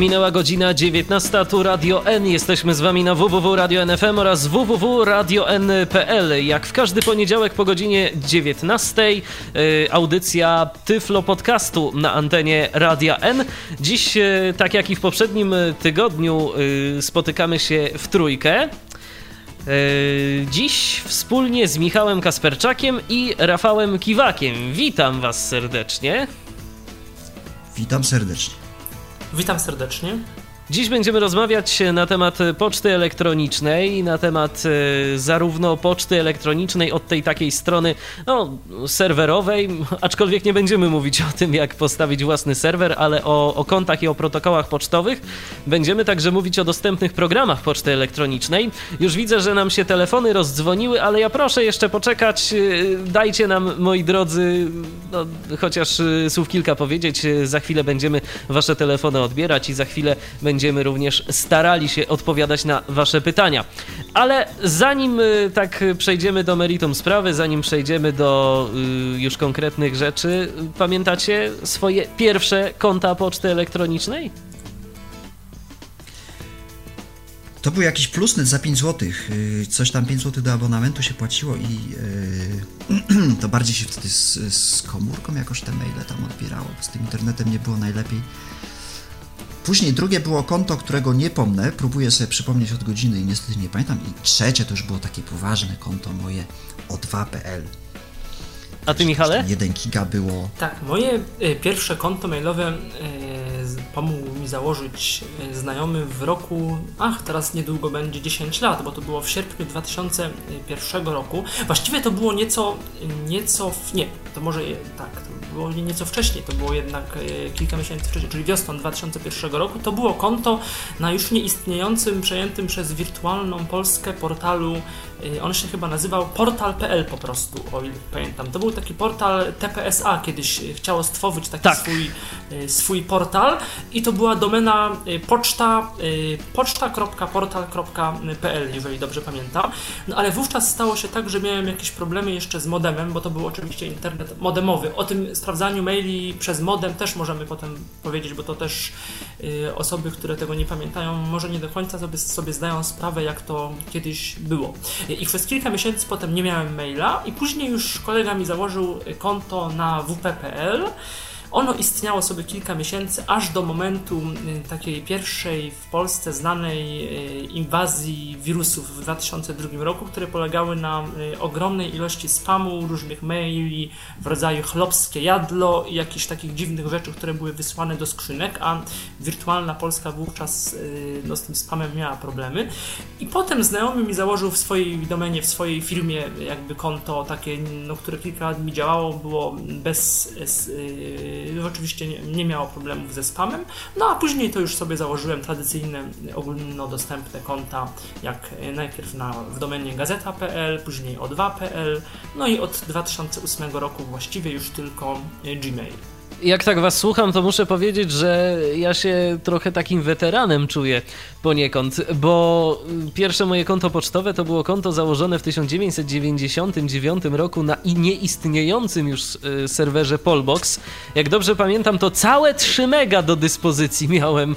Minęła godzina 19, tu Radio N. Jesteśmy z wami na www Radio NFM oraz www.radio.n.pl. Jak w każdy poniedziałek po godzinie 19 y, audycja Tyflo Podcastu na antenie Radia N. Dziś, y, tak jak i w poprzednim tygodniu, y, spotykamy się w trójkę. Dziś wspólnie z Michałem Kasperczakiem i Rafałem Kiwakiem. Witam Was serdecznie. Witam serdecznie. Witam serdecznie. Dziś będziemy rozmawiać na temat poczty elektronicznej, na temat e, zarówno poczty elektronicznej od tej takiej strony no, serwerowej, aczkolwiek nie będziemy mówić o tym, jak postawić własny serwer, ale o, o kontach i o protokołach pocztowych. Będziemy także mówić o dostępnych programach poczty elektronicznej. Już widzę, że nam się telefony rozdzwoniły, ale ja proszę jeszcze poczekać. E, dajcie nam, moi drodzy, no, chociaż e, słów kilka powiedzieć. Za chwilę będziemy wasze telefony odbierać i za chwilę będziemy będziemy również starali się odpowiadać na Wasze pytania. Ale zanim y, tak przejdziemy do meritum sprawy, zanim przejdziemy do y, już konkretnych rzeczy, pamiętacie swoje pierwsze konta poczty elektronicznej? To był jakiś plusnet za 5 zł. Y, coś tam 5 zł do abonamentu się płaciło i to bardziej się wtedy z, z komórką jakoś te maile tam odbierało. Z tym internetem nie było najlepiej. Później drugie było konto, którego nie pomnę, próbuję sobie przypomnieć od godziny i niestety nie pamiętam. I trzecie to już było takie poważne konto moje o2.pl. A ty, Michale? 1 giga było. Tak, moje y, pierwsze konto mailowe y, pomógł mi założyć y, znajomy w roku, ach, teraz niedługo będzie 10 lat, bo to było w sierpniu 2001 roku. Właściwie to było nieco, nieco, nie, to może tak, to było nieco wcześniej, to było jednak e, kilka miesięcy wcześniej, czyli wiosną 2001 roku. To było konto na już nieistniejącym, przejętym przez wirtualną Polskę portalu on się chyba nazywał portal.pl po prostu, o ile pamiętam. To był taki portal TPSA, kiedyś chciało stworzyć taki tak. swój, y, swój portal i to była domena y, poczta, poczta.portal.pl, jeżeli dobrze pamiętam. No ale wówczas stało się tak, że miałem jakieś problemy jeszcze z modemem, bo to był oczywiście internet modemowy. O tym sprawdzaniu maili przez modem też możemy potem powiedzieć, bo to też osoby, które tego nie pamiętają, może nie do końca sobie, sobie zdają sprawę, jak to kiedyś było. I przez kilka miesięcy potem nie miałem maila i później już kolega mi założył konto na wp.pl ono istniało sobie kilka miesięcy, aż do momentu y, takiej pierwszej w Polsce znanej y, inwazji wirusów w 2002 roku, które polegały na y, ogromnej ilości spamu, różnych maili w rodzaju chlopskie jadlo i jakichś takich dziwnych rzeczy, które były wysłane do skrzynek, a wirtualna Polska wówczas no, z tym spamem miała problemy. I potem znajomy mi założył w swojej domenie, w swojej firmie jakby konto takie, no, które kilka lat mi działało, było bez Y, oczywiście nie, nie miało problemów ze spamem. No a później to już sobie założyłem tradycyjne ogólnodostępne konta, jak najpierw na, w domenie gazeta.pl, później o2.pl, no i od 2008 roku właściwie już tylko Gmail jak tak was słucham, to muszę powiedzieć, że ja się trochę takim weteranem czuję poniekąd, bo pierwsze moje konto pocztowe to było konto założone w 1999 roku na nieistniejącym już e, serwerze Polbox. Jak dobrze pamiętam, to całe 3 mega do dyspozycji miałem e,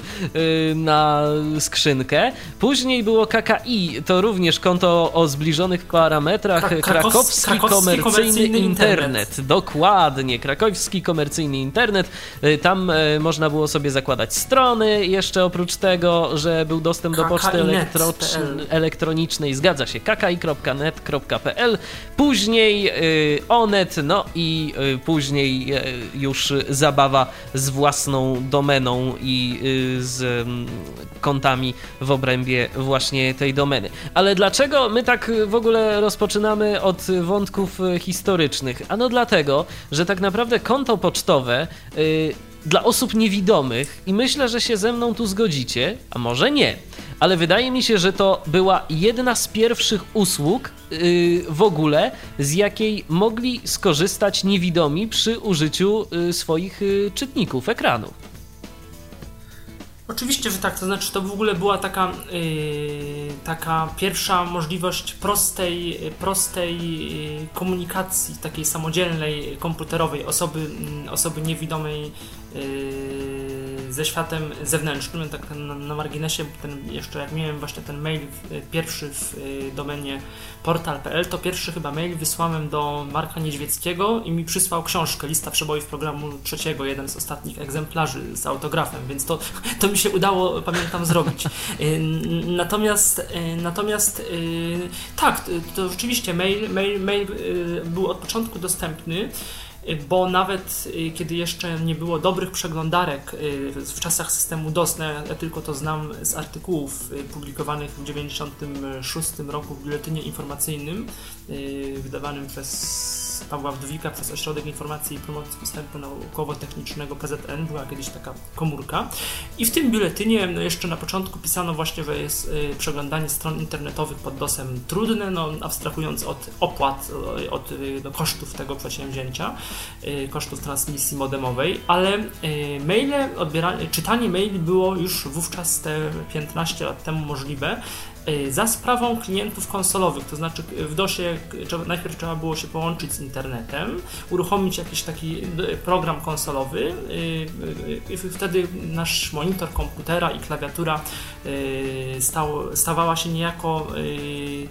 na skrzynkę. Później było KKI, to również konto o zbliżonych parametrach, krakowski, krakowski komercyjny, komercyjny internet. internet. Dokładnie, krakowski komercyjny internet internet. Y, tam y, można było sobie zakładać strony jeszcze oprócz tego, że był dostęp do poczty elektronicznej. Zgadza się, kki.net.pl. Później y, Onet, no i później już zabawa z własną domeną i z mm, kontami w obrębie właśnie tej domeny. Ale dlaczego my tak w ogóle rozpoczynamy od wątków historycznych? Ano dlatego, że tak naprawdę konto pocztowe Y, dla osób niewidomych i myślę, że się ze mną tu zgodzicie, a może nie, ale wydaje mi się, że to była jedna z pierwszych usług, y, w ogóle, z jakiej mogli skorzystać niewidomi przy użyciu y, swoich czytników ekranu. Oczywiście, że tak, to znaczy to w ogóle była taka, yy, taka pierwsza możliwość prostej, prostej komunikacji, takiej samodzielnej, komputerowej osoby, osoby niewidomej yy, ze światem zewnętrznym. Tak na, na marginesie, ten, jeszcze jak miałem właśnie ten mail pierwszy w yy, domenie portal.pl, to pierwszy chyba mail wysłałem do Marka Niedźwieckiego i mi przysłał książkę, lista przebojów programu trzeciego, jeden z ostatnich egzemplarzy z autografem, więc to, to mi się udało, pamiętam, zrobić. Y, natomiast, natomiast tak, to rzeczywiście mail, mail, mail był od początku dostępny bo nawet kiedy jeszcze nie było dobrych przeglądarek w czasach systemu DOS, no ja tylko to znam z artykułów publikowanych w 1996 roku w Biuletynie Informacyjnym wydawanym przez Pawła Wdowika przez Ośrodek Informacji i Promocji Postępu Naukowo-Technicznego PZN, była kiedyś taka komórka. I w tym biuletynie no jeszcze na początku pisano właśnie, że jest y, przeglądanie stron internetowych pod DOSem trudne, no abstrahując od opłat, y, od y, no, kosztów tego przedsięwzięcia, y, kosztów transmisji modemowej, ale y, maile, czytanie maili było już wówczas te 15 lat temu możliwe, Y, za sprawą klientów konsolowych, to znaczy w DOSie najpierw trzeba było się połączyć z internetem, uruchomić jakiś taki program konsolowy y, y, i wtedy nasz monitor komputera i klawiatura stał, stawała się niejako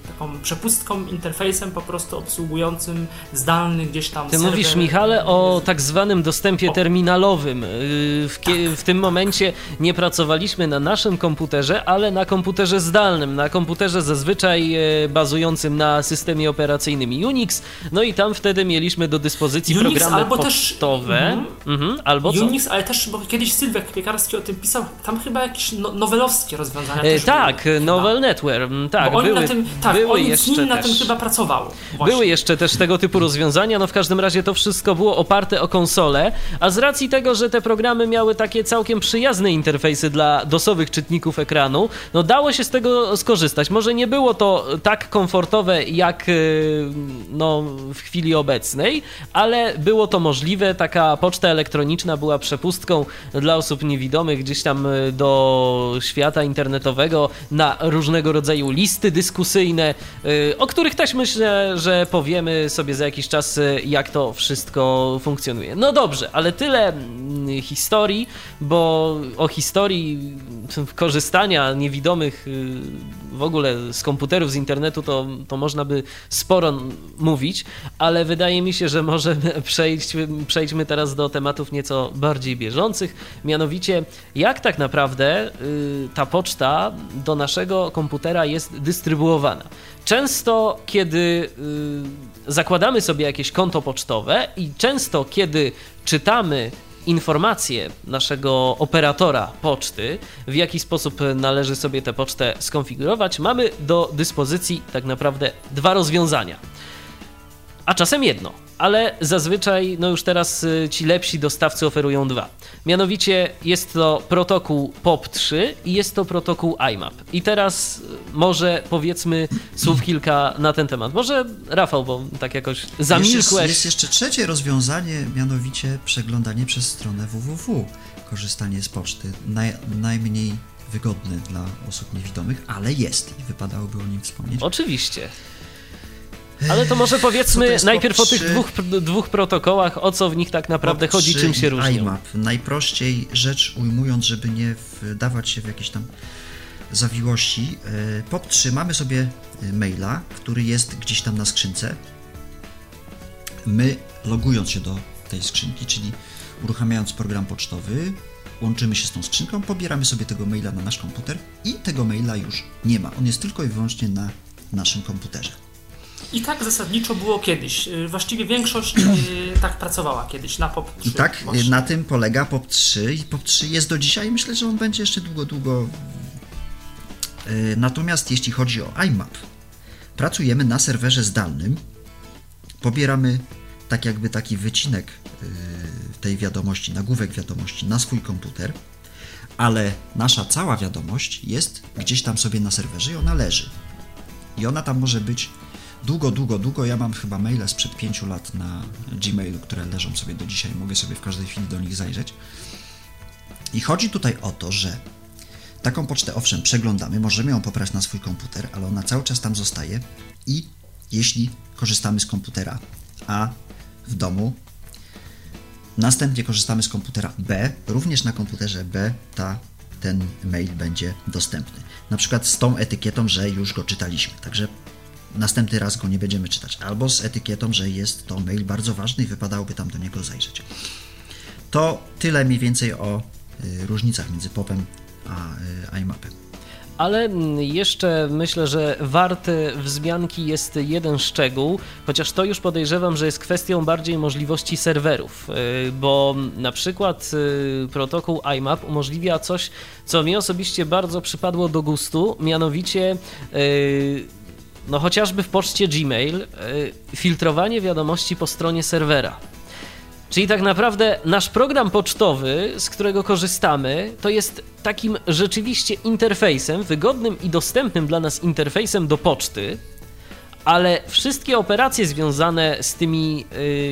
taką przepustką, interfejsem po prostu obsługującym zdalny gdzieś tam Ty serwer. mówisz Michale o tak zwanym dostępie terminalowym. W, tak. w tym momencie nie pracowaliśmy na naszym komputerze, ale na komputerze zdalnym, na komputerze zazwyczaj e, bazującym na systemie operacyjnym Unix, no i tam wtedy mieliśmy do dyspozycji Unix, programy albo pocztowe. Też, mm, mhm, albo Unix, co? ale też, bo kiedyś Sylwek Piekarski o tym pisał, tam chyba jakieś no, nowelowskie rozwiązania e, Tak, były, Novel Network, tak, bo były, na tym, tak, były jeszcze na tym chyba pracował. Właśnie. Były jeszcze też tego typu rozwiązania, no w każdym razie to wszystko było oparte o konsolę, a z racji tego, że te programy miały takie całkiem przyjazne interfejsy dla dosowych czytników ekranu, no dało się z tego skorzystać skorzystać. Może nie było to tak komfortowe jak y, no, w chwili obecnej, ale było to możliwe. Taka poczta elektroniczna była przepustką dla osób niewidomych gdzieś tam y, do świata internetowego na różnego rodzaju listy dyskusyjne, y, o których też myślę, że powiemy sobie za jakiś czas, jak to wszystko funkcjonuje. No dobrze, ale tyle mm, historii, bo o historii korzystania niewidomych w ogóle z komputerów, z internetu, to, to można by sporo mówić, ale wydaje mi się, że może przejść, przejdźmy teraz do tematów nieco bardziej bieżących, mianowicie jak tak naprawdę y, ta poczta do naszego komputera jest dystrybuowana. Często, kiedy y, zakładamy sobie jakieś konto pocztowe i często, kiedy czytamy informacje naszego operatora poczty, w jaki sposób należy sobie tę pocztę skonfigurować, mamy do dyspozycji tak naprawdę dwa rozwiązania. A czasem jedno ale zazwyczaj, no już teraz y, ci lepsi dostawcy oferują dwa. Mianowicie jest to protokół POP3 i jest to protokół IMAP. I teraz y, może powiedzmy słów kilka na ten temat. Może Rafał, bo tak jakoś zamilkłeś. Jest, jest jeszcze trzecie rozwiązanie, mianowicie przeglądanie przez stronę www. Korzystanie z poczty. Naj, najmniej wygodne dla osób niewidomych, ale jest i wypadałoby o nim wspomnieć. Oczywiście. Ale to może powiedzmy najpierw o tych dwóch, dwóch protokołach, o co w nich tak naprawdę chodzi, czym się różnią. IMAP. Najprościej rzecz ujmując, żeby nie wdawać się w jakieś tam zawiłości. E, POP3 mamy sobie e, maila, który jest gdzieś tam na skrzynce. My logując się do tej skrzynki, czyli uruchamiając program pocztowy, łączymy się z tą skrzynką, pobieramy sobie tego maila na nasz komputer i tego maila już nie ma. On jest tylko i wyłącznie na naszym komputerze. I tak zasadniczo było kiedyś. Y, właściwie większość y, tak pracowała kiedyś na POP3. I tak właśnie. na tym polega POP3 i POP3 jest do dzisiaj. Myślę, że on będzie jeszcze długo, długo. Y, natomiast jeśli chodzi o IMAP, pracujemy na serwerze zdalnym. Pobieramy tak jakby taki wycinek tej wiadomości, nagłówek wiadomości na swój komputer, ale nasza cała wiadomość jest gdzieś tam sobie na serwerze i ona leży. I ona tam może być długo, długo, długo. Ja mam chyba maile sprzed pięciu lat na Gmailu, które leżą sobie do dzisiaj. Mogę sobie w każdej chwili do nich zajrzeć. I chodzi tutaj o to, że taką pocztę owszem przeglądamy, możemy ją pobrać na swój komputer, ale ona cały czas tam zostaje i jeśli korzystamy z komputera A w domu, następnie korzystamy z komputera B, również na komputerze B ta, ten mail będzie dostępny. Na przykład z tą etykietą, że już go czytaliśmy. Także następny raz go nie będziemy czytać. Albo z etykietą, że jest to mail bardzo ważny i wypadałoby tam do niego zajrzeć. To tyle mniej więcej o y, różnicach między popem a y, iMapem. Ale jeszcze myślę, że warty wzmianki jest jeden szczegół, chociaż to już podejrzewam, że jest kwestią bardziej możliwości serwerów, y, bo na przykład protokół IMAP umożliwia coś, co mi osobiście bardzo przypadło do gustu, mianowicie no chociażby w poczcie Gmail filtrowanie wiadomości po stronie serwera. Czyli tak naprawdę nasz program pocztowy, z którego korzystamy, to jest takim rzeczywiście interfejsem, wygodnym i dostępnym dla nas interfejsem do poczty, ale wszystkie operacje związane z tymi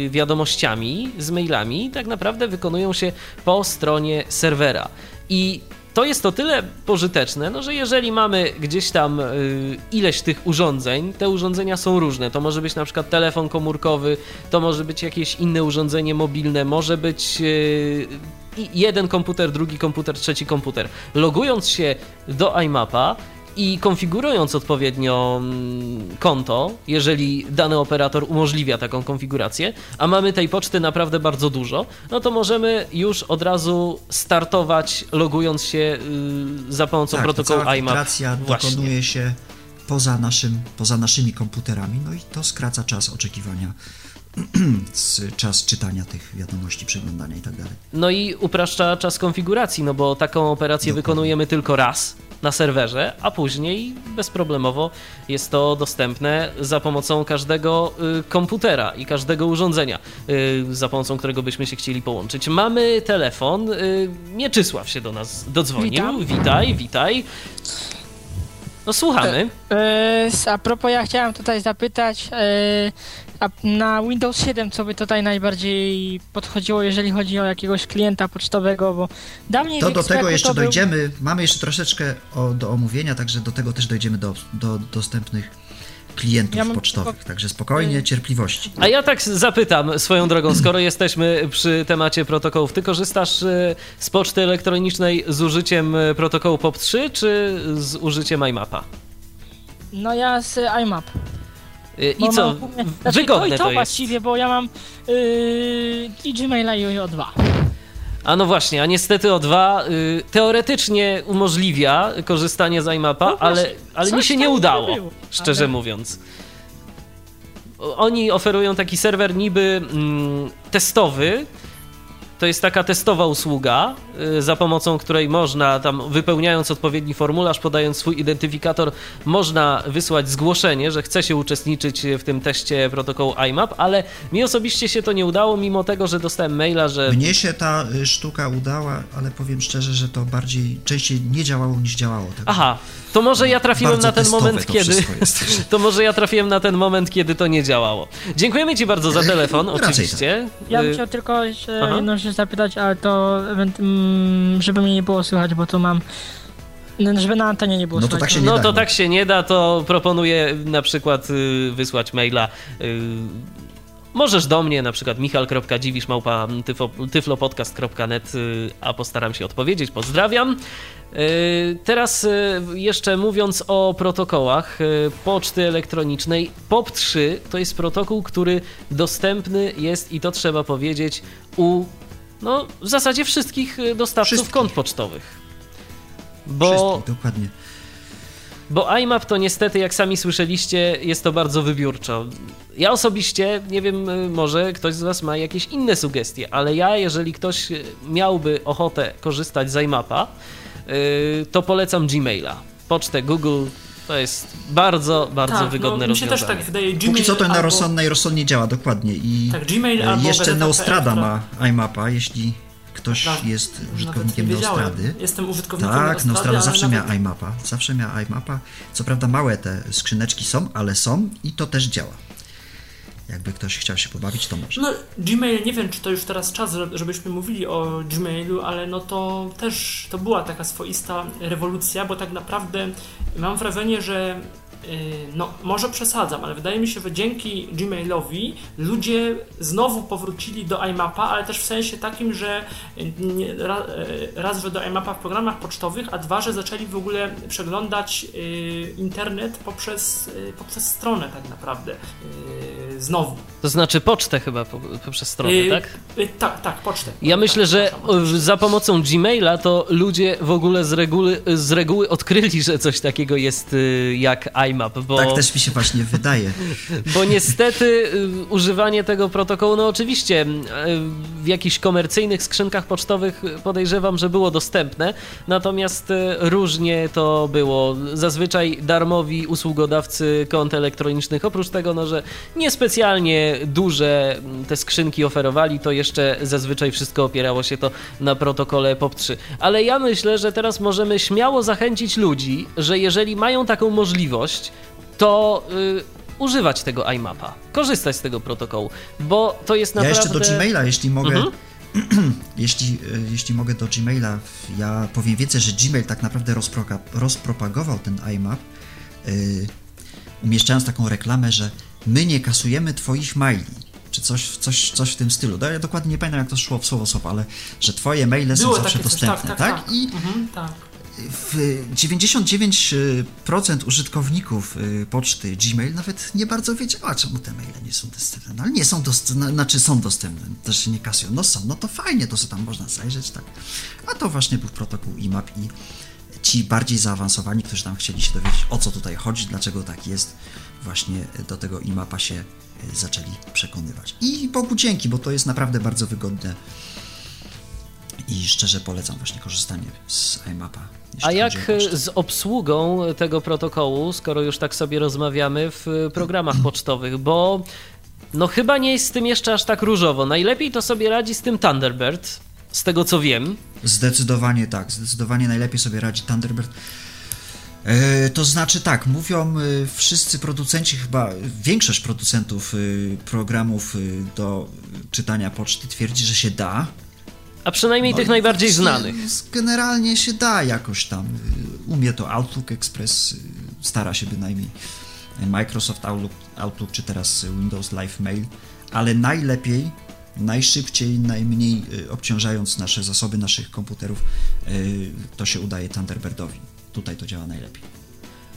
y, wiadomościami, z mailami, tak naprawdę wykonują się po stronie serwera. I to jest o tyle pożyteczne, no, że jeżeli mamy gdzieś tam y, ileś tych urządzeń, te urządzenia są różne. To może być na przykład telefon komórkowy, to może być jakieś inne urządzenie mobilne, może być y, jeden komputer, drugi komputer, trzeci komputer. Logując się do iMapa, i konfigurując odpowiednio mm, konto, jeżeli dany operator umożliwia taką konfigurację, a mamy tej poczty naprawdę bardzo dużo, no to możemy już od razu startować, logując się y, za pomocą tak, protokołu IMAP. Właśnie. dokonuje się poza, naszym, poza naszymi komputerami, no i to skraca czas oczekiwania czas czytania tych wiadomości, przeglądania i tak dalej. No i upraszcza czas konfiguracji, no bo taką operację Dokładnie. wykonujemy tylko raz na serwerze, a później bezproblemowo jest to dostępne za pomocą każdego y, komputera i każdego urządzenia, y, za pomocą którego byśmy się chcieli połączyć. Mamy telefon, y, Mieczysław się do nas dodzwonił. Witam. Witaj, witaj. No słuchamy. E, e, a propos, ja chciałem tutaj zapytać, e, a na Windows 7 co by tutaj najbardziej podchodziło, jeżeli chodzi o jakiegoś klienta pocztowego, bo dawniej To do tego jeszcze był... dojdziemy. Mamy jeszcze troszeczkę o, do omówienia, także do tego też dojdziemy do, do dostępnych klientów ja pocztowych, także spokojnie, cierpliwości. A ja tak zapytam swoją drogą, skoro jesteśmy przy temacie protokołów, ty korzystasz y, z poczty elektronicznej z użyciem y, protokołu POP3 czy z użyciem IMAPa? No ja z IMAP. Y, I co? Mam, znaczy, Wygodne to, i to, to właściwie, bo ja mam yy, i Gmaila i O2. A no właśnie, a niestety O2 y, teoretycznie umożliwia korzystanie z iMapa, no ale, ale mi się nie udało, było, szczerze ale... mówiąc. Oni oferują taki serwer niby mm, testowy, to jest taka testowa usługa, y, za pomocą której można tam wypełniając odpowiedni formularz, podając swój identyfikator, można wysłać zgłoszenie, że chce się uczestniczyć w tym teście protokołu IMAP, ale mi osobiście się to nie udało, mimo tego, że dostałem maila, że... Mnie się ta y, sztuka udała, ale powiem szczerze, że to bardziej, częściej nie działało niż działało. Aha, to może ja trafiłem na ten moment, to kiedy... To może ja trafiłem na ten moment, kiedy to nie działało. Dziękujemy Ci bardzo za telefon, oczywiście. Tak. Ja bym y, chciał tylko jeszcze jedną rzecz zapytać, ale to mm, żeby mnie nie było słychać, bo tu mam żeby na antenie nie było no to tak się nie No da, to tak się nie da, to proponuję na przykład y, wysłać maila y, Możesz do mnie, na przykład michal.dziwisz małpa tyflopodcast.net, a postaram się odpowiedzieć. Pozdrawiam. Teraz jeszcze mówiąc o protokołach poczty elektronicznej, POP3 to jest protokół, który dostępny jest i to trzeba powiedzieć u no, w zasadzie wszystkich y, dostawców wszystkich. kont pocztowych. Bo, wszystkich, dokładnie. Bo IMAP to niestety, jak sami słyszeliście, jest to bardzo wybiórczo. Ja osobiście, nie wiem, y, może ktoś z Was ma jakieś inne sugestie, ale ja, jeżeli ktoś y, miałby ochotę korzystać z IMAPa, to polecam Gmaila. Pocztę Google to jest bardzo, bardzo tak, wygodne no, rozwiązanie. Mi się też tak wydaje. Gmail Póki co to albo... na rozsądnie, rozsądnie działa, dokładnie. I tak, Gmail albo jeszcze Neostrada ma iMapa, jeśli ktoś Prawda. jest użytkownikiem. Neostrady. Jestem użytkownikiem Tak, Neostrada zawsze nawet... miała iMapa. Zawsze miała iMapa. Co prawda małe te skrzyneczki są, ale są i to też działa. Jakby ktoś chciał się pobawić, to może. No, Gmail, nie wiem, czy to już teraz czas, żeby- żebyśmy mówili o Gmailu, ale no to też to była taka swoista rewolucja, bo tak naprawdę mam wrażenie, że yy, no, może przesadzam, ale wydaje mi się, że dzięki Gmailowi ludzie znowu powrócili do iMapa, ale też w sensie takim, że yy, raz, że do iMapa w programach pocztowych, a dwa, że zaczęli w ogóle przeglądać yy, internet poprzez, yy, poprzez stronę tak naprawdę. Znowu. To znaczy pocztę chyba po- poprzez stronę, Yy, tak? yy, tak, tak, pocztę. Ja tak, myślę, że przepraszam. e, za pomocą Gmaila to ludzie w ogóle z reguły, z reguły odkryli, że coś takiego jest y, jak IMAP, bo, Tak też mi się właśnie wydaje. bo niestety y, używanie tego protokołu, no oczywiście y, w jakichś komercyjnych skrzynkach pocztowych podejrzewam, że było dostępne, natomiast y, różnie to było. Zazwyczaj darmowi usługodawcy kont elektronicznych, oprócz tego, no, że niespecjalnie duże mm, te skrzynki oferowali, to jeszcze zazwyczaj wszystko opierało się to na protokole POP3. Ale ja myślę, że teraz możemy śmiało zachęcić ludzi, że jeżeli mają taką możliwość, to y, używać tego iMapa, korzystać z tego protokołu, bo to jest Ja naprawdę... jeszcze do Gmaila, jeśli mogę, Mhm. jeśli, e, jeśli mogę do Gmaila, ja powiem więcej, że Gmail tak naprawdę rozpropagował ten IMAP, yy, umieszczając taką reklamę, że my nie kasujemy twoich maili, czy coś, coś, coś w tym stylu. No, Ja dokładnie nie pamiętam, jak to szło w słowo słowo, ale że twoje maile są Było zawsze takie coś, dostępne, tak, tak, tak. I Mhm, tak. w 99% użytkowników y, poczty Gmail nawet nie bardzo wiedziała, czemu te maile nie są dostępne. No ale nie są dostępne, znaczy są dostępne, też się nie kasują. No są, no to fajnie, to sobie tam można zajrzeć, tak. A to właśnie był protokół IMAP i ci bardziej zaawansowani, którzy tam chcieli się dowiedzieć, o co tutaj chodzi, dlaczego tak jest, właśnie do tego IMAPa się y, zaczęli przekonywać. I Bogu dzięki, bo to jest naprawdę bardzo wygodne i szczerze polecam właśnie korzystanie z iMapa. A jak pocztę. z obsługą tego protokołu, skoro już tak sobie rozmawiamy w programach pocztowych, bo no chyba nie jest z tym jeszcze aż tak różowo. Najlepiej to sobie radzi z tym Thunderbird, z tego co wiem. Zdecydowanie tak, zdecydowanie najlepiej sobie radzi Thunderbird. E, to znaczy tak, mówią e, wszyscy producenci, chyba większość producentów e, programów do czytania poczty twierdzi, że się da. A przynajmniej No tych najbardziej właśnie znanych. Generalnie się da jakoś tam. Umie to Outlook Express, stara się bynajmniej Microsoft Outlook, Outlook czy teraz Windows Live Mail, ale najlepiej, najszybciej, najmniej obciążając nasze zasoby naszych komputerów, to się udaje Thunderbirdowi. Tutaj to działa najlepiej.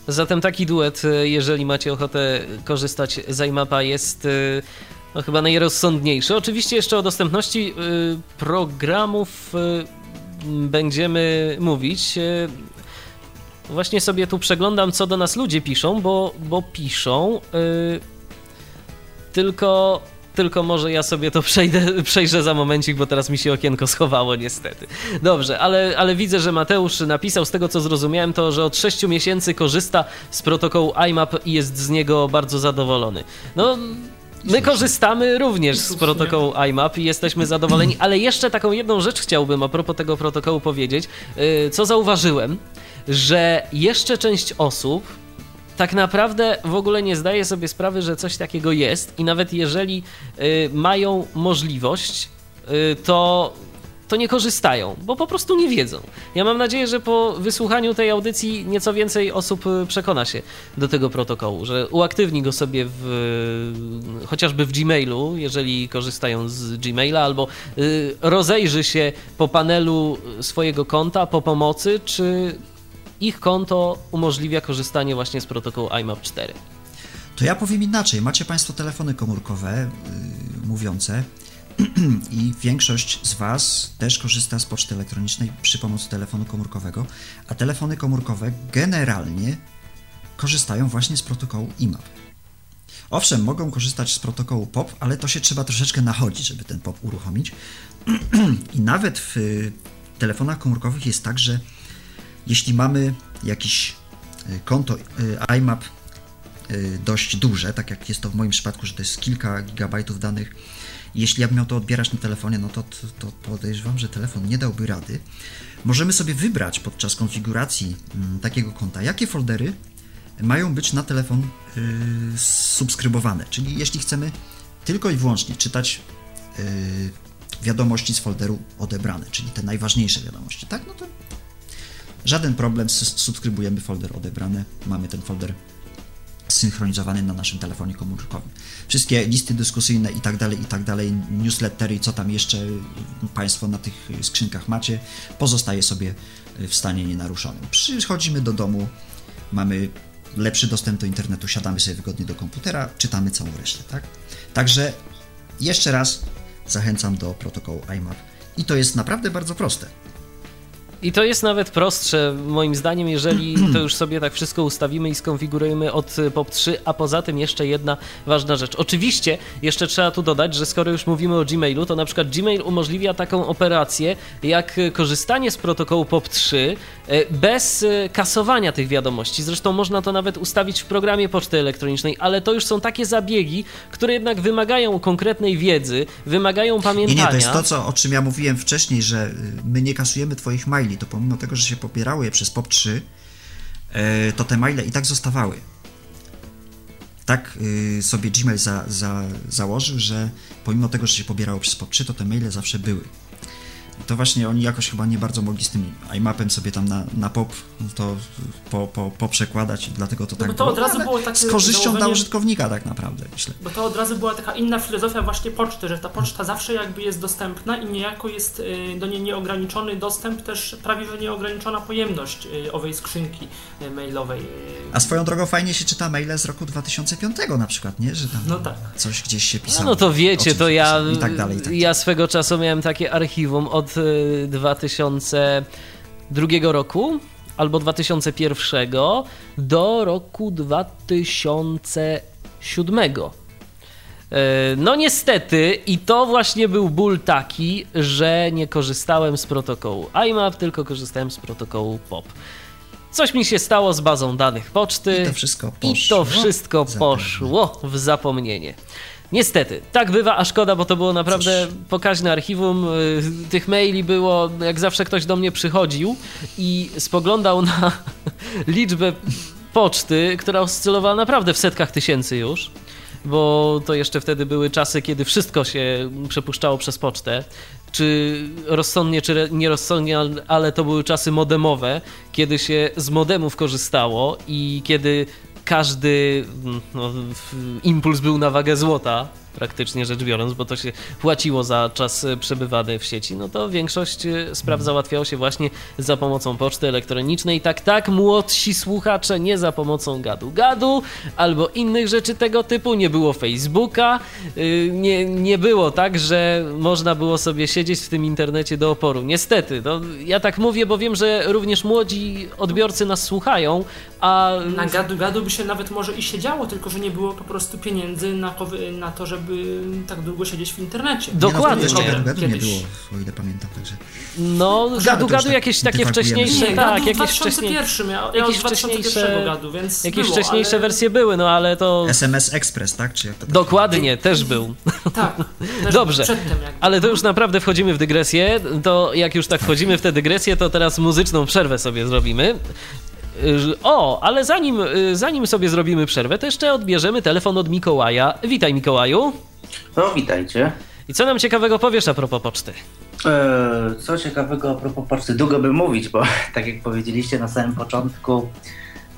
Zatem taki duet, e, jeżeli macie ochotę korzystać z iMapa, jest e, no, chyba najrozsądniejszy. Oczywiście jeszcze o dostępności e, programów będziemy mówić. Właśnie sobie tu przeglądam, co do nas ludzie piszą, bo, bo piszą. Tylko, tylko może ja sobie to przejdę, przejrzę za momencik, bo teraz mi się okienko schowało niestety. Dobrze, ale, ale widzę, że Mateusz napisał, z tego co zrozumiałem, to, że od 6 miesięcy korzysta z protokołu IMAP i jest z niego bardzo zadowolony. No, my korzystamy również z protokołu IMAP i jesteśmy zadowoleni, ale jeszcze taką jedną rzecz chciałbym a propos tego protokołu powiedzieć, yy, co zauważyłem, że jeszcze część osób tak naprawdę w ogóle nie zdaje sobie sprawy, że coś takiego jest i nawet jeżeli y, mają możliwość, y, to, to nie korzystają, bo po prostu nie wiedzą. Ja mam nadzieję, że po wysłuchaniu tej audycji nieco więcej osób y, przekona się do tego protokołu, że uaktywni go sobie w, y, chociażby w Gmailu, jeżeli korzystają z Gmaila, albo y, rozejrzy się po panelu swojego konta po pomocy, czy ich konto umożliwia korzystanie właśnie z protokołu IMAP 4. To ja powiem inaczej. Macie Państwo telefony komórkowe yy, mówiące i większość z Was też korzysta z poczty elektronicznej przy pomocy telefonu komórkowego, a telefony komórkowe generalnie korzystają właśnie z protokołu IMAP. Owszem, mogą korzystać z protokołu POP, ale to się trzeba troszeczkę nachodzić, żeby ten POP uruchomić. I nawet w telefonach komórkowych jest tak, że jeśli mamy jakiś y, konto y, IMAP y, dość duże, tak jak jest to w moim przypadku, że to jest kilka gigabajtów danych Jeśli ja bym miał to odbierać na telefonie, no to, to, to podejrzewam, że telefon nie dałby rady. Możemy sobie wybrać podczas konfiguracji mm, takiego konta, jakie foldery mają być na telefon yy, subskrybowane. Czyli jeśli chcemy tylko i wyłącznie czytać yy, wiadomości z folderu odebrane, czyli te najważniejsze wiadomości, tak? No to żaden problem, subskrybujemy folder odebrane, mamy ten folder zsynchronizowany na naszym telefonie komórkowym. Wszystkie listy dyskusyjne i tak dalej, i tak dalej, newslettery, co tam jeszcze Państwo na tych skrzynkach macie, pozostaje sobie w stanie nienaruszonym. Przychodzimy do domu, mamy lepszy dostęp do internetu, siadamy sobie wygodnie do komputera, czytamy całą resztę, tak? Także jeszcze raz zachęcam do protokołu IMAP i to jest naprawdę bardzo proste. I to jest nawet prostsze, moim zdaniem, jeżeli to już sobie tak wszystko ustawimy i skonfigurujemy od POP3, a poza tym jeszcze jedna ważna rzecz. Oczywiście jeszcze trzeba tu dodać, że skoro już mówimy o Gmailu, to na przykład Gmail umożliwia taką operację, jak korzystanie z protokołu POP3 e, bez e, kasowania tych wiadomości. Zresztą można to nawet ustawić w programie poczty elektronicznej, ale to już są takie zabiegi, które jednak wymagają konkretnej wiedzy, wymagają pamiętania. Nie, nie, to jest to, co, o czym ja mówiłem wcześniej, że y, my nie kasujemy Twoich maili, to pomimo tego, że się popierały je przez POP3, e, to te maile i tak zostawały. Tak y, sobie Gmail za, za, założył, że pomimo tego, że się pobierało przez POP3, to te maile zawsze były to właśnie oni jakoś chyba nie bardzo mogli z tym iMapem sobie tam na, na pop to po, po, poprzekładać i dlatego to no tak to było. od razu było takie z korzyścią dla użytkownika tak naprawdę, myślę. Bo to od razu była taka inna filozofia właśnie poczty, że ta poczta zawsze jakby jest dostępna i niejako jest y, do niej nieograniczony dostęp, też prawie że nieograniczona pojemność y, owej skrzynki y, mailowej. A swoją drogą fajnie się czyta maile z roku 2005 na przykład, nie? Że tam no tak. coś gdzieś się pisało. No, no to wiecie, to ja, i tak dalej, i tak ja swego czasu miałem takie archiwum od od 2002 y, roku albo 2001 do roku 2007. Y, no niestety, i to właśnie był ból taki, że nie korzystałem z protokołu IMAP, tylko korzystałem z protokołu POP. Coś mi się stało z bazą danych poczty. I to wszystko poszło, i to wszystko poszło w zapomnienie. Niestety, tak bywa, a szkoda, bo to było naprawdę Cóż. pokaźne archiwum. Y, tych maili było, jak zawsze ktoś do mnie przychodził i spoglądał na liczbę poczty, która oscylowała naprawdę w setkach tysięcy już bo to jeszcze wtedy były czasy, kiedy wszystko się przepuszczało przez pocztę. Czy rozsądnie, czy nierozsądnie, ale to były czasy modemowe, kiedy się z modemów korzystało i kiedy każdy mm, no, impuls był na wagę złota, praktycznie rzecz biorąc, bo to się płaciło za czas przebywany w sieci, no to większość e, spraw załatwiało się właśnie za pomocą poczty elektronicznej. Tak, tak, młodsi słuchacze, nie za pomocą gadu-gadu albo innych rzeczy tego typu. Nie było Facebooka, y, nie, nie było tak, że można było sobie siedzieć w tym internecie do oporu. Niestety, no, ja tak mówię, bo wiem, że również młodzi odbiorcy nas słuchają, a... Na gadu-gadu by się nawet może i siedziało, tylko że nie było po prostu pieniędzy na, na to, żeby żeby tak długo siedzieć w internecie. Dokładnie. Nie, no, gadu, gadu nie było, o ile pamiętam, także... No, gadu, gadu tak jakieś takie wcześniejsze, nie, tak, jakieś wcześniejsze, ja, ja jakieś wcześniejsze gadu, więc Jakieś było, wcześniejsze ale... wersje były, no ale to... SMS Express, tak? Czy jak to tak Dokładnie, też był. Tak, też Dobrze, ale to już naprawdę wchodzimy w dygresję, to jak już tak wchodzimy w tę dygresję, to teraz muzyczną przerwę sobie zrobimy. O, ale zanim, zanim sobie zrobimy przerwę, to jeszcze odbierzemy telefon od Mikołaja. Witaj Mikołaju. No, witajcie. I co nam ciekawego powiesz a propos poczty? Eee, co ciekawego a propos poczty? Długo by mówić, bo tak jak powiedzieliście na samym początku,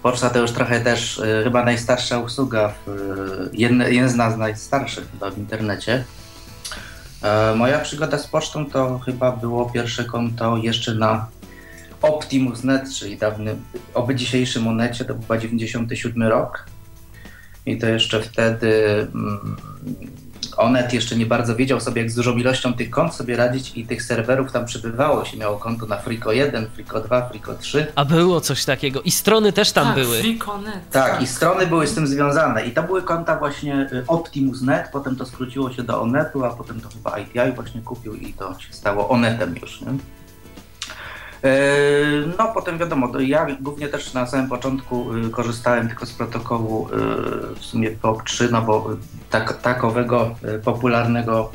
poczta to już trochę też e, chyba najstarsza usługa, w, e, jedna, jedna z najstarszych chyba w internecie. E, moja przygoda z pocztą to chyba było pierwsze konto jeszcze na Optimus.net, czyli dawny, oby dzisiejszym monecie, to był 97 rok. I to jeszcze wtedy mm, Onet jeszcze nie bardzo wiedział sobie, jak z dużą ilością tych kont sobie radzić i tych serwerów tam przybywało się. Miało konto na Frico 1, Frico 2, Frico 3. A było coś takiego. I strony też tam tak, były. Frico.net. Tak, tak, i strony były z tym związane. I to były konta właśnie y, Optimus.net, potem to skróciło się do Onetu, a potem to chyba ITI właśnie kupił i to się stało Onetem już. Nie? E, no potem wiadomo, ja głównie też na samym początku y, korzystałem tylko z protokołu y, w sumie POP3, no bo tak, takowego y, popularnego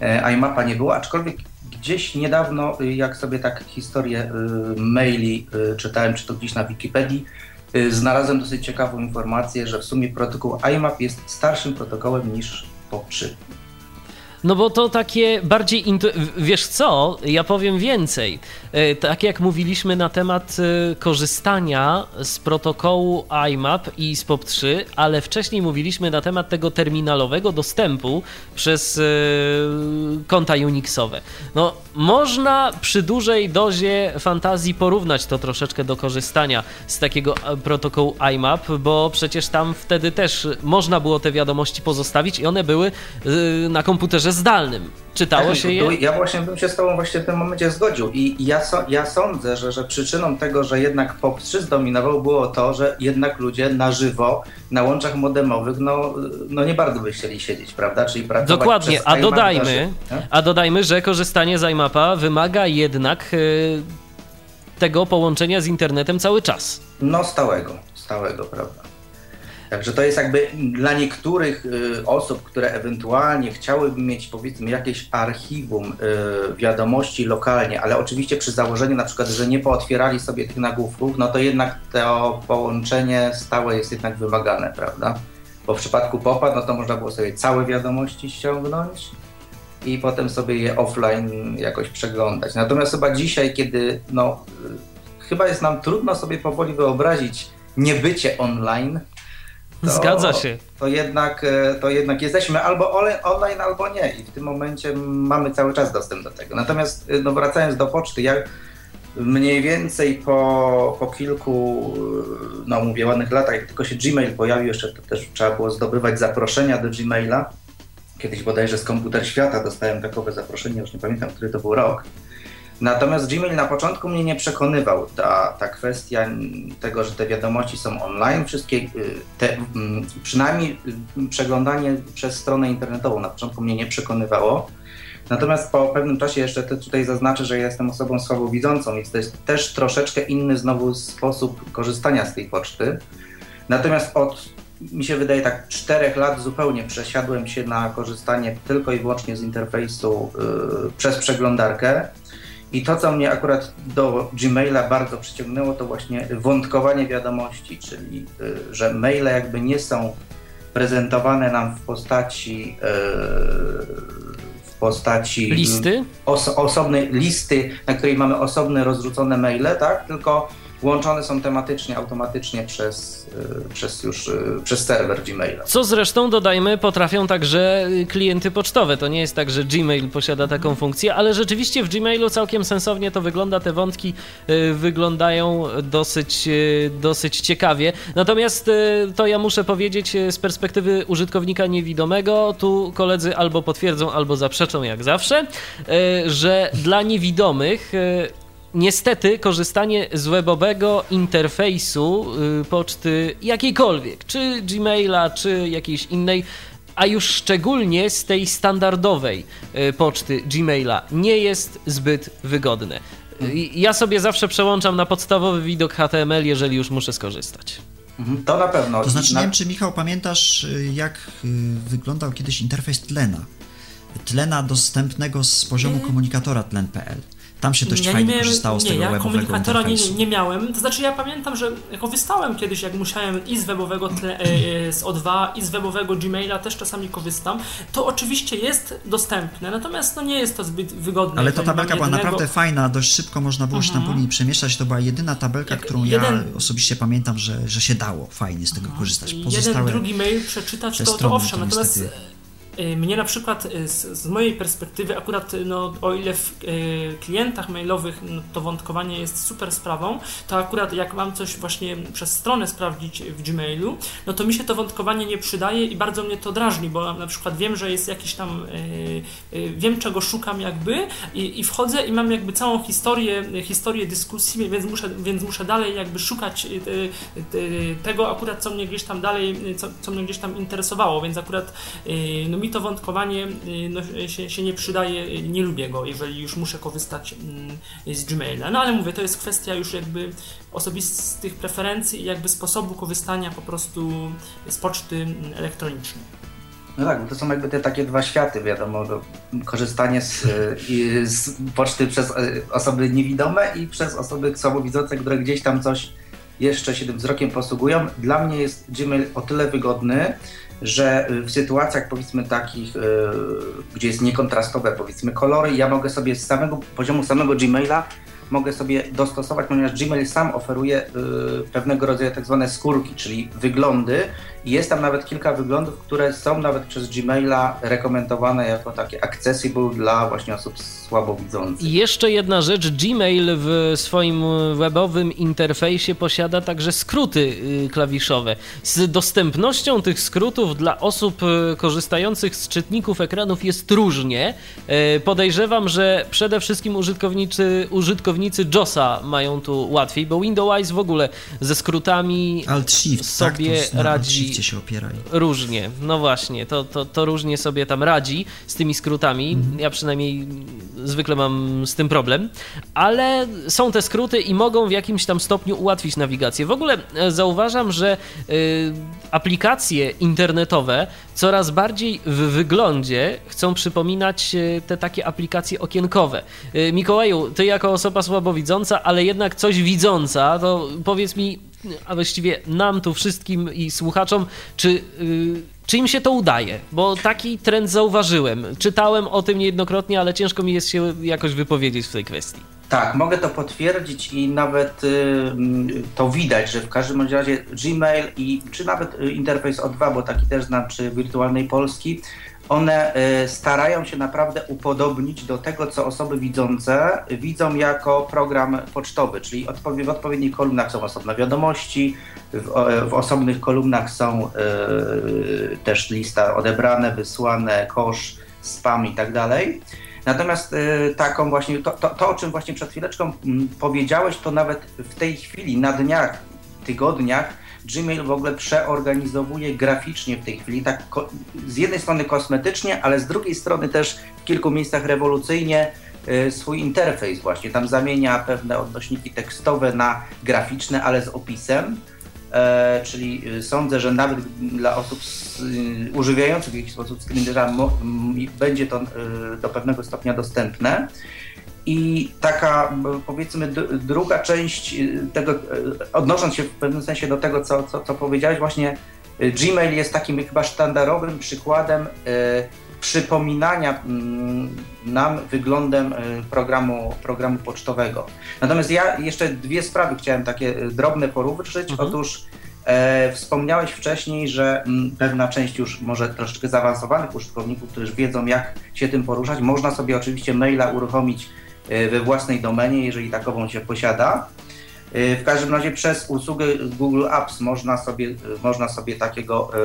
e, iMapa nie było, aczkolwiek gdzieś niedawno, jak sobie tak historię maili czytałem, czy to gdzieś na Wikipedii, znalazłem dosyć ciekawą informację, że w sumie protokół IMAP jest starszym protokołem niż POP3. No bo to takie bardziej. Wiesz co? Ja powiem więcej. E, tak jak mówiliśmy na temat e, korzystania z protokołu IMAP i z POP3, ale wcześniej mówiliśmy na temat tego terminalowego dostępu przez e, konta Unixowe. No, można przy dużej dozie fantazji porównać to troszeczkę do korzystania z takiego protokołu IMAP, bo przecież tam wtedy też można było te wiadomości pozostawić i one były na komputerze zdalnym. Czytało tak, się je? Ja właśnie bym się z Tobą właśnie w tym momencie zgodził. I ja, so, ja sądzę, że, że przyczyną tego, że jednak POP3 zdominował, było to, że jednak ludzie na żywo na łączach modemowych no, no nie bardzo by chcieli siedzieć, prawda? Czyli pracować Dokładnie, a dodajmy, a dodajmy, że korzystanie z iMapa wymaga jednak yy, tego połączenia z internetem cały czas. No stałego, stałego, prawda? Także to jest jakby dla niektórych y, osób, które ewentualnie chciałyby mieć powiedzmy jakieś archiwum y, wiadomości lokalnie, ale oczywiście przy założeniu na przykład, że nie pootwierali sobie tych nagłówków, no to jednak to połączenie stałe jest jednak wymagane, prawda? Bo w przypadku popa, no to można było sobie całe wiadomości ściągnąć i potem sobie je offline jakoś przeglądać. Natomiast chyba dzisiaj, kiedy no, y, chyba jest nam trudno sobie powoli wyobrazić niebycie online, to, Zgadza się. To jednak, e, to jednak jesteśmy albo online, albo nie i w tym momencie mamy cały czas dostęp do tego. Natomiast e, no wracając do poczty, ja mniej więcej po, po kilku, e, no mówię, ładnych latach, jak tylko się Gmail pojawił, jeszcze to też trzeba było zdobywać zaproszenia do Gmaila. Kiedyś bodajże z Komputer Świata dostałem takowe zaproszenie, już nie pamiętam, który to był rok. Natomiast Gmail na początku mnie nie przekonywał. Ta, ta kwestia tego, że te wiadomości są online, wszystkie, y, te, mm, przynajmniej y, przeglądanie przez stronę internetową na początku mnie nie przekonywało. Natomiast po pewnym czasie jeszcze tutaj zaznaczę, że jestem osobą słabowidzącą, więc to jest też troszeczkę inny znowu sposób korzystania z tej poczty. Natomiast od, mi się wydaje, tak czterech lat zupełnie przesiadłem się na korzystanie tylko i wyłącznie z interfejsu yy, przez przeglądarkę. I to, co mnie akurat do Gmaila bardzo przyciągnęło, to właśnie wątkowanie wiadomości, czyli y, że maile jakby nie są prezentowane nam w postaci y, w postaci listy? Oso osobnej listy, na której mamy osobne rozrzucone maile, tak? Tylko łączone są tematycznie, automatycznie przez, y, przez już y, przez serwer Gmaila. Co zresztą dodajmy, potrafią także klienty pocztowe. To nie jest tak, że Gmail posiada taką funkcję, ale rzeczywiście w Gmailu całkiem sensownie to wygląda. Te wątki y, wyglądają dosyć, dosyć ciekawie. Natomiast to ja muszę powiedzieć z perspektywy użytkownika niewidomego, tu koledzy albo potwierdzą, albo zaprzeczą, jak zawsze, że dla niewidomych niestety korzystanie z webowego interfejsu y, poczty jakiejkolwiek, czy Gmaila, czy jakiejś innej, a już szczególnie z tej standardowej y, poczty Gmaila, nie jest zbyt wygodne. Y, ja sobie zawsze przełączam na podstawowy widok HTML, jeżeli już muszę skorzystać. Mhm, to na pewno. To znaczy, nie wiem, czy Michał pamiętasz, jak wyglądał kiedyś interfejs tlena. Tlena dostępnego z poziomu komunikatora tlen.pl. Tam się dość ja fajnie miałem, korzystało z nie, tego ja webowego komunikatora nie, nie, miałem. To znaczy ja pamiętam, że korzystałem kiedyś, jak musiałem i z webowego tle, e, e, z O2 i z webowego Gmaila też czasami korzystam. To oczywiście jest dostępne, natomiast no nie jest to zbyt wygodne. Ale ta tabelka była naprawdę fajna, dość szybko można było się tam po mhm. niej przemieszczać. To była jedyna tabelka, jak którą jeden... ja osobiście pamiętam, że, że się dało fajnie z tego korzystać. Pozostałe jeden, drugi mail przeczytać, to, to owszem, natomiast niestety mnie na przykład y, z, z, mojej perspektywy, akurat y, no, o ile w klientach mailowych no, to wątkowanie jest super sprawą, to akurat jak mam coś właśnie przez stronę sprawdzić w Gmailu, no to mi się to wątkowanie nie przydaje i bardzo mnie to drażni, bo na przykład wiem, że jest jakiś tam, wiem czego szukam jakby i, i wchodzę i mam jakby całą historię, historię dyskusji, więc muszę, więc muszę dalej jakby szukać tego akurat, co mnie gdzieś tam dalej, co, co mnie gdzieś tam interesowało, więc akurat no, mi to wątkowanie y, no, się, się, nie przydaje, nie lubię go, jeżeli już muszę korzystać mm, z Gmaila. No ale mówię, to jest kwestia już jakby osobistych preferencji i jakby sposobu korzystania po prostu z poczty elektronicznej. No tak, to są jakby te takie dwa światy, wiadomo, korzystanie z, z poczty przez osoby niewidome i przez osoby słabowidzące, które gdzieś tam coś jeszcze się tym wzrokiem posługują. Dla mnie jest Gmail o tyle wygodny, że w sytuacjach powiedzmy takich, yy, gdzie jest niekontrastowe powiedzmy kolory, ja mogę sobie z samego poziomu samego Gmaila mogę sobie dostosować, ponieważ Gmail sam oferuje yy, pewnego rodzaju tak zwane skórki, czyli wyglądy jest tam nawet kilka wyglądów, które są nawet przez Gmaila rekomendowane jako takie accessible dla właśnie osób słabowidzących. I jeszcze jedna rzecz, Gmail w swoim webowym interfejsie posiada także skróty y, klawiszowe. Z dostępnością tych skrótów dla osób y, korzystających z czytników ekranów jest różnie. Y, podejrzewam, że przede wszystkim użytkownicy, użytkownicy JOSa mają tu łatwiej, bo Windows w ogóle ze skrótami Alt Shift, sobie tak, to się opiera. Różnie, no właśnie, to, to, to różnie sobie tam radzi z tymi skrótami. Mhm. Ja przynajmniej zwykle mam z tym problem, ale są te skróty i mogą w jakimś tam stopniu ułatwić nawigację. W ogóle e, zauważam, że y, aplikacje internetowe coraz bardziej w wyglądzie chcą przypominać e, te takie aplikacje okienkowe. Y, Mikołaju, ty jako osoba słabowidząca, ale jednak coś widząca, to powiedz mi, a właściwie nam tu wszystkim i słuchaczom, czy, yy, czy im się to udaje? Bo taki trend zauważyłem. Czytałem o tym niejednokrotnie, ale ciężko mi jest się jakoś wypowiedzieć w tej kwestii. Tak, mogę to potwierdzić i nawet y, to widać, że w każdym razie Gmail i czy nawet interfejs O2, bo taki też znam przy Wirtualnej Polski, one y, starają się naprawdę upodobnić do tego, co osoby widzące widzą jako program pocztowy, czyli w odpowiednich kolumnach są osobne wiadomości, w, w osobnych kolumnach są y, też lista odebrane, wysłane, kosz, spam i tak dalej. Natomiast y, taką właśnie, to, to, to, o czym właśnie przed chwileczką mm, powiedziałeś, to nawet w tej chwili, na dniach, tygodniach, Gmail w ogóle przeorganizowuje graficznie w tej chwili, tak z jednej strony kosmetycznie, ale z drugiej strony też w kilku miejscach rewolucyjnie y, swój interfejs właśnie. Tam zamienia pewne odnośniki tekstowe na graficzne, ale z opisem. E, czyli y, sądzę, że nawet dla osób z, y, używiających w jakiś sposób screenera będzie to y, do pewnego stopnia dostępne. I taka powiedzmy druga część y, tego, y, odnosząc się w pewnym sensie do tego, co, co, co powiedziałeś, właśnie y, Gmail jest takim chyba sztandarowym przykładem przypominania nam wyglądem programu, programu pocztowego. Natomiast ja jeszcze dwie sprawy chciałem takie drobne poruszyć. Mhm. Otóż e, wspomniałeś wcześniej, że m, pewna część już może troszeczkę zaawansowanych użytkowników, którzy wiedzą jak się tym poruszać, można sobie oczywiście maila uruchomić we własnej domenie, jeżeli takową się posiada. E, w każdym razie przez usługę Google Apps można sobie, można sobie takiego e,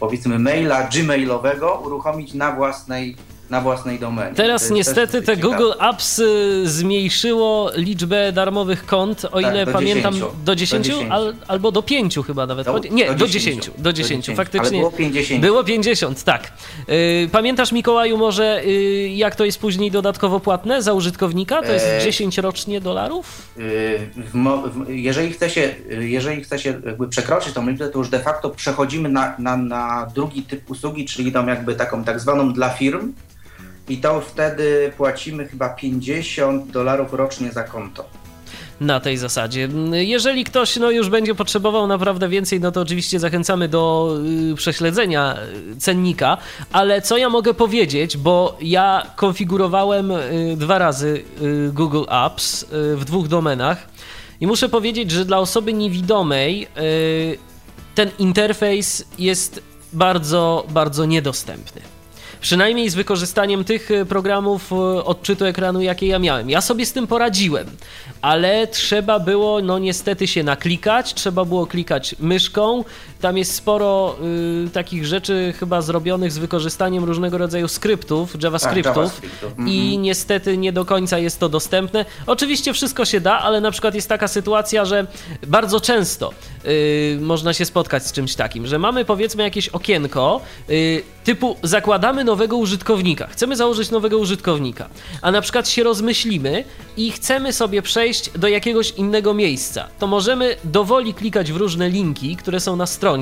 powiedzmy maila gmailowego uruchomić na własnej na własnej domenie. Teraz niestety te Google Apps y, zmniejszyło liczbę darmowych kont, o tak, ile do pamiętam 10. do 10, do 10. Al, albo do 5 chyba nawet. Do, nie, do 10. 10. Do 10, faktycznie. Ale było 50. Było 50, tak. Y, pamiętasz Mikołaju może y, jak to jest później dodatkowo płatne za użytkownika? To jest 10 e, rocznie dolarów? jeżeli chce się, jeżeli chce się jakby przekroczyć tą liczbę, to już de facto przechodzimy na, na, na drugi typ usługi, czyli tą jakby taką tak zwaną dla firm, i to wtedy płacimy chyba 50 dolarów rocznie za konto. Na tej zasadzie. Jeżeli ktoś no, już będzie potrzebował naprawdę więcej, no to oczywiście zachęcamy do y, prześledzenia y, cennika, ale co ja mogę powiedzieć, bo ja konfigurowałem y, dwa razy y, Google Apps y, w dwóch domenach. I muszę powiedzieć, że dla osoby niewidomej y, ten interfejs jest bardzo, bardzo niedostępny przynajmniej z wykorzystaniem tych e, programów e, odczytu ekranu, jakie ja miałem. Ja sobie z tym poradziłem, ale trzeba było, no niestety, się naklikać, trzeba było klikać myszką. Tam jest sporo y, takich rzeczy chyba zrobionych z wykorzystaniem różnego rodzaju skryptów, JavaScriptów. Tak, i mhm. niestety nie do końca jest to dostępne. Oczywiście wszystko się da, ale na przykład jest taka sytuacja, że bardzo często y, można się spotkać z czymś takim, że mamy powiedzmy jakieś okienko y, typu zakładamy nowego użytkownika, chcemy założyć nowego użytkownika, a na przykład się rozmyślimy i chcemy sobie przejść do jakiegoś innego miejsca, to możemy dowoli klikać w różne linki, które są na stronie,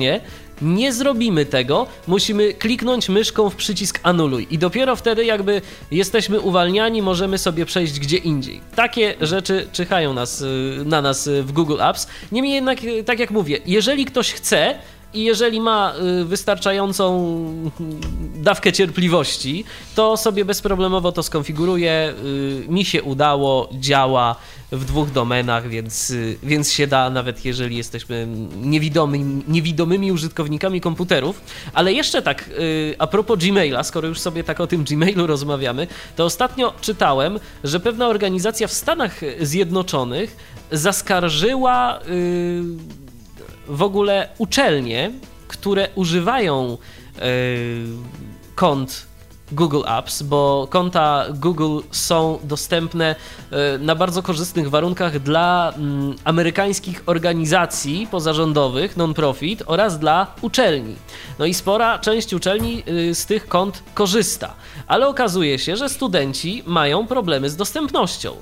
nie zrobimy tego, musimy kliknąć myszką w przycisk anuluj i dopiero wtedy jakby jesteśmy uwalniani, możemy sobie przejść gdzie indziej. Takie rzeczy czyhają nas, y, na nas y, w Google Apps. Niemniej jednak, y, tak jak mówię, jeżeli ktoś chce, i jeżeli ma wystarczającą dawkę cierpliwości, to sobie bezproblemowo to skonfiguruje. Mi się udało, działa w dwóch domenach, więc, y, więc się da, nawet jeżeli jesteśmy niewidomi, niewidomymi użytkownikami komputerów. Ale jeszcze tak, y, a propos Gmaila, skoro już sobie tak o tym Gmailu rozmawiamy, to ostatnio czytałem, że pewna organizacja w Stanach Zjednoczonych zaskarżyła y, w ogóle uczelnie, które używają kont Google Apps, bo konta Google są dostępne e, na bardzo korzystnych warunkach dla mm, amerykańskich organizacji pozarządowych, non-profit oraz dla uczelni. No i spora część uczelni y, z tych kont korzysta, ale okazuje się, że studenci mają problemy z dostępnością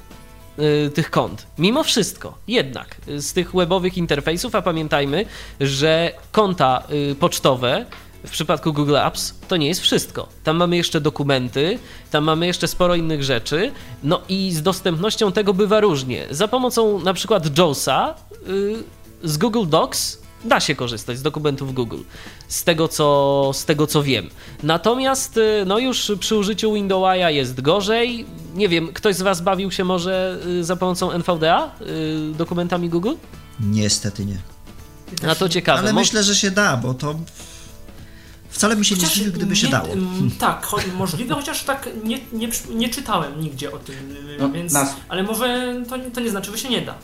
tych kont. Mimo wszystko, jednak z tych webowych interfejsów, a pamiętajmy, że konta y, pocztowe w przypadku Google Apps to nie jest wszystko. Tam mamy jeszcze dokumenty, tam mamy jeszcze sporo innych rzeczy, no i z dostępnością tego bywa różnie. Za pomocą na przykład JAWSa z Google Docs da się korzystać z dokumentów Google, z tego co, z tego co wiem. Natomiast y, no już przy użyciu Windowsa jest gorzej. Nie wiem, ktoś z Was bawił się może y, za pomocą NVDA yy, dokumentami Google? Niestety nie. A to ciekawe. Ale myślę, że się da, bo to Wcale mi się chociaż nie zdziwił, gdyby się dało. Hmm. Tak, możliwe, chociaż tak nie, nie, nie czytałem nigdzie o tym, no, więc, nas... ale może to, to nie znaczy, że się nie da.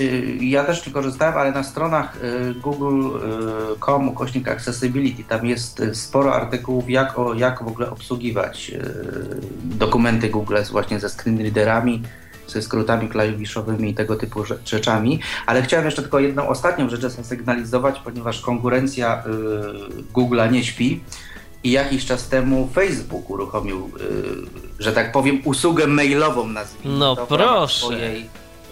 Y, ja też nie korzystałem, ale na stronach y, google.com y, kośnik accessibility tam jest sporo artykułów, jak, o, jak w ogóle obsługiwać dokumenty Google właśnie ze screenreaderami, ze skrótami klawiszowymi i tego typu rzeczami. Ale chciałem jeszcze tylko jedną ostatnią rzecz zasygnalizować, ponieważ konkurencja Google'a nie śpi. I jakiś czas temu Facebook uruchomił, że tak powiem, usługę mailową, nazwijmy no, to, proszę.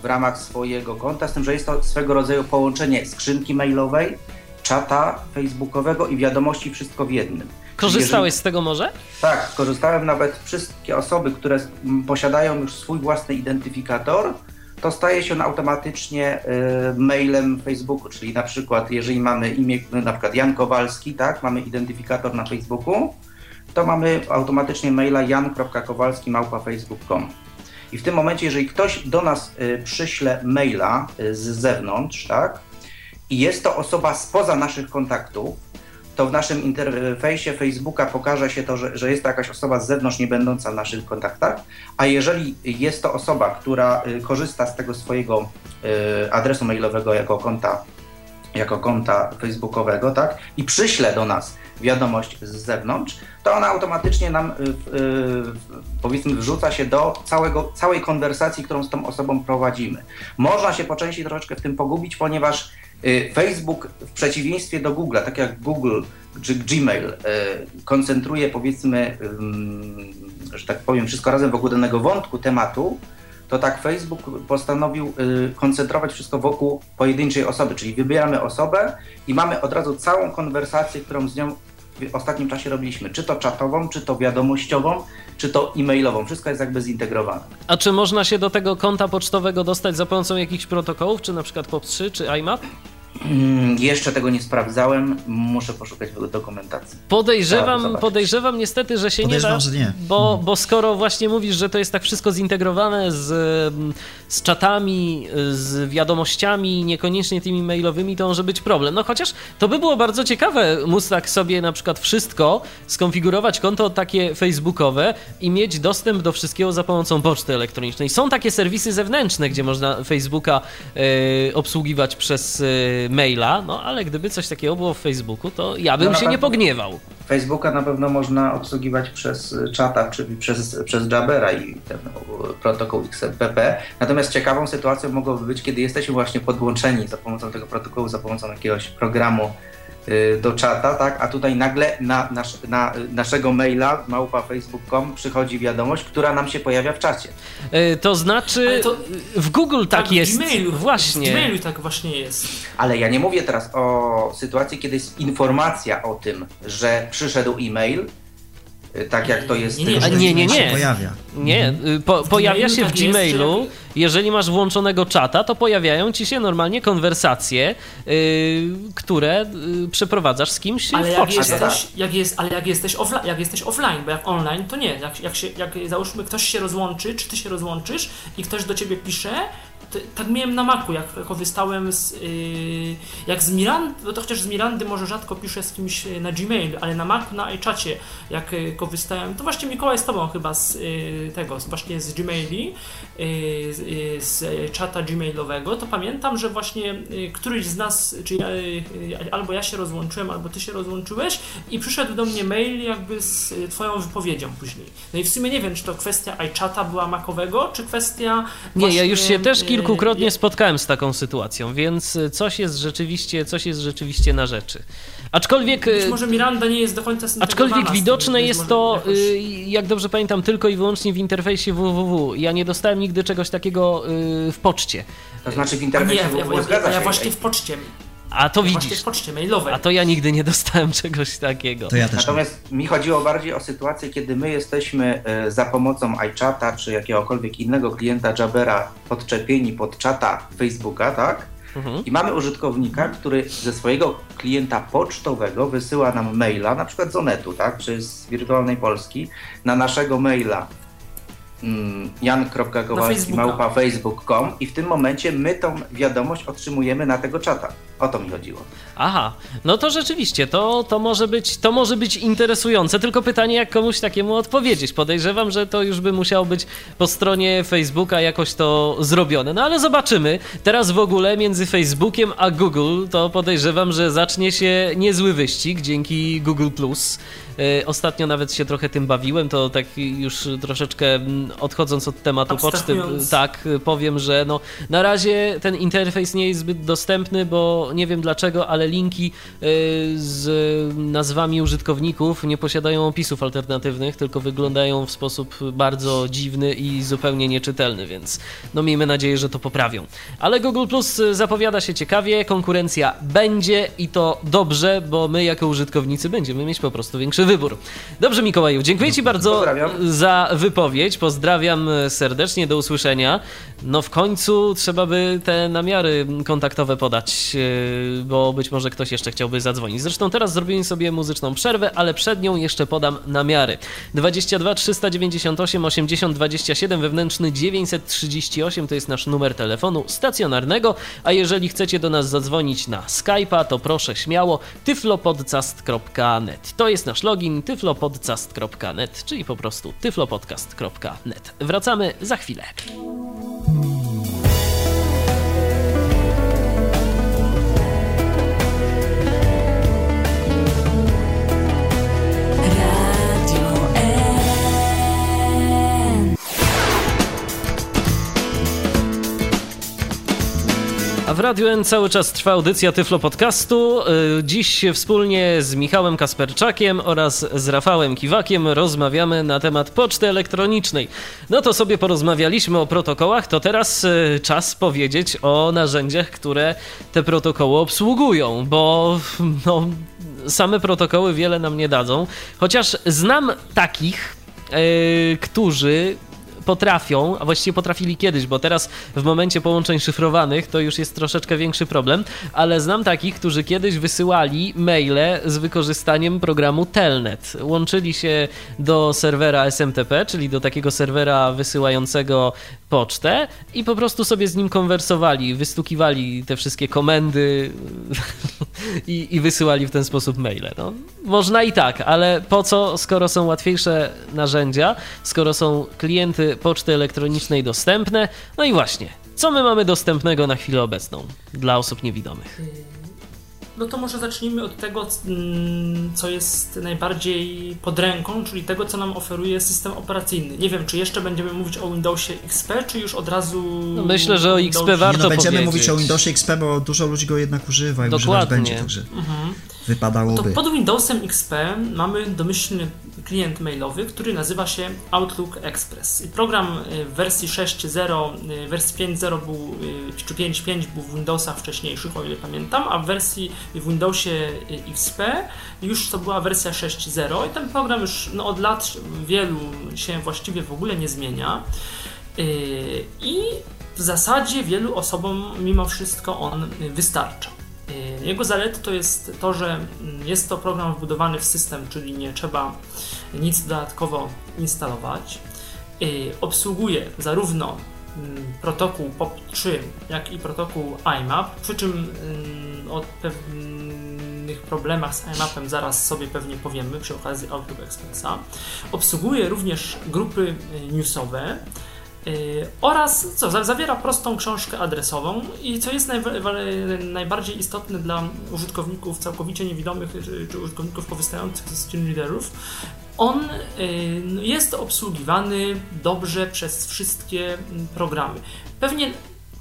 W ramach, swojego konta, z tym, że jest to swego rodzaju połączenie skrzynki mailowej, czata facebookowego i wiadomości wszystko w jednym. Korzystałeś Jeżeli... z tego może? Tak, korzystałem nawet wszystkie osoby, które posiadają już swój własny identyfikator, to staje się on automatycznie y, mailem Facebooku, czyli na przykład jeżeli mamy imię, na przykład Jan Kowalski, tak, mamy identyfikator na Facebooku, to mamy automatycznie maila jan.kowalski.facebook.com. I w tym momencie, jeżeli ktoś do nas y, przyśle maila y, z zewnątrz, tak, i jest to osoba spoza naszych kontaktów, to w naszym interfejsie Facebooka pokaże się to, że, że jest to jakaś osoba z zewnątrz, nie będąca w naszych kontaktach, a jeżeli jest to osoba, która y, korzysta z tego swojego adresu mailowego jako konta, jako konta facebookowego, tak, i przyśle do nas wiadomość z zewnątrz, to ona automatycznie nam, y, powiedzmy, wrzuca się do całego, całej konwersacji, którą z tą osobą prowadzimy. Można się po części troszeczkę w tym pogubić, ponieważ Y, Facebook w przeciwieństwie do Google, tak jak Google czy Gmail y, koncentruje powiedzmy, że tak powiem, wszystko razem wokół danego wątku tematu, to tak Facebook postanowił y, koncentrować wszystko wokół pojedynczej osoby, czyli wybieramy osobę i mamy od razu całą konwersację, którą z nią w ostatnim czasie robiliśmy, czy to czatową, czy to wiadomościową, czy to e-mailową. Wszystko jest jakby zintegrowane. A czy można się do tego konta pocztowego dostać za pomocą jakichś protokołów, czy na przykład POP3, czy IMAP? Mm, jeszcze tego nie sprawdzałem, muszę poszukać dokumentacji. Podejrzewam, podejrzewam niestety, że się nie da, że nie. Bo, hmm. bo skoro właśnie mówisz, że to jest tak wszystko zintegrowane z, z czatami, z wiadomościami, niekoniecznie tymi mailowymi, to może być problem. No chociaż to by było bardzo ciekawe móc tak sobie na przykład wszystko skonfigurować, konto takie facebookowe i mieć dostęp do wszystkiego za pomocą poczty elektronicznej. Są takie serwisy zewnętrzne, gdzie można Facebooka y, obsługiwać przez y, maila, no ale gdyby coś takiego było w Facebooku, to ja bym no, się nie pogniewał. Facebooka na pewno można obsługiwać przez czata, czyli przez, przez Jabera i ten protokół XMPP. Natomiast ciekawą sytuacją mogłoby być, kiedy jesteśmy właśnie podłączeni za pomocą tego protokołu, za pomocą jakiegoś programu y, do czata, tak? A tutaj nagle na, nasz, na naszego maila małpa.facebook.com przychodzi wiadomość, która nam się pojawia w czacie. E, to znaczy, to, w Google tak, tak jest. W Gmailu, właśnie. W Gmailu tak właśnie jest. Ale ja nie mówię teraz o sytuacji, kiedy jest informacja o tym, że przyszedł e-mail, y, tak jak to jest. Nie, nie, nie, nie, się nie. pojawia. Nie, y, po, pojawia się w tak jest, Gmailu. Jeżeli masz włączonego czata, to pojawiają ci się normalnie konwersacje, y, które y, przeprowadzasz z kimś Ale w jak poczcie. jesteś, jak jest, ale jak jesteś, offline, jak jesteś offline, bo jak online, to nie. Jak, jak, się, jak załóżmy ktoś się rozłączy, czy ty się rozłączysz i ktoś do ciebie pisze, tak miałem na Macu, jak korzystałem z, yy, jak z Mirandy, no to chociaż z Mirandy może rzadko piszę z kimś yy, na Gmail, ale na Macu, na iChacie, jak yy, korzystałem, to właśnie Mikołaj z tobą chyba z yy, tego, z, właśnie z Gmaili, yy, z, czata Gmailowego, to pamiętam, że właśnie któryś z nas, czy ja, albo ja się rozłączyłem, albo ty się rozłączyłeś i przyszedł do mnie mail jakby z twoją wypowiedzią później. No i w sumie nie wiem, czy to kwestia iChata była makowego, czy kwestia Nie, ja już się też yy, kilkukrotnie spotkałem z taką sytuacją, więc y, coś jest rzeczywiście, coś jest rzeczywiście na rzeczy. Aczkolwiek, Być y, może Miranda nie jest do końca aczkolwiek tym, widoczne jest to, jakoś- y, jak dobrze pamiętam, tylko i wyłącznie w interfejsie www. Ja nie dostałem nigdy czegoś takiego y, w poczcie. To znaczy w A nie, internecie ja, właśnie w poczcie, A to właśnie widzisz. w poczcie mailowej. A to ja nigdy nie dostałem czegoś takiego. To ja też. nie. Natomiast mi chodziło bardziej o sytuację, kiedy my jesteśmy e, za pomocą iChata czy jakiegokolwiek innego klienta Jabera podczepieni pod czata Facebooka, tak? Mhm. I mamy użytkownika, który ze swojego klienta pocztowego wysyła nam maila, na przykład z Onetu, tak? Czy z Wirtualnej Polski, na naszego maila jan.kowalski Na małpa facebook.com i w tym momencie my tą wiadomość otrzymujemy na tego czata. O to mi chodziło. Aha, no to rzeczywiście, to, to, może być, to może być interesujące, tylko pytanie, jak komuś takiemu odpowiedzieć. Podejrzewam, że to już by musiało być po stronie Facebooka jakoś to zrobione. No ale zobaczymy. Teraz w ogóle między Facebookiem a Google to podejrzewam, że zacznie się niezły wyścig dzięki Google+. Ostatnio nawet się trochę tym bawiłem, to tak już troszeczkę odchodząc od tematu poczty, tak, powiem, że no, na razie ten interfejs nie jest zbyt dostępny, bo nie wiem dlaczego, ale linki y, z nazwami użytkowników nie posiadają opisów alternatywnych, tylko wyglądają w sposób bardzo dziwny i zupełnie nieczytelny, więc no miejmy nadzieję, że to poprawią. Ale Google Plus zapowiada się ciekawie, konkurencja będzie i to dobrze, bo my jako użytkownicy będziemy mieć po prostu większy wybór. Dobrze Mikołaju, dziękuję Ci bardzo Pozdrawiam. za wypowiedź. Pozdrawiam serdecznie, do usłyszenia. No w końcu trzeba by te namiary kontaktowe podać, yy, bo być może ktoś jeszcze chciałby zadzwonić. Zresztą teraz zrobimy sobie muzyczną przerwę, ale przed nią jeszcze podam namiary. 22 398 80 27 wewnętrzny 938 to jest nasz numer telefonu stacjonarnego, a jeżeli chcecie do nas zadzwonić na Skype'a, to proszę śmiało tyflopodcast.net. To jest nasz login tyflopodcast.net, czyli po prostu tyflopodcast.net. Wracamy za chwilę. A w Radiu N cały czas trwa audycja Tyflo Podcastu. Yy, Dziś wspólnie z Michałem Kasperczakiem oraz z Rafałem Kiwakiem rozmawiamy na temat poczty elektronicznej. No to sobie porozmawialiśmy o protokołach, to teraz yy, czas powiedzieć o narzędziach, które te protokoły obsługują, bo no, same protokoły wiele nam nie dadzą. Chociaż znam takich, yy, którzy potrafią, a właściwie potrafili kiedyś, bo teraz w momencie połączeń szyfrowanych to już jest troszeczkę większy problem, ale znam takich, którzy kiedyś wysyłali maile z wykorzystaniem programu Telnet. Łączyli się do serwera SMTP, czyli do takiego serwera wysyłającego pocztę i po prostu sobie z nim konwersowali, wystukiwali te wszystkie komendy i, i wysyłali w ten sposób maile. No, można i tak, ale po co, skoro są łatwiejsze narzędzia, skoro są klienty poczty elektronicznej dostępne? No i właśnie, co my mamy dostępnego na chwilę obecną dla osób niewidomych? No to może zacznijmy od tego, mm, co jest najbardziej pod ręką, czyli tego, co nam oferuje system operacyjny. Nie wiem, czy jeszcze będziemy mówić o Windowsie XP, czy już od razu. No myślę, że o Windows- XP warto Nie, no, będziemy powiedzieć. mówić o Windowsie XP, bo dużo ludzi go jednak używa i używać Dokładnie. będzie, także Mhm. wypadałoby. To pod Windowsem XP mamy domyślny klient mailowy, który nazywa się Outlook Express. Program y, w wersji 6.0, y, wersji 5.0 był, y, czy 5.5 był w Windowsach wcześniejszych, o ile pamiętam, a w wersji w Windowsie XP już to była wersja 6.0 i ten program już no, od lat wielu się właściwie w ogóle nie zmienia. I w zasadzie wielu osobom mimo wszystko on wystarcza. Y, jego zalety to jest to, że jest to program wbudowany w system, czyli nie trzeba nic dodatkowo instalować. Y, obsługuje zarówno mm, protokół POP3, jak i protokół IMAP, przy czym mm, o pewnych problemach z IMAPem zaraz sobie pewnie powiemy przy okazji Outlook Expressa. Obsługuje również grupy y, newsowe, oraz co, zawiera prostą książkę adresową i co jest naj, najbardziej istotne dla użytkowników całkowicie niewidomych czy użytkowników korzystających ze screen readerów, on y, no, jest obsługiwany dobrze przez wszystkie mm, programy. Pewnie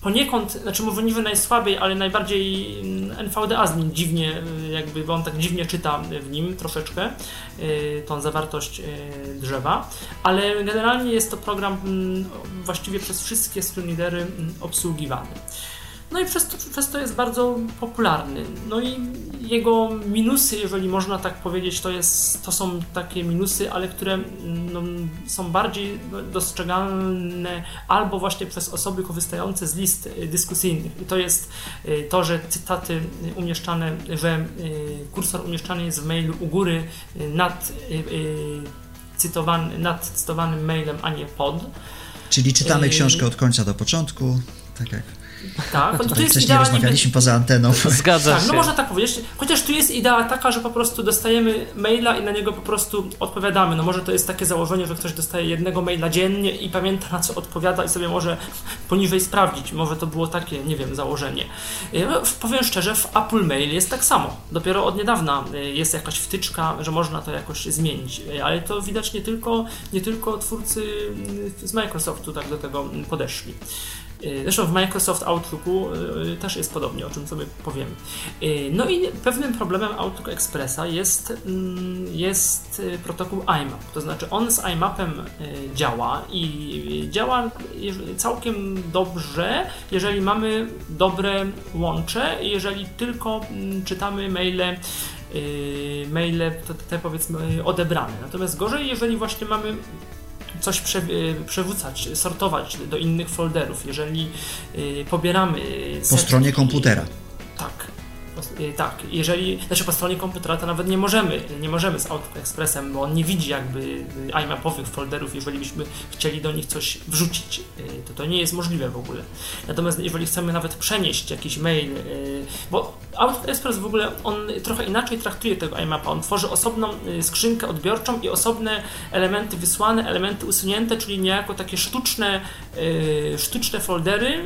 poniekąd, znaczy możliwe najsłabiej, ale najbardziej NVDA z nim dziwnie, y, jakby, bo on tak dziwnie czyta w nim troszeczkę y, tą zawartość y, drzewa, ale generalnie jest to program mm, właściwie przez wszystkie screenreadery mm, obsługiwany. No i przez to, przez to jest bardzo popularny. No i jego minusy, jeżeli można tak powiedzieć, to, jest, to są takie minusy, ale które no, są bardziej dostrzegalne albo właśnie przez osoby korzystające z list dyskusyjnych. I to jest y, to, że cytaty umieszczane, że y, kursor umieszczany jest w mailu u góry y, nad, cytowany, nad cytowanym mailem, a nie pod. Czyli czytamy książkę od końca do początku, tak jak tak, to jest wcześniej idealnie... rozmawialiśmy poza anteną. Zgadza tak, się. No można tak powiedzieć. Chociaż tu jest idea taka, że po prostu dostajemy maila i na niego po prostu odpowiadamy. No może to jest takie założenie, że ktoś dostaje jednego maila dziennie i pamięta na co odpowiada i sobie może poniżej sprawdzić. Może to było takie, nie wiem, założenie. No, powiem szczerze, w Apple Mail jest tak samo. Dopiero od niedawna e, jest jakaś wtyczka, że można to jakoś zmienić. E, ale to widać nie tylko, nie tylko twórcy z Microsoftu tak do tego podeszli. Y, zresztą w Microsoft Outlooku y, też jest podobnie, o czym sobie powiem. Y, no i pewnym problemem Outlook Expressa jest, mm, jest protokół IMAP. To znaczy on z IMAPem działa i działa całkiem dobrze, jeżeli mamy dobre łącze, jeżeli tylko mm, czytamy maile maile te, te powiedzmy odebrane. Natomiast gorzej, jeżeli właśnie mamy coś prze, y, przewracać, sortować do innych folderów, jeżeli y, pobieramy. Po stronie komputera. Tak. Y, tak, jeżeli, znaczy po stronie komputera to nawet nie możemy, nie możemy z AutoExpressem, bo on nie widzi jakby y, iMapowych folderów, jeżeli byśmy chcieli do nich coś wrzucić, y, to to nie jest możliwe w ogóle. Natomiast jeżeli chcemy nawet przenieść jakiś mail, bo AutoExpress w ogóle on trochę inaczej traktuje tego iMapa, on tworzy osobną skrzynkę odbiorczą i osobne elementy wysłane, elementy usunięte, czyli niejako takie sztuczne, sztuczne foldery,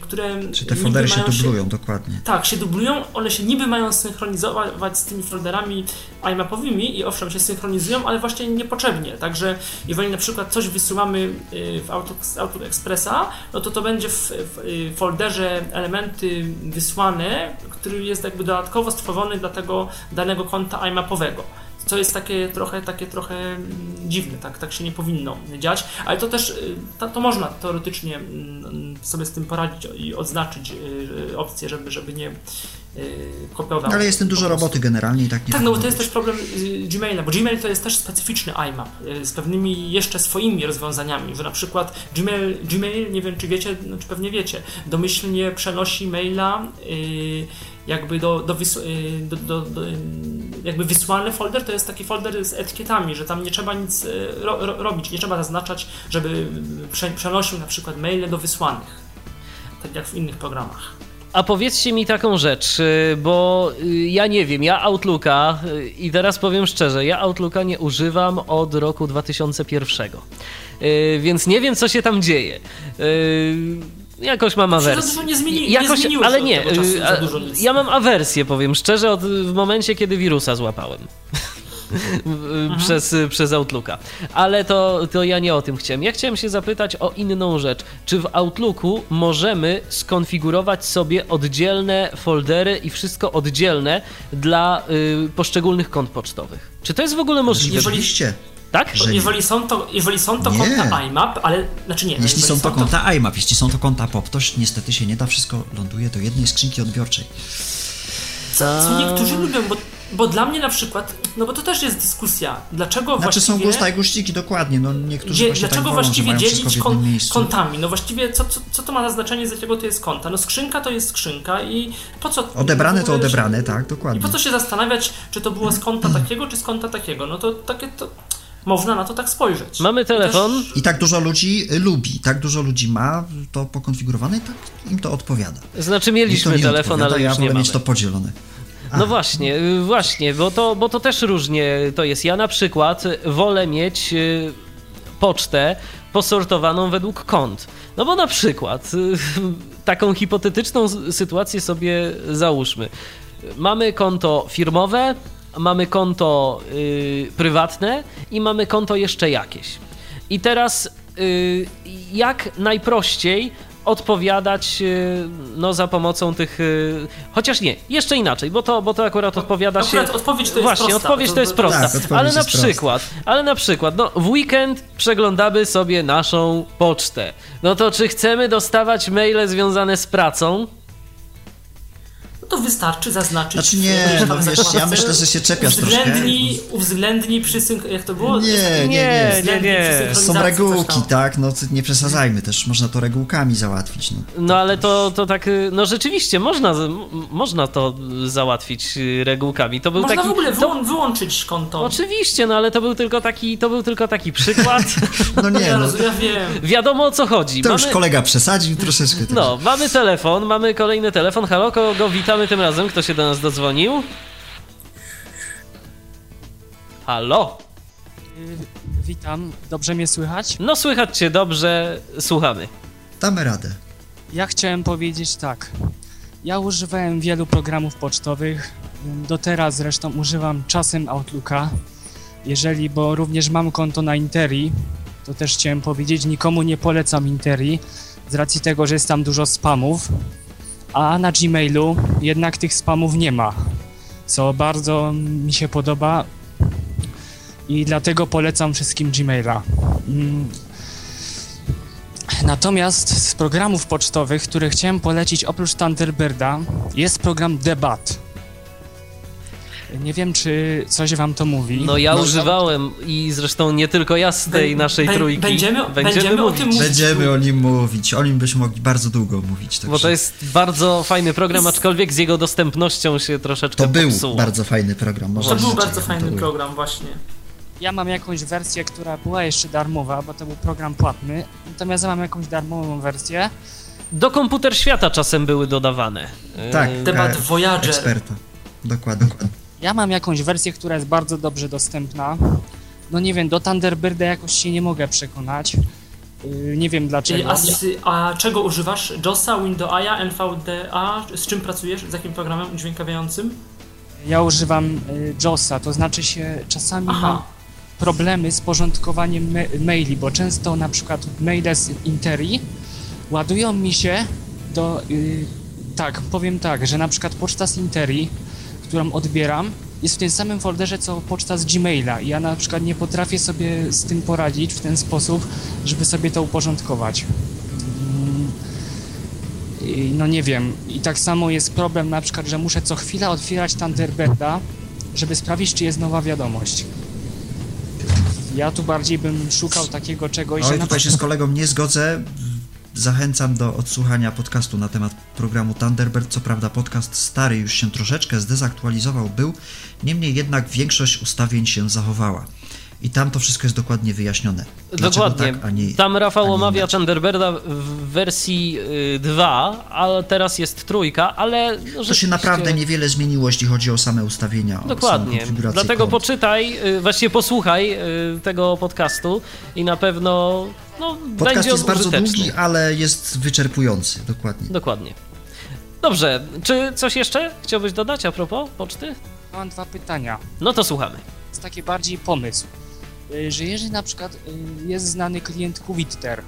które... Czy te foldery się dublują, się, dokładnie. Tak, się dublują, one się niby mają synchronizować z tymi folderami iMapowymi i owszem się synchronizują, ale właśnie niepotrzebnie. Także jeżeli na przykład coś wysyłamy y, w Outlook Expressa, no to to będzie w, w y, folderze elementy wysłane, który jest jakby dodatkowo stworzony dla tego danego konta iMapowego co jest takie trochę, takie trochę mm, dziwne, tak, tak się nie powinno dziać, ale to też y, to, to można teoretycznie mm, sobie z tym poradzić i odznaczyć opcję, żeby, żeby nie kopiował. Ale jest tym dużo roboty generalnie i tak nie Tak, no bo to jest też problem Gmaila, bo Gmail to jest też specyficzny IMAP y, z pewnymi jeszcze swoimi rozwiązaniami, że na przykład Gmail, Gmail nie wiem czy wiecie, no, czy pewnie wiecie, domyślnie przenosi maila y, jakby do, do, y, do, do, do, jakby wysłany folder to jest taki folder z etykietami, że tam nie trzeba nic ro, ro, robić, nie trzeba zaznaczać, żeby prze, przenosił na przykład maile do wysłanych, tak jak w innych programach. A powiedzcie mi taką rzecz, y, bo y, ja nie wiem, ja Outlooka y, i teraz powiem szczerze, ja Outlooka nie używam od roku 2001. Więc nie wiem, co się tam dzieje. Jakoś mam awersję. Nie, zmieni, Jakoś, nie ale nie, ja mam awersję, powiem szczerze, od, w momencie, kiedy wirusa złapałem. mhm. przez, przez Outlooka. Ale to, to ja nie o tym chciałem. Ja chciałem się zapytać o inną rzecz. Czy w Outlooku możemy skonfigurować sobie oddzielne foldery i wszystko oddzielne dla y, poszczególnych kont pocztowych? Czy to jest w ogóle możliwe? Oczywiście. Tak? Że jeżeli są to, jeżeli są to konta IMAP, ale znaczy nie. Jeśli są to konta IMAP, jeśli są to konta POP, to niestety się nie da, wszystko ląduje do jednej skrzynki odbiorczej. Co, co niektórzy lubią, bo, bo dla mnie na przykład, no bo to też jest dyskusja, dlaczego znaczy właściwie... są gusta i guściki, dokładnie, no niektórzy Dlaczego tak wolą, właściwie dzielić kon, kontami? No właściwie co, co, co to ma za znaczenie, z jakiego to jest konta? No skrzynka to jest skrzynka i po co... Odebrane to odebrane, tak, dokładnie. I po co się zastanawiać, czy to było z konta takiego, czy z konta takiego? No to takie to można na to tak spojrzeć. Mamy telefon. I, też... I tak dużo ludzi lubi, tak dużo ludzi ma to pokonfigurowane i tak im to odpowiada. Znaczy mieliśmy telefon, ale już ja nie mamy. mieć to podzielone. No właśnie, właśnie, bo to, bo to też różnie to jest. Ja na przykład wolę mieć y, pocztę posortowaną według kont. No bo na przykład y, taką hipotetyczną sytuację sobie załóżmy. Mamy konto firmowe, mamy konto y, prywatne i mamy konto jeszcze jakieś. I teraz jak najprościej odpowiadać y, no, za pomocą tych. Y, chociaż nie, jeszcze inaczej, bo to, bo to akurat odpowiada akurat się. Odpowiedź to jest Właśnie, prosta. odpowiedź to jest prosta. Tak, ale na przykład, prosta. ale na przykład, no, w weekend przeglądamy sobie naszą pocztę. No to czy chcemy dostawać maile związane z pracą? No to wystarczy zaznaczyć. Znaczy nie, no wiesz, ja myślę, że się czepiasz uwzględnij, troszkę. Uwzględnij przysynk... Jak to było? Nie, nie, nie. nie, nie. Są regułki, tak? No nie przesadzajmy też. Można to regułkami załatwić. No, no ale to, to tak, no rzeczywiście, można, można to załatwić regułkami. To był można taki, w ogóle to... wyłączyć konto. Oczywiście, no ale to był tylko taki, to był tylko taki przykład. no nie, ja, no. ja wiem. Wiadomo o co chodzi. To mamy... już kolega przesadził troszeczkę. No, mamy telefon, mamy kolejny telefon. Halo, kogo witam? Witamy tym razem. Kto się do nas dodzwonił? Halo? Witam, dobrze mnie słychać? No słychać cię dobrze, słuchamy. Damy radę. Ja chciałem powiedzieć tak. Ja używałem wielu programów pocztowych. Do teraz zresztą używam czasem Outlooka. Jeżeli, bo również mam konto na Interi, to też chciałem powiedzieć, nikomu nie polecam Interi, z racji tego, że jest tam dużo spamów, a na Gmailu jednak tych spamów nie ma, co bardzo mi się podoba i dlatego polecam wszystkim Gmaila. Mm. Natomiast z programów pocztowych, które chciałem polecić oprócz Thunderbirda, jest program Debat. Nie wiem, czy coś wam to mówi. No ja no, używałem i zresztą nie tylko ja z tej naszej trójki. Będziemy, będziemy, będziemy o tym mówić. Będziemy o nim mówić. O nim byśmy mogli bardzo długo mówić. Także. Bo to jest bardzo fajny program, aczkolwiek z jego dostępnością się troszeczkę To był popsuło. bardzo fajny program. Może to był bardzo fajny program, właśnie. Ja mam jakąś wersję, która była jeszcze darmowa, bo to był program płatny. Natomiast ja mam jakąś darmową wersję. Do komputer świata czasem były dodawane. Tak, temat Voyager. Eksperta. Dokładnie. Ja mam jakąś wersję, która jest bardzo dobrze dostępna. No nie wiem, do Thunderbirda jakoś się nie mogę przekonać. Yy, nie wiem dlaczego. A, a, czego używasz? JOSa, Windowsa, NVDA? Z czym pracujesz? Z jakim programem udźwiękawiającym? Ja używam y, JOSa, to znaczy się czasami Aha. mam problemy z porządkowaniem ma maili, bo często na przykład maile z Interi ładują mi się do... Yy, tak, powiem tak, że na przykład poczta z Interi którą odbieram, jest w tym samym folderze co poczta z Gmaila i ja na przykład nie potrafię sobie z tym poradzić w ten sposób, żeby sobie to uporządkować. I no nie wiem. I tak samo jest problem na przykład, że muszę co chwila otwierać Thunderbirda, żeby sprawdzić, czy jest nowa wiadomość. Ja tu bardziej bym szukał takiego czegoś, Oj, że... tutaj się z kolegą nie zgodzę zachęcam do odsłuchania podcastu na temat programu Thunderbird. Co prawda podcast stary już się troszeczkę zdezaktualizował był, niemniej jednak większość ustawień się zachowała. I tam to wszystko jest dokładnie wyjaśnione. Dlaczego dokładnie. Tak, nie, tam Rafał omawia Thunderbirda w wersji 2, a teraz jest trójka, ale... To się naprawdę niewiele zmieniło, jeśli chodzi o same ustawienia. Dokładnie. Dlatego kont. poczytaj, y, właściwie posłuchaj y, tego podcastu i na pewno no, Podcast jest bardzo długi, ale jest wyczerpujący. Dokładnie. Dokładnie. Dobrze, czy coś jeszcze chciałbyś dodać a propos poczty? Mam dwa pytania. No to słuchamy. jest taki bardziej pomysł, y, że jeżeli na przykład y, jest znany klient Twitter,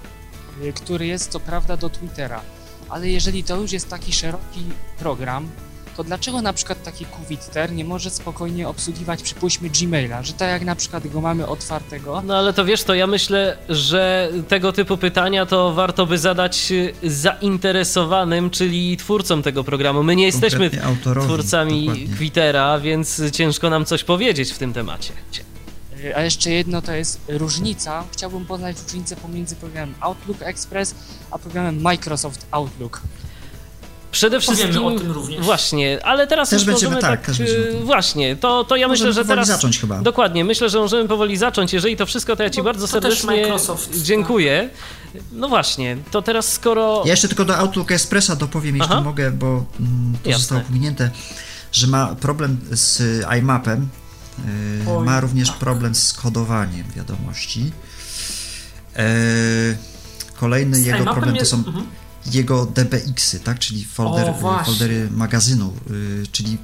y, który jest co prawda do Twittera, ale jeżeli to już jest taki szeroki program, to dlaczego na przykład taki Twitter nie może spokojnie obsługiwać, przypuśćmy, Gmaila, że tak jak na przykład go mamy otwartego, No ale to wiesz, to ja myślę, że tego typu pytania to warto by zadać y, zainteresowanym, czyli twórcom tego programu. My nie jesteśmy twórcami dokładnie. Twittera, więc ciężko nam coś powiedzieć w tym temacie. A jeszcze jedno to jest różnica. Chciałbym poznać różnicę pomiędzy programem Outlook Express a programem Microsoft Outlook. Przede Powiemy wszystkim. o tym również. Właśnie, ale teraz Też już będziemy, możemy tak, tak. też będziemy o y, tym. właśnie, to, to ja Możemy myślę, że powoli teraz. zacząć chyba. Dokładnie, myślę, że możemy powoli zacząć. Jeżeli to wszystko, to ja Ci Bo bardzo to też serdecznie Microsoft, tak. dziękuję. No właśnie, to teraz skoro. Ja jeszcze tylko do Outlook Expressa dopowiem, jeśli Aha. mogę, bo mm, to Jasne. zostało pominięte, że ma problem z iMapem, yy, Oj, ma również tak. problem z kodowaniem wiadomości. Yy, kolejny jego problem to są mhm. jego DBX-y, tak? czyli folder, O, właśnie. foldery magazynu, czyli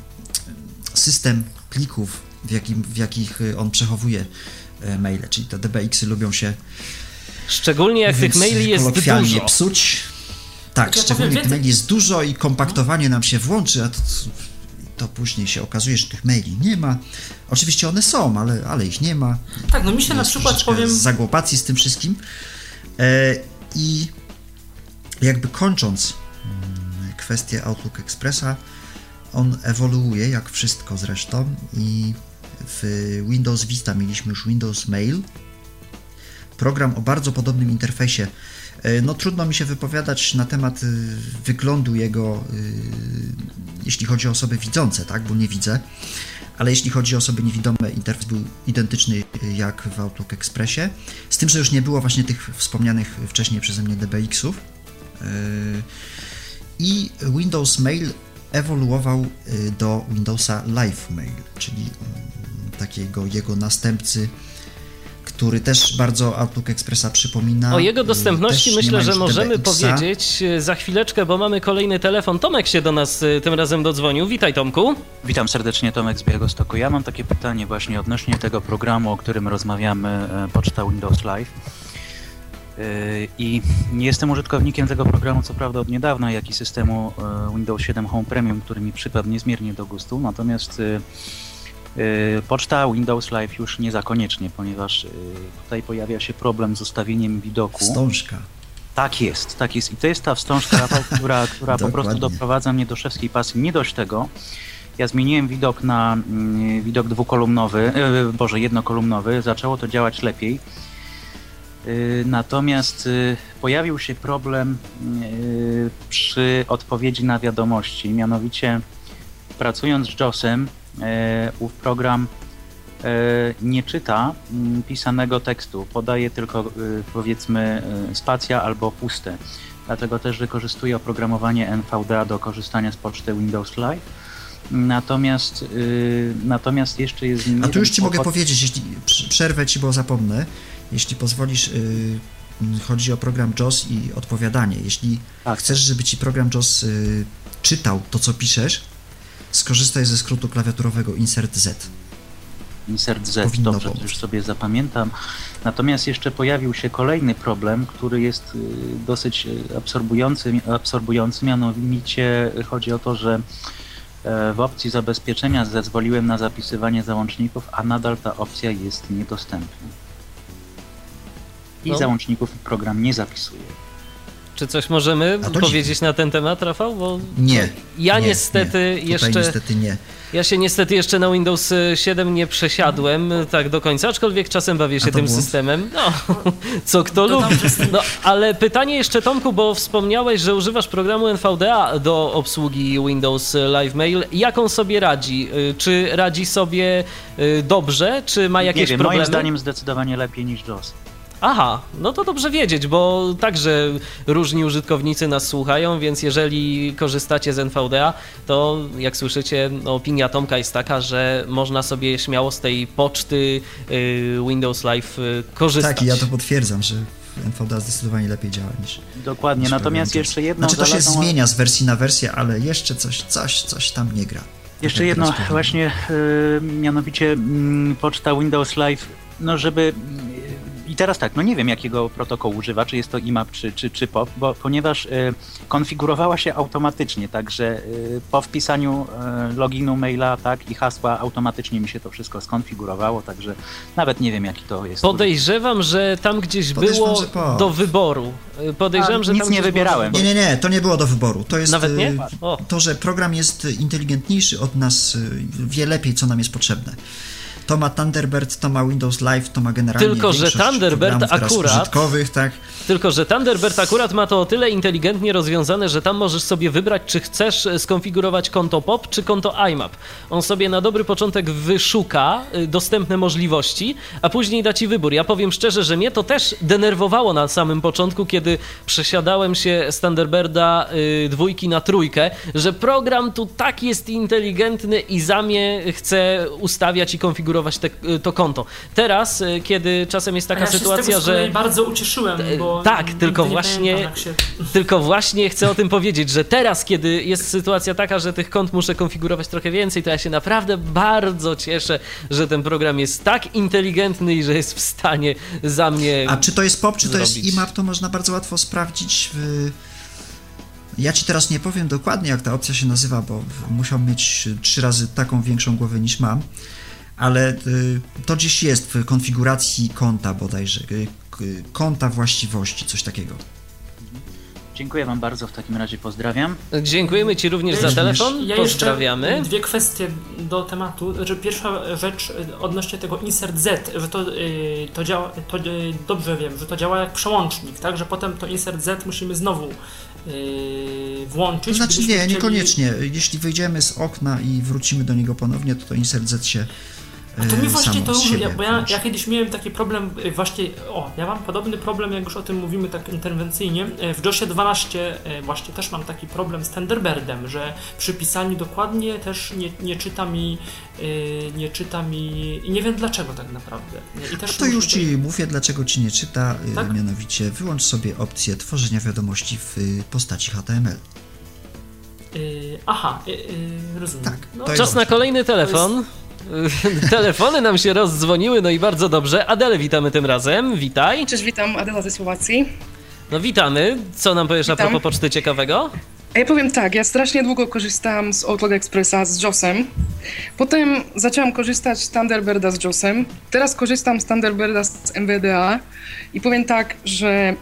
system plików, w, jakim, w jakich on przechowuje e, maile, czyli te DBX-y lubią się Szczególnie jak tych maili jest kolokwialnie dużo. psuć. Tak, ja szczególnie tych maili jest dużo i kompaktowanie nam się włączy, a to, to później się okazuje, że tych maili nie ma. Oczywiście one są, ale, ale ich nie ma. Tak, no mi się na przykład powiem. zagłopacji z tym wszystkim. E, I jakby kończąc mm, kwestię Outlook Expressa, on ewoluuje, jak wszystko zresztą, i w Windows Vista mieliśmy już Windows Mail, program o bardzo podobnym interfejsie. E, No trudno mi się wypowiadać na temat y, wyglądu jego, y, jeśli chodzi o osoby widzące, tak, bo nie widzę, ale jeśli chodzi o osoby niewidome, interfejs był identyczny jak w Outlook Expressie, z tym, że już nie było właśnie tych wspomnianych wcześniej przeze mnie DBX-ów. I Windows Mail ewoluował do Windowsa Live Mail, czyli mm, takiego jego następcy, który też bardzo Outlook Expressa przypomina. O jego dostępności myślę, że możemy powiedzieć e, za chwileczkę, bo mamy kolejny telefon. Tomek się do nas e, tym razem dodzwonił. Witaj Tomku. Witam serdecznie, Tomek z Białegostoku. Ja mam takie pytanie właśnie odnośnie tego programu, o którym rozmawiamy, e, Poczta Windows Live. I nie jestem użytkownikiem tego programu, co prawda od niedawna, jak i systemu Windows 7 Home Premium, który mi przypadł niezmiernie do gustu, natomiast Poczta Windows Live już nie za koniecznie, ponieważ e, tutaj pojawia się problem z ustawieniem widoku. Wstążka. Tak jest, tak jest. I to jest ta wstążka, Rafał, która, która po prostu doprowadza mnie do szewskiej pasji. Nie dość tego, ja zmieniłem widok na mm, widok dwukolumnowy, e, boże, jednokolumnowy, zaczęło to działać lepiej. Natomiast pojawił się problem przy odpowiedzi na wiadomości, mianowicie pracując z JOSem, e, ów program e, nie czyta mm, pisanego tekstu, podaje tylko y, powiedzmy spacja albo puste. Dlatego też wykorzystuje oprogramowanie NVDA do korzystania z poczty Windows Live. Natomiast, natomiast jeszcze jest A tu już Ci mogę powiedzieć, jeśli przerwę Ci, bo zapomnę, jeśli pozwolisz, y, mm, chodzi o program JOS i odpowiadanie. Jeśli Tak. chcesz, żeby Ci program JOS y, czytał to, co piszesz, skorzystaj ze skrótu klawiaturowego Insert Z. Insert Z, Powinno dobrze, pomóc. już sobie zapamiętam. Natomiast jeszcze pojawił się kolejny problem, który jest y, dosyć y, absorbujący, absorbujący mianowicie chodzi o to, że e, w opcji zabezpieczenia zezwoliłem na zapisywanie załączników, a nadal ta opcja jest niedostępna. I No. załączników program nie zapisuje. Czy coś możemy to powiedzieć na ten temat, Rafał? Bo Nie. ja nie, niestety nie. Jeszcze. niestety nie. Ja się niestety jeszcze na Windows 7 nie przesiadłem e, tak do końca, aczkolwiek czasem bawię się to tym błąd? systemem. No, co kto Dodam, lubi. No, ale pytanie jeszcze Tomku, bo wspomniałeś, że używasz programu NVDA do obsługi Windows Live Mail. Jak on sobie radzi? Y, Czy radzi sobie y, dobrze, czy ma jakieś nie wiem, problemy? moim zdaniem zdecydowanie lepiej niż JOS. Aha, no to dobrze wiedzieć, bo także różni użytkownicy nas słuchają, więc jeżeli korzystacie z NVDA, to jak słyszycie, opinia Tomka jest taka, że można sobie śmiało z tej poczty y, Windows Live y, korzystać. Tak, i ja to potwierdzam, że NVDA zdecydowanie lepiej działa niż. Dokładnie, niż natomiast jeszcze jedną Znaczy to się zaletą- zmienia z wersji na wersję, ale jeszcze coś, coś, coś tam nie gra. Jeszcze jedno właśnie, y, mianowicie y, poczta Windows Live, no żeby i teraz tak, no nie wiem jakiego protokołu używa, czy jest to IMAP, czy, czy, czy POP, bo, ponieważ y, konfigurowała się automatycznie, także y, po wpisaniu y, loginu maila tak i hasła automatycznie mi się to wszystko skonfigurowało, także nawet nie wiem jaki to jest. Podejrzewam, że tam gdzieś Podejrzewam, było do wyboru. Podejrzewam, A, że nic tam nie wybierałem. Nie, nie, nie, to nie było do wyboru. To jest Nawet nie? y, O. to, że program jest inteligentniejszy od nas, y, wie lepiej, co nam jest potrzebne. To ma Thunderbird, to ma Windows Live, to ma generalnie Tylko, że Thunderbird akurat- tak. Tylko, że Thunderbird akurat ma to o tyle inteligentnie rozwiązane, że tam możesz sobie wybrać, czy chcesz skonfigurować konto POP, czy konto IMAP. On sobie na dobry początek wyszuka y, dostępne możliwości, a później da ci wybór. Ja powiem szczerze, że mnie to też denerwowało na samym początku, kiedy przesiadałem się z Thunderbirda y, dwójki na trójkę, że program tu tak jest inteligentny i za mnie chce ustawiać i konfigurować te, y, to konto. Teraz, y, kiedy czasem jest taka ja się sytuacja, że... bardzo ucieszyłem, bo tak, tylko nie właśnie- pamiętam, jak się... Tylko właśnie chcę o tym powiedzieć, że teraz, kiedy jest sytuacja taka, że tych kont muszę konfigurować trochę więcej, to ja się naprawdę bardzo cieszę, że ten program jest tak inteligentny i że jest w stanie za mnie. A czy to jest POP, czy to jest zrobić. IMAP, to można bardzo łatwo sprawdzić w... Ja ci teraz nie powiem dokładnie, jak ta opcja się nazywa, bo musiał mieć trzy razy taką większą głowę niż mam, ale y, to gdzieś jest w konfiguracji konta bodajże, y, konta właściwości, coś takiego. Dziękuję Wam bardzo, w takim razie pozdrawiam. Dziękujemy Ci również za Również. telefon. Ja Pozdrawiamy. dwie kwestie do tematu. Że pierwsza rzecz y, odnośnie tego insert Z, że to, to działa, to dobrze wiem, że to działa jak przełącznik, tak? Że potem to insert Z musimy znowu włączyć. To znaczy nie, chcieli- niekoniecznie. Jeśli wyjdziemy z okna i wrócimy do niego ponownie, to to insert Z się A to mi y, właśnie to mówi, bo ja, ja kiedyś miałem taki problem y, właśnie, o, ja mam podobny problem, jak już o tym mówimy tak interwencyjnie. Y, W JOSie 12 y, właśnie też mam taki problem z Thunderbirdem, że przy pisaniu dokładnie też nie, nie czyta mi, nie czyta mi i nie wiem dlaczego tak naprawdę. I też No to już ci mówię, dlaczego ci nie czyta, Tak? mianowicie wyłącz sobie opcję tworzenia wiadomości w y, postaci HTML. Y, aha, y, y, rozumiem. Tak, No, to Czas na kolejny telefon. Telefony nam się rozdzwoniły, no i bardzo dobrze. Adele, witamy tym razem. Witaj. Cześć, witam, Adela ze Słowacji. No witamy. Co nam powiesz a Witam. propos poczty ciekawego? A ja powiem tak, ja strasznie długo korzystałam z Outlook Expressa z JOSem. Potem zaczęłam korzystać z Thunderbirda z JOSem. Teraz korzystam z Thunderbirda z MWDA i powiem tak, że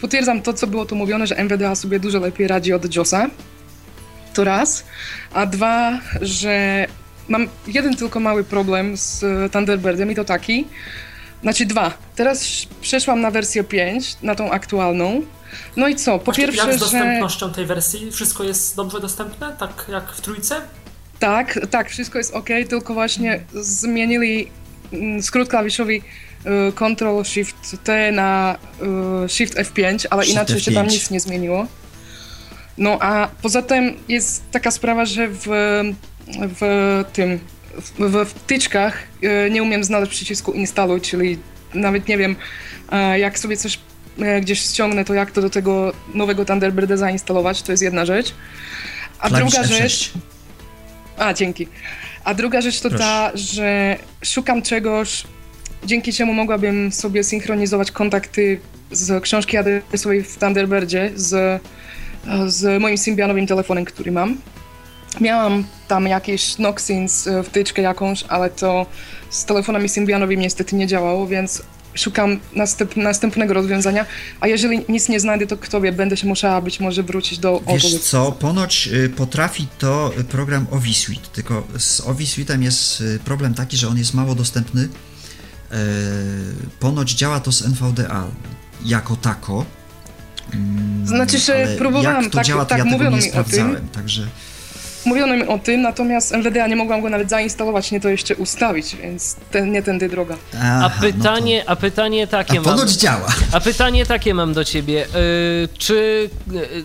potwierdzam to, co było tu mówione, że MWDA sobie dużo lepiej radzi od JOSa. To raz. A dwa, że mam jeden tylko mały problem z e, Thunderbirdem i to taki. Znaczy dwa. Teraz przeszłam na wersję 5, na tą aktualną. No i co? Po Właśnie, pierwsze, jak z że... dostępnością tej wersji? Wszystko jest dobrze dostępne, tak jak w trójce? Tak, tak, wszystko jest ok, tylko właśnie zmienili mm, skrót klawiszowy y, Ctrl Shift T na y, Shift F5, ale Shift inaczej się tam F5. nic nie zmieniło. No a poza tym jest taka sprawa, że w, w tym w, wtyczkach y, nie umiem znaleźć przycisku instaluj, czyli nawet nie wiem e, jak sobie coś e, gdzieś ściągnę, to jak to do tego nowego Thunderbirda zainstalować, to jest jedna rzecz. A Klawisz druga F6. rzecz, a, dzięki. A druga rzecz to Proszę. ta, że szukam czegoś, dzięki czemu mogłabym sobie synchronizować kontakty z książki adresowej w Thunderbirdzie z, z moim Symbianowym telefonem, który mam. Miałam tam jakieś Noxins, e, wtyczkę jakąś, ale to z telefonami Symbianowymi niestety nie działało, więc szukam następ, następnego rozwiązania. A jeżeli nic nie znajdę, to kto wie, będę się musiała być może wrócić do Wiesz co, ponoć y, potrafi to program OviSuite, tylko z OviSuite'em jest y, problem taki, że on jest mało dostępny. Y, Ponoć działa to z NVDA jako tako. Mm, Znaczy, że próbowałam, jak to tak- działa, to tak ja tego mówiono nie mi o tym. sprawdzałem, także... Mówiono mi o tym, natomiast NVDA nie mogłam go nawet zainstalować, nie to jeszcze ustawić, więc ten, nie tędy droga. A Aha, pytanie, a pytanie takie No to... A mam. ponoć działa. A pytanie takie mam do ciebie. Y, czy, y,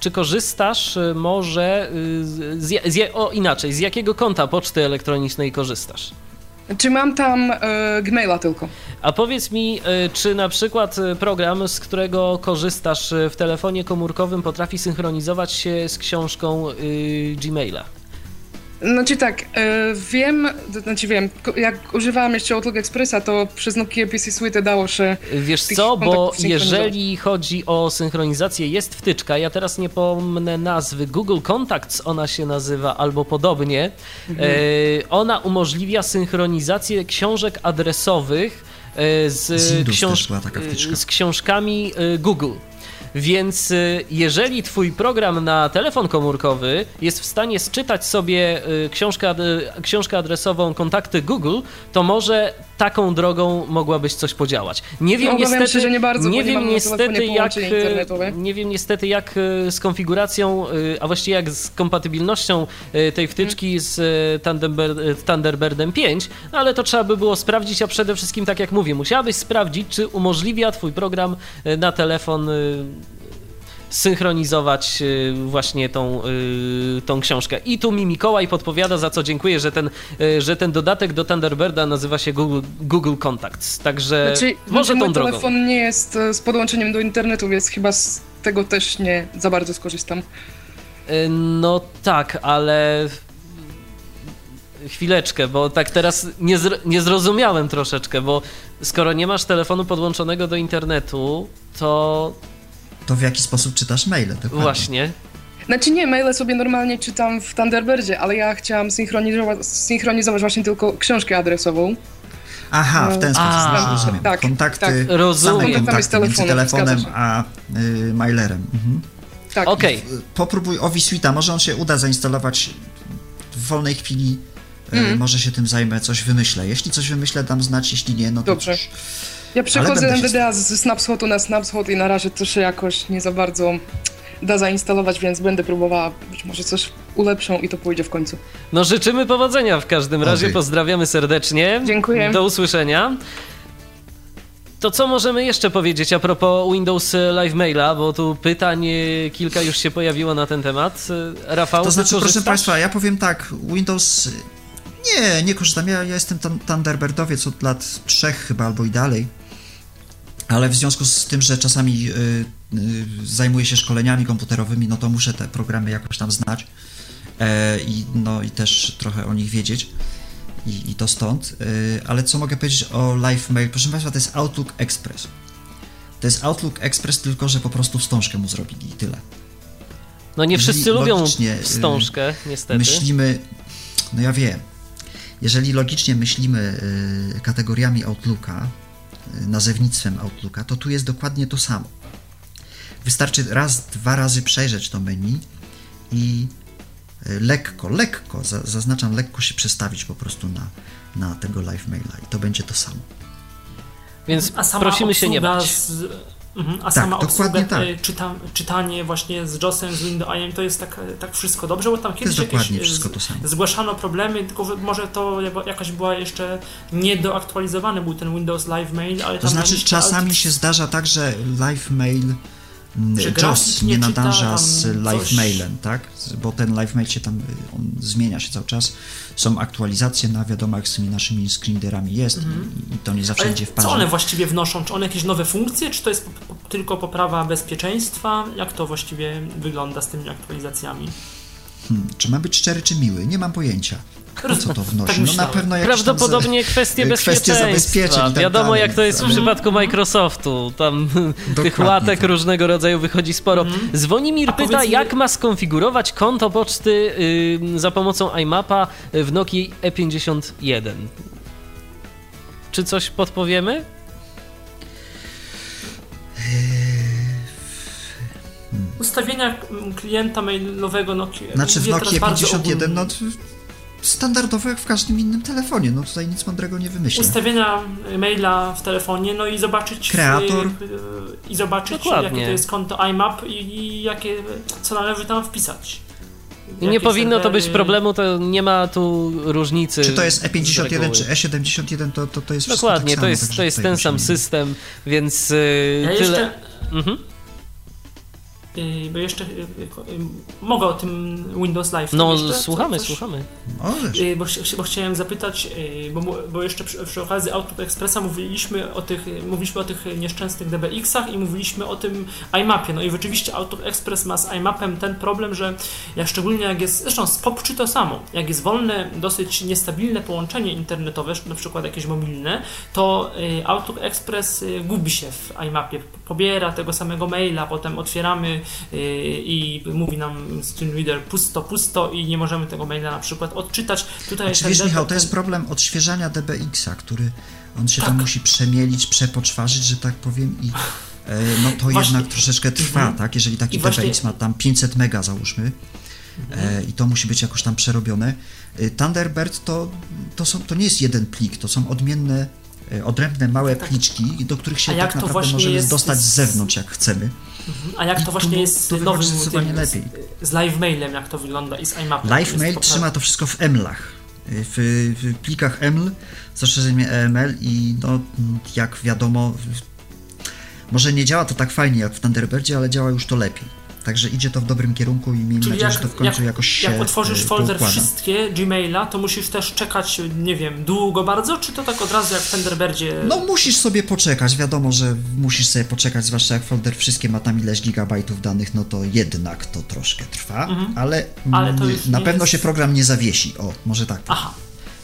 czy korzystasz y, może y, z, z, z, o inaczej, z jakiego konta poczty elektronicznej korzystasz? Czy mam tam e, Gmaila tylko? A powiedz mi, y, czy na przykład y, program, z którego korzystasz y, w telefonie komórkowym, potrafi synchronizować się z książką Gmaila? Znaczy tak, e, wiem, znaczy wiem, jak używałam jeszcze Outlook Expressa, to przez Nokia PC Suite dało się Wiesz co, bo jeżeli chodzi o synchronizację, jest wtyczka, ja teraz nie pomnę nazwy, Google Contacts ona się nazywa, albo podobnie. Mhm. E, ona umożliwia synchronizację książek adresowych e, z, Z książ- z książkami Google. Więc y, jeżeli twój program na telefon komórkowy jest w stanie sczytać sobie y, książkę, książkę adresową kontakty Google, to może taką drogą mogłabyś coś podziałać. Nie wiem No, niestety, się, że nie bardzo, nie wiem niestety jak y, nie wiem niestety jak z konfiguracją, a właściwie jak z kompatybilnością tej wtyczki z y, Thunderbird, Thunderbirdem 5, no ale to trzeba by było sprawdzić, a przede wszystkim tak jak mówię, musiałabyś sprawdzić, czy umożliwia twój program na telefon synchronizować y, właśnie tą, y, tą książkę. I tu mi Mikołaj podpowiada, za co dziękuję, że ten, y, że ten dodatek do Thunderbirda nazywa się Google, Google Contacts. Także Znaczy, może znaczy tą mój drogą. telefon nie jest e, z podłączeniem do internetu, więc chyba z tego też nie za bardzo skorzystam. No tak, ale chwileczkę, bo tak teraz nie, nie zrozumiałem troszeczkę, bo skoro nie masz telefonu podłączonego do internetu, to To w jaki sposób czytasz maile? Dokładnie. właśnie. Znaczy nie, maile sobie normalnie czytam w Thunderbirdzie, ale ja chciałam synchronizować, synchronizować właśnie tylko książkę adresową. Aha, w ten sposób, A, rozumiem. tak, kontakty, tak. Rozumiem. kontakty między telefonem, a y, mailerem. Mhm. Tak. Okej, Popróbuj Suite'a, może on się uda zainstalować w wolnej chwili. y, Mhm. Może się tym zajmę, coś wymyślę. Jeśli coś wymyślę, dam znać, jeśli nie, no to Dobrze. cóż. Ja przechodzę będę się NVDA z Snapshotu na Snapshot i na razie to się jakoś nie za bardzo da zainstalować, więc będę próbowała, być może coś ulepszą i to pójdzie w końcu. no życzymy powodzenia w każdym razie, Okej. pozdrawiamy serdecznie. Dziękuję. Do usłyszenia. To co możemy jeszcze powiedzieć a propos Windows Live Maila, bo tu pytań e, kilka już się pojawiło na ten temat. E, Rafał, To znaczy, proszę? Państwa, ja powiem tak, Windows... Nie, nie korzystam. Ja, ja jestem tam Thunderbirdowiec od lat trzech chyba albo i dalej. Ale w związku z tym, że czasami y, y, zajmuję się szkoleniami komputerowymi, no to muszę te programy jakoś tam znać e, i, no, i też trochę o nich wiedzieć. I, i to stąd. Y, ale co mogę powiedzieć o Live Mail? Proszę Państwa, to jest Outlook Express. To jest Outlook Express, tylko że po prostu wstążkę mu zrobili i tyle. No nie Jeżeli wszyscy lubią wstążkę, niestety. Myślimy, no ja wiem, jeżeli logicznie myślimy kategoriami Outlooka, nazewnictwem Outlooka, to tu jest dokładnie to samo. Wystarczy raz, dwa razy przejrzeć to menu i y, lekko, lekko, za, zaznaczam lekko się przestawić po prostu na, na tego live maila i to będzie to samo. Więc A sama prosimy się nie bać. Mhm, a Tak, sama dokładnie obsługa, tak. y, czyta, czytanie właśnie z JOSem, z Windowsem, to jest tak, tak wszystko dobrze, bo tam kiedyś jakieś wszystko z- to samo. zgłaszano problemy, tylko że może to jakaś była jeszcze niedoaktualizowany był ten Windows Live Mail, ale To znaczy czasami się zdarza tak, że live mail mm, Że JOS grafik nie nadąża z live mailem, tak? Bo ten live mail się tam, y, on zmienia się cały czas. Są aktualizacje na wiadomo jak z tymi naszymi screenreaderami jest i, i to nie zawsze Mhm. Ale idzie w co parze. one właściwie wnoszą? Czy one jakieś nowe funkcje, czy to jest po, po, tylko poprawa bezpieczeństwa? Jak to właściwie wygląda z tymi aktualizacjami? Hmm, czy ma być szczery czy miły? Nie mam pojęcia. Kto co to wnosi? Tak no na pewno jakieś Prawdopodobnie kwestie kwestie bezpieczeństwa. zabezpieczeń i tak Wiadomo dalej. jak to jest w Mhm. przypadku Microsoftu. Tam tych Dokładnie łatek tak. różnego rodzaju wychodzi sporo. Zwonimir A pyta, mi- jak ma skonfigurować konto poczty y, za pomocą iMapa w Nokii E51. Czy coś podpowiemy? Ustawienia mm, klienta mailowego Nokia. Znaczy w Nokia bardzo 51, no ogólnie. to standardowo jak w każdym innym telefonie. No tutaj nic mądrego nie wymyślę. Ustawienia maila w telefonie, no i zobaczyć Kreator. y, y, i zobaczyć Dokładnie. jakie to jest konto IMAP i, i jakie co należy tam wpisać. I nie powinno to być serwery- problemu, to nie ma tu różnicy. Czy to jest z E51 reguły. czy E71, to, to, to jest wszystko Dokładnie, tak to samo, jest, także to jest ten sam system, więc y, Ja tyle. jeszcze, Mhm. Bo jeszcze y, y, mogę o tym Windows Live. No, jeszcze? słuchamy, Coś? słuchamy. Możesz. Y, Bo, bo chciałem zapytać, bo, bo jeszcze przy, przy okazji Outlook Expressa mówiliśmy o tych, mówiliśmy o tych nieszczęsnych DBX-ach i mówiliśmy o tym iMapie. No i rzeczywiście Outlook Express ma z iMapem ten problem, że ja szczególnie jak jest, zresztą z POP3 to samo, jak jest wolne, dosyć niestabilne połączenie internetowe, na przykład jakieś mobilne, to Outlook Express gubi się w iMapie, pobiera tego samego maila, potem otwieramy y, i mówi nam screenreader pusto, pusto i nie możemy tego maila na przykład odczytać. Tutaj Znaczy, wiesz, Michał, to jest problem odświeżania DBX-a, który on się tam Tak. musi przemielić, przepoczwarzyć, że tak powiem i e, no to Właśnie- jednak troszeczkę trwa, Mhm. tak? Jeżeli taki I właśnie- DBX ma tam 500 mega załóżmy e, i to musi być jakoś tam przerobione. E, Thunderbird to, to, są, to nie jest jeden plik, to są odmienne, odrębne małe Tak. pliczki, do których się tak naprawdę możemy jest dostać z z- zewnątrz, jak chcemy. A jak I to tu- właśnie jest tu z wychodzi nowym tym, lepiej. Z, z live mailem, jak to wygląda i z iMapem? Live Jest Mail trzyma to wszystko w EML-ach. W, w plikach EML z zastrzeżeniem EML i no, jak wiadomo, może nie działa to tak fajnie jak w Thunderbirdzie, ale działa już to lepiej. Także idzie to w dobrym kierunku i miejmy Czyli nadzieję, jak, że to w końcu jak, jakoś się jak otworzysz e, folder poukłada. wszystkie Gmaila, to musisz też czekać, nie wiem, długo bardzo, czy to tak od razu jak w Thunderbirdzie? No musisz sobie poczekać, wiadomo, że musisz sobie poczekać, zwłaszcza jak folder wszystkie ma tam ileś gigabajtów danych, no to jednak to troszkę trwa, Mhm. ale, Ale na pewno jest- się program nie zawiesi. O, może tak. Aha.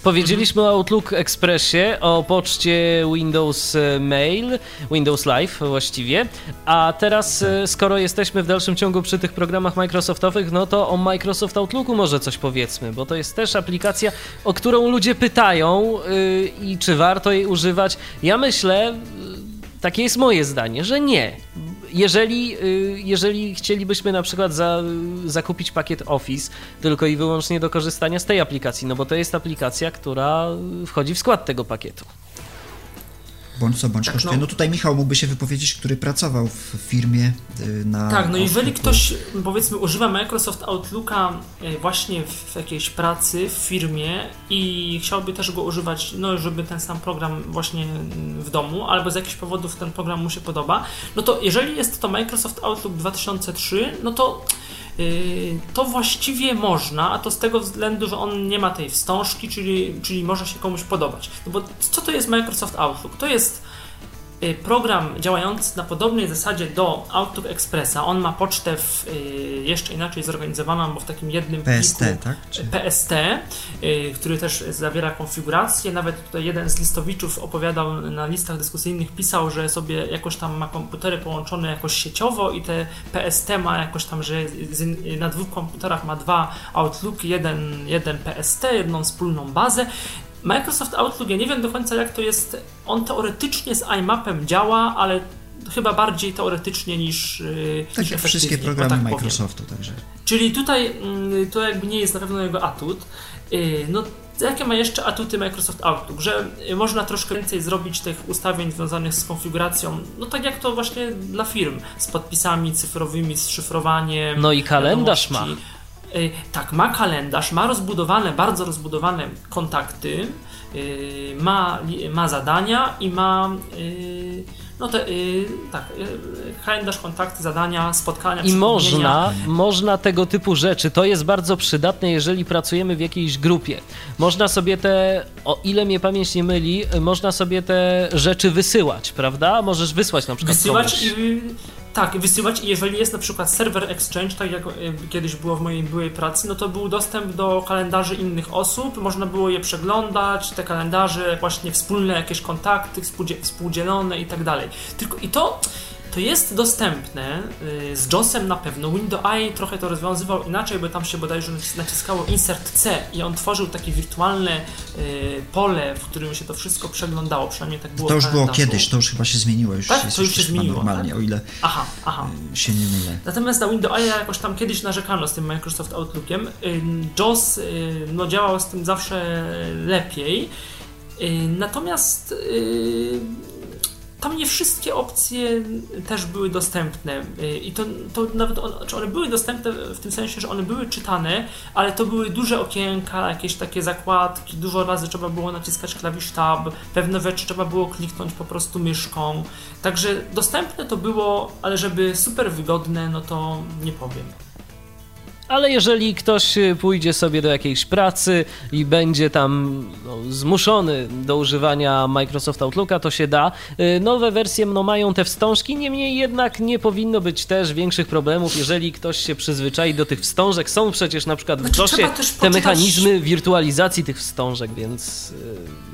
Powiedzieliśmy o Outlook Expressie, o poczcie Windows e, Mail, Windows Live właściwie, a teraz e, skoro jesteśmy w dalszym ciągu przy tych programach Microsoftowych, no to o Microsoft Outlooku może coś powiedzmy, bo to jest też aplikacja, o którą ludzie pytają yy, i czy warto jej używać. Ja myślę, takie jest moje zdanie, że nie. Jeżeli, yy, jeżeli chcielibyśmy na przykład za, zakupić pakiet Office tylko i wyłącznie do korzystania z tej aplikacji, no bo to jest aplikacja, która wchodzi w skład tego pakietu. Bądź co bądź Tak, kosztuje. no. No tutaj Michał mógłby się wypowiedzieć, który pracował w firmie y, na. Tak, no jeżeli Outlooku. ktoś powiedzmy używa Microsoft Outlooka e, właśnie w jakiejś pracy, w firmie i chciałby też go używać, no żeby ten sam program właśnie w domu, albo z jakichś powodów ten program mu się podoba, no to jeżeli jest to Microsoft Outlook 2003, no to to właściwie można, a to z tego względu, że on nie ma tej wstążki, czyli, czyli może się komuś podobać. No bo co to jest Microsoft Outlook? To jest y, program działający na podobnej zasadzie do Outlook Expressa. On ma pocztę w, y, jeszcze inaczej zorganizowaną, bo w takim jednym PST, pliku tak? Czy... PST, y, który też zawiera konfigurację. Nawet tutaj jeden z listowiczów opowiadał na listach dyskusyjnych, pisał, że sobie jakoś tam ma komputery połączone jakoś sieciowo i te PST ma jakoś tam, że na dwóch komputerach ma dwa Outlooki, jeden, jeden PST, jedną wspólną bazę. Microsoft Outlook, ja nie wiem do końca jak to jest, on teoretycznie z iMapem działa, ale chyba bardziej teoretycznie niż, Tak niż jak wszystkie programy tak powiem. Microsoftu, także. Czyli tutaj mm, to jakby nie jest na pewno jego atut. Yy, No, jakie ma jeszcze atuty Microsoft Outlook? Że y, można troszkę więcej zrobić tych ustawień związanych z konfiguracją, no tak jak to właśnie dla firm, z podpisami cyfrowymi, z szyfrowaniem. No i kalendarz ma. Y, Tak, ma kalendarz, ma rozbudowane, bardzo rozbudowane kontakty, y, ma, ma zadania i ma y, no te, tak, kalendarz, kontakty, zadania, spotkania, I można, można tego typu rzeczy. To jest bardzo przydatne, jeżeli pracujemy w jakiejś grupie. Można sobie te, o ile mnie pamięć nie myli, można sobie te rzeczy wysyłać, prawda? Możesz wysłać na przykład Wysyłać komuś. i tak, wysyłać i jeżeli jest na przykład serwer Exchange, tak jak kiedyś było w mojej byłej pracy, no to był dostęp do kalendarzy innych osób, można było je przeglądać, te kalendarze, właśnie wspólne jakieś kontakty, współdzie- współdzielone i tak dalej. Tylko i to to jest dostępne y, z JOSem na pewno. Windows i trochę to rozwiązywał inaczej, bo tam się bodajże nacis- naciskało Insert C i on tworzył takie wirtualne y, pole, w którym się to wszystko przeglądało, przynajmniej tak było To już było kiedyś, to już chyba się zmieniło. Już Tak? jest To już się zmieniło, normalnie, tak? o ile Aha, aha. y, się nie mylę. Natomiast na Windows ja jakoś tam kiedyś narzekano z tym Microsoft Outlookiem. JOS no, działał z tym zawsze lepiej. Natomiast tam nie wszystkie opcje też były dostępne. Y, i to, to nawet on, czy one były dostępne w tym sensie, że one były czytane, ale to były duże okienka, jakieś takie zakładki, dużo razy trzeba było naciskać klawisz tab, pewne rzeczy trzeba było kliknąć po prostu myszką, także dostępne to było, ale żeby super wygodne, no to nie powiem ale jeżeli ktoś y, pójdzie sobie do jakiejś pracy i będzie tam no, zmuszony do używania Microsoft Outlooka, to się da. Y, nowe wersje no, mają te wstążki, niemniej jednak nie powinno być też większych problemów, jeżeli ktoś się przyzwyczai do tych wstążek. Są przecież na przykład w znaczy, JOSie te mechanizmy wirtualizacji tych wstążek, więc y,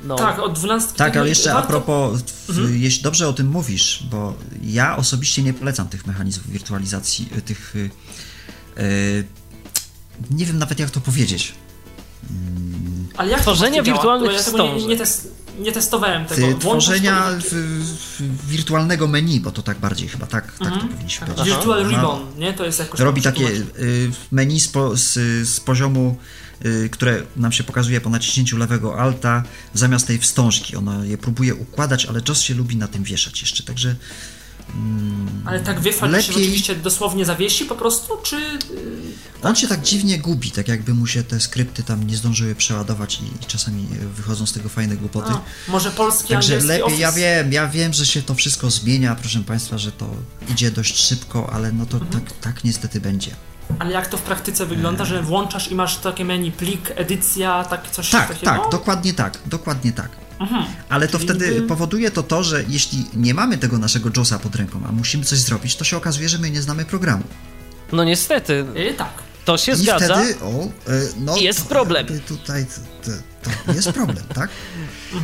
no. Tak, od 12 Tak, ale jeszcze warto... a propos, mhm. jeśli dobrze o tym mówisz, bo ja osobiście nie polecam tych mechanizmów wirtualizacji, tych nie wiem nawet jak to powiedzieć. Ale jak Tworzenia wirtualnych ja tego nie, nie, tes, nie, testowałem tego. Tworzenia wirtualnego menu, bo to tak bardziej chyba tak, tak to mhm. powinniśmy powiedzieć. Virtual Ribbon, nie? To jest jakoś Robi takie y, menu z, po, z, z poziomu y, które nam się pokazuje po naciśnięciu lewego alta zamiast tej wstążki. Ona je próbuje układać, ale JOS się lubi na tym wieszać jeszcze, także Mm, Ale tak wyfal lepiej... się oczywiście dosłownie zawiesi po prostu, czy... Y, On się tak dziwnie gubi, tak jakby mu się te skrypty tam nie zdążyły przeładować i, i czasami wychodzą z tego fajne głupoty. A, może polski, Także lepiej, office. ja wiem, ja wiem, że się to wszystko zmienia, proszę Państwa, że to idzie dość szybko, ale no to mhm. tak, tak niestety będzie. Ale jak to w praktyce wygląda, że włączasz i masz takie menu plik, edycja, tak coś tak, takiego? Tak, dokładnie tak, dokładnie tak. Ale to wtedy powoduje to to, że jeśli nie mamy tego naszego JOSa pod ręką, a musimy coś zrobić, to się okazuje, że my nie znamy programu. No niestety. I tak. To się I zgadza. Wtedy, o, e, no, jest problem. Tutaj to, to jest problem, tak?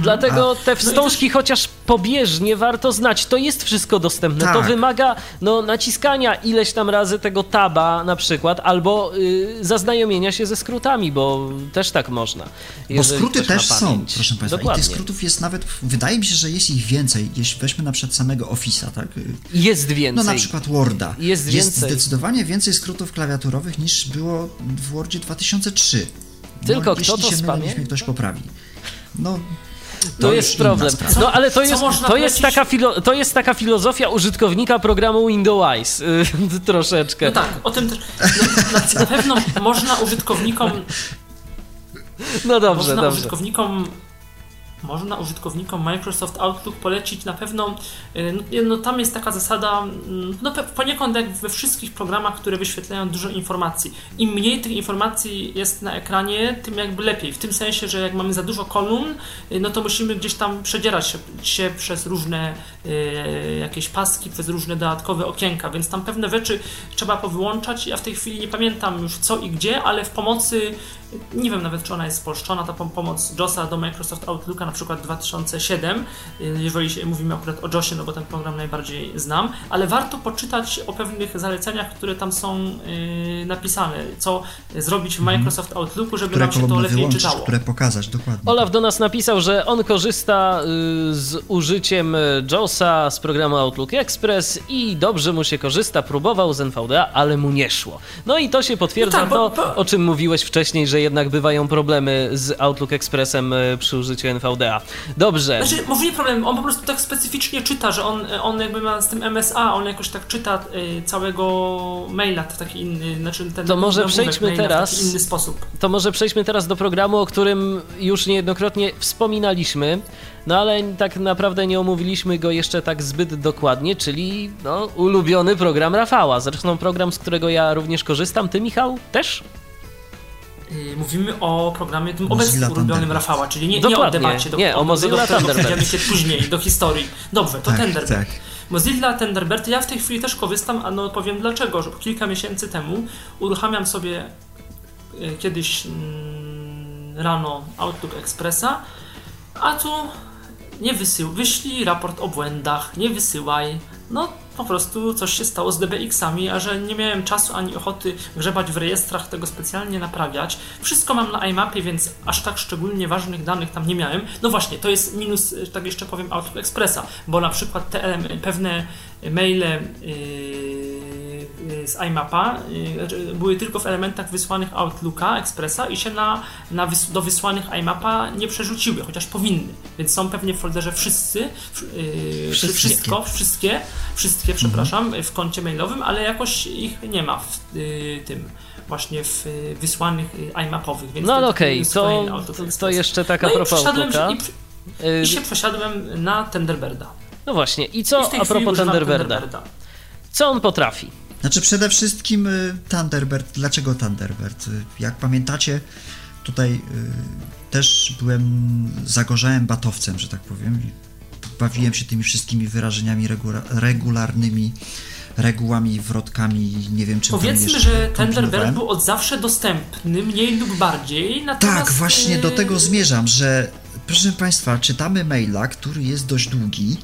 Dlatego te wstążki, chociaż pobieżnie warto znać, to jest wszystko dostępne. Tak. To wymaga no, naciskania ileś tam razy tego taba na przykład, albo y, zaznajomienia się ze skrótami, bo też tak można. Bo skróty też są, proszę Państwa. Dokładnie. I tych skrótów jest nawet, wydaje mi się, że jest ich więcej. Jeśli weźmy na przykład samego Office'a, tak? Jest więcej. No na przykład Worda. Jest, więcej. jest zdecydowanie więcej skrótów klawiaturowych niż było w Wordzie 2003. Tylko no, kto to spamie? Jeśli ktoś poprawi. No, to no jest problem. No ale to jest, to, jest taka filo, to jest taka filozofia użytkownika programu Windows troszeczkę. No tak, o tym też. No, na, na pewno można użytkownikom. No dobrze, można dobrze. użytkownikom można użytkownikom Microsoft Outlook polecić na pewno, y, no, no tam jest taka zasada, mm, no poniekąd jak we wszystkich programach, które wyświetlają dużo informacji. Im mniej tych informacji jest na ekranie, tym jakby lepiej. W tym sensie, że jak mamy za dużo kolumn, y, no to musimy gdzieś tam przedzierać się, się przez różne y, jakieś paski, przez różne dodatkowe okienka, więc tam pewne rzeczy trzeba powyłączać. Ja w tej chwili nie pamiętam już co i gdzie, ale w pomocy nie wiem nawet, czy ona jest spolszczona, ta pomoc JOSa do Microsoft Outlooka, na przykład 2007, y, jeżeli mówimy akurat o JOSie, no bo ten program najbardziej znam, ale warto poczytać o pewnych zaleceniach, które tam są yy, napisane, co zrobić w mhm. Microsoft Outlooku, żeby które nam się to lepiej czytało. Które pokazać, dokładnie. Olaf do nas napisał, że on korzysta y, z użyciem JOSa z programu Outlook Express i dobrze mu się korzysta, próbował z NVDA, ale mu nie szło. No i to się potwierdza no tak, bo, to, o czym mówiłeś wcześniej, że że jednak bywają problemy z Outlook Expressem e, przy użyciu NVDA. Dobrze. Znaczy, może nie problem, on po prostu tak specyficznie czyta, że on, on jakby ma z tym MSA, on jakoś tak czyta y, całego maila w taki inny, znaczy ten To może przejdźmy teraz w inny sposób. To może przejdźmy teraz do programu, o którym już niejednokrotnie wspominaliśmy. No ale tak naprawdę nie omówiliśmy go jeszcze tak zbyt dokładnie, czyli no, ulubiony program Rafała. Zresztą program, z którego ja również korzystam. Ty, Michał, też? Y, mówimy o programie tym obecnie ulubionym Rafała, czyli nie, nie o debacie, do, nie, o Mozilla do, Thunderbird. się później, do historii. Dobrze, to tak, Thunderbird. Tak. Mozilla Thunderbird, ja w tej chwili też korzystam, a no powiem dlaczego, że kilka miesięcy temu uruchamiam sobie y, kiedyś mm, rano Outlook Expressa, a tu nie wysył, wyślij raport o błędach, nie wysyłaj. No po prostu coś się stało z DBX-ami, a że nie miałem czasu ani ochoty grzebać w rejestrach, tego specjalnie naprawiać. Wszystko mam na iMapie, więc aż tak szczególnie ważnych danych tam nie miałem. No właśnie, to jest minus, tak jeszcze powiem, Outlook Expressa, bo na przykład te pewne maile yy, z iMapa y, były tylko w elementach wysłanych Outlooka, Expressa i się na, na wys do wysłanych iMapa nie przerzuciły, chociaż powinny. Więc są pewnie w folderze wszyscy, yy, Wszystkie. wszystko, wszystkie, wszystkie, przepraszam, w koncie mailowym, ale jakoś ich nie ma w y, tym właśnie w y, wysłanych y, iMapowych. Więc No okej, jest to, to, jeszcze taka no i propos Outlooka. i, Y, i się przesiadłem na Thunderbirda. No właśnie, i I co tej a propos używam Thunderbirda? Co on potrafi? Znaczy przede wszystkim y, Thunderbird. Dlaczego Thunderbird? Y, Jak pamiętacie, tutaj y, też byłem, zagorzałem batowcem, że tak powiem. Bawiłem się tymi wszystkimi wyrażeniami regula- regularnymi, regułami, wrotkami, nie wiem czy Powiedzmy, że Thunderbird był od zawsze dostępny, mniej lub bardziej. Tak, właśnie do tego zmierzam, że proszę Państwa, czytamy maila, który jest dość długi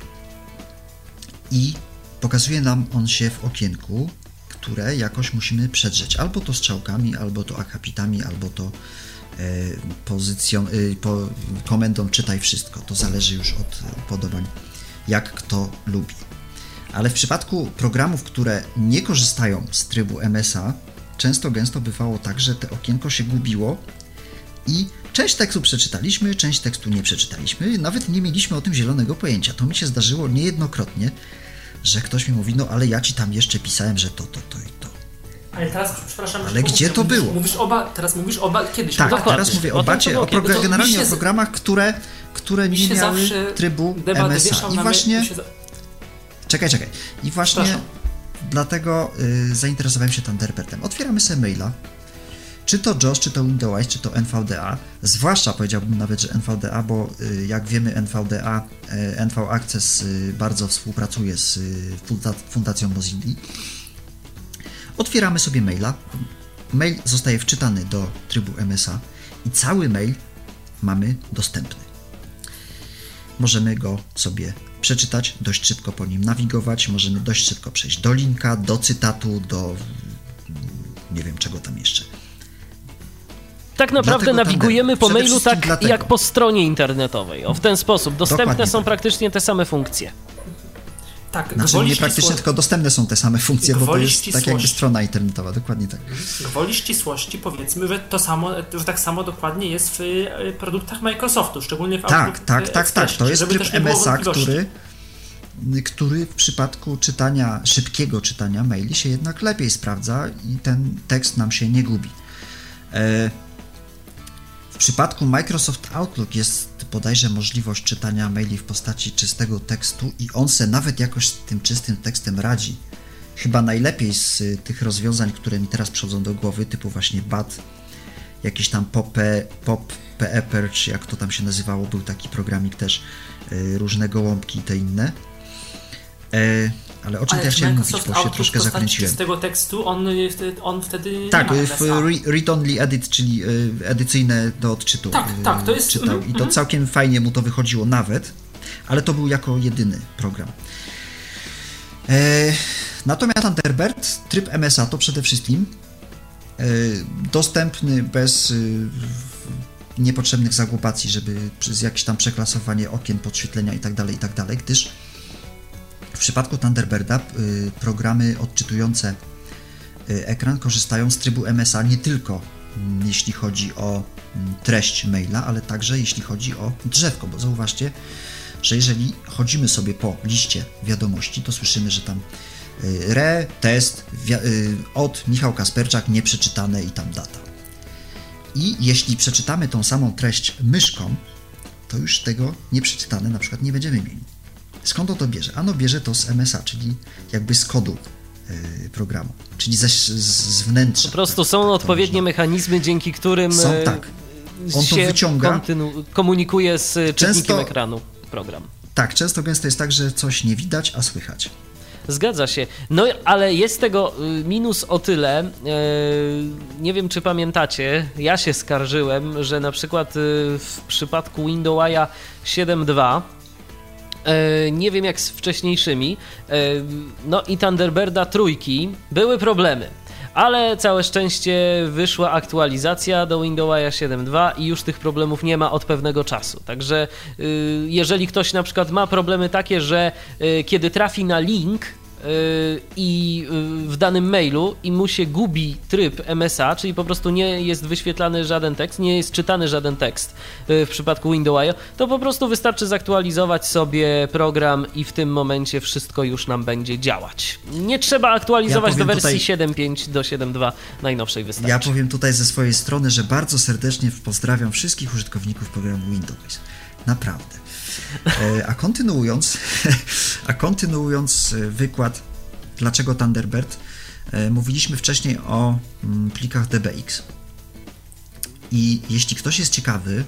i pokazuje nam on się w okienku, które jakoś musimy przedrzeć. Albo to strzałkami, albo to akapitami, albo to e, pozycją, e, po, komendą czytaj wszystko. To zależy już od upodobań, jak kto lubi. Ale w przypadku programów, które nie korzystają z trybu MSA, często gęsto bywało tak, że te okienko się gubiło i część tekstu przeczytaliśmy, część tekstu nie przeczytaliśmy, nawet nie mieliśmy o tym zielonego pojęcia. To mi się zdarzyło niejednokrotnie, że ktoś mi mówi, no ale ja ci tam jeszcze pisałem, że to, to, to i to. Ale teraz, przepraszam, Ale gdzie mówisz- to było? Mówisz oba, teraz mówisz oba, kiedyś. Tak, dokładnie. teraz mówię o, O bacie, o kiedyś. progr- To generalnie o się z- programach, które, które nie miały trybu MSA. I właśnie, się czekaj, czekaj. I właśnie dlatego y, zainteresowałem się Thunderbirdem. Otwieramy sobie maila. Czy to JOS, czy to Windows, czy to NVDA. Zwłaszcza powiedziałbym nawet, że NVDA, bo y, jak wiemy NVDA, y, NV Access y, bardzo współpracuje z funda- Fundacją Mozilla. Otwieramy sobie maila. Mail zostaje wczytany do trybu MSA i cały mail mamy dostępny. Możemy go sobie przeczytać, dość szybko po nim nawigować, możemy dość szybko przejść do linka, do cytatu, do nie wiem czego tam jeszcze. Tak naprawdę Dlatego nawigujemy po mailu tak dlatego. jak po stronie internetowej. O, w ten sposób. Dostępne Dokładnie są tak. praktycznie te same funkcje. Tak, Znaczy nie praktycznie, ścisło- tylko dostępne są te same funkcje, bo to jest tak jakby ścisłości. strona internetowa, dokładnie tak. Gwoli ścisłości powiedzmy, że to samo, że tak samo dokładnie jest w y, produktach Microsoftu, szczególnie w Tak, Outlook, tak, y, tak, tak. Expressie, To jest tryb MSA, który, który w przypadku czytania, szybkiego czytania maili się jednak lepiej sprawdza i ten tekst nam się nie gubi. E, W przypadku Microsoft Outlook jest bodajże możliwość czytania maili w postaci czystego tekstu i on se nawet jakoś z tym czystym tekstem radzi. Chyba najlepiej z y, tych rozwiązań, które mi teraz przychodzą do głowy, typu właśnie BAT, jakiś tam pop, pop PEPR, czy jak to tam się nazywało, był taki programik też, y, różne gołąbki i te inne. Ale o czym Ale ja chciałem mówić, Microsoft bo się troszkę zakręciłem. czystego tekstu, on, y, on wtedy Tak, nie ma w MSA. re- read-only edit, czyli y, edycyjne do odczytu. Tak, y, tak, to jest- Czytał i to mhm. całkiem fajnie mu to wychodziło nawet, ale to był jako jedyny program. E, natomiast Thunderbird, tryb MSA to przede wszystkim e, dostępny bez niepotrzebnych zagłupacji, żeby przez jakieś tam przeklasowanie okien, podświetlenia itd., itd., gdyż w przypadku Thunderbirda y, programy odczytujące y, ekran korzystają z trybu MSA nie tylko mm, jeśli chodzi o mm, treść maila, ale także jeśli chodzi o drzewko, bo zauważcie, że jeżeli chodzimy sobie po liście wiadomości, to słyszymy, że tam y, re, test, od Michał Kasperczak, nieprzeczytane i tam data. I jeśli przeczytamy tą samą treść myszką, to już tego nieprzeczytane na przykład nie będziemy mieli. Skąd on to bierze? Ano bierze to z MSA, czyli jakby z kodu y, programu, czyli ze, z, z wnętrza. Po prostu są odpowiednie mechanizmy, dzięki którym Są, e, tak. On to wyciąga. komunikuje z czytnikiem Często- ekranu program. Tak, często gęsto jest tak, że coś nie widać, a słychać. Zgadza się. No ale jest tego y, minus o tyle. Nie wiem, czy pamiętacie, ja się skarżyłem, że na przykład y, w przypadku Windowsa 7.2 e, nie wiem jak z wcześniejszymi, e, no i Thunderbirda trójki były problemy. Ale całe szczęście wyszła aktualizacja do Windowsa 7.2 i już tych problemów nie ma od pewnego czasu. Także y, jeżeli ktoś na przykład ma problemy takie, że y, kiedy trafi na link i w danym mailu i mu się gubi tryb MSA, czyli po prostu nie jest wyświetlany żaden tekst, nie jest czytany żaden tekst w przypadku Windows, to po prostu wystarczy zaktualizować sobie program i w tym momencie wszystko już nam będzie działać. Nie trzeba aktualizować ja do wersji tutaj... 7.5 do 7.2 najnowszej wystarczy. Ja powiem tutaj ze swojej strony, że bardzo serdecznie pozdrawiam wszystkich użytkowników programu Windows. Naprawdę. E, a kontynuując, a kontynuując e, wykład, dlaczego Thunderbird, e, mówiliśmy wcześniej o mm, plikach DBX. I jeśli ktoś jest ciekawy,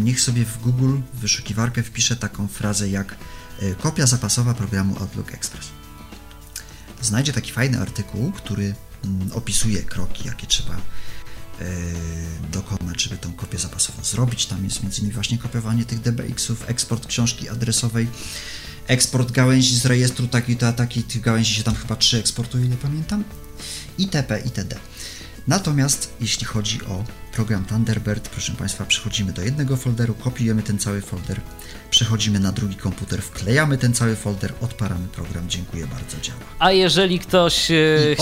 niech sobie w Google w wyszukiwarkę wpisze taką frazę jak kopia zapasowa programu Outlook Express. Znajdzie taki fajny artykuł, który mm, opisuje kroki, jakie trzeba dokonać, żeby tą kopię zapasową zrobić. Tam jest między innymi właśnie kopiowanie tych DBX-ów, eksport książki adresowej, eksport gałęzi z rejestru taki to taki, tych gałęzi się tam chyba trzy eksportuje, ile pamiętam, itp. itd. Natomiast jeśli chodzi o program Thunderbird, proszę Państwa, przechodzimy do jednego folderu, kopiujemy ten cały folder, przechodzimy na drugi komputer, wklejamy ten cały folder, odparamy program, dziękuję bardzo, działa. A jeżeli ktoś e,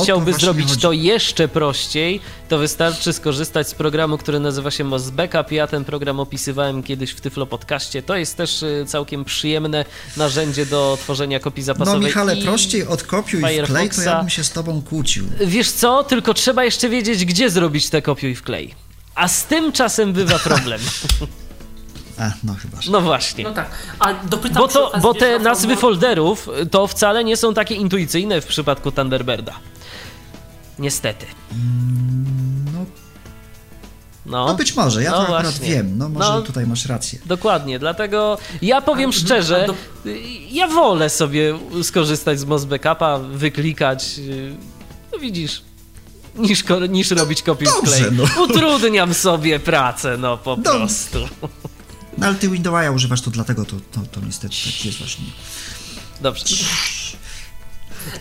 chciałby zrobić chodzi. to jeszcze prościej, to wystarczy skorzystać z programu, który nazywa się Moz Backup. Ja ten program opisywałem kiedyś w Tyflo Podcaście. To jest też e, całkiem przyjemne narzędzie do tworzenia kopii zapasowej. No Michale, prościej od kopiuj i wklej, to ja bym się z Tobą kłócił. Wiesz co, tylko trzeba jeszcze wiedzieć, gdzie zrobić te kopiuj i wklej. A z tym czasem bywa problem. A, no chyba. No właśnie. No tak. A dopytam bo, to, bo te nazwy folderów to wcale nie są takie intuicyjne w przypadku Thunderbirda. Niestety. Mm, no. No, no być może, ja no to akurat właśnie. wiem, no może no, tutaj masz rację. Dokładnie, dlatego ja powiem a, szczerze, do... ja wolę sobie skorzystać z Moz Backupa, wyklikać, no widzisz, niż, niż robić kopiuj Dobrze, no. Utrudniam sobie pracę, no po prostu. No ale ty Windowsa używasz to dlatego, to, to, to niestety tak jest właśnie. Dobrze.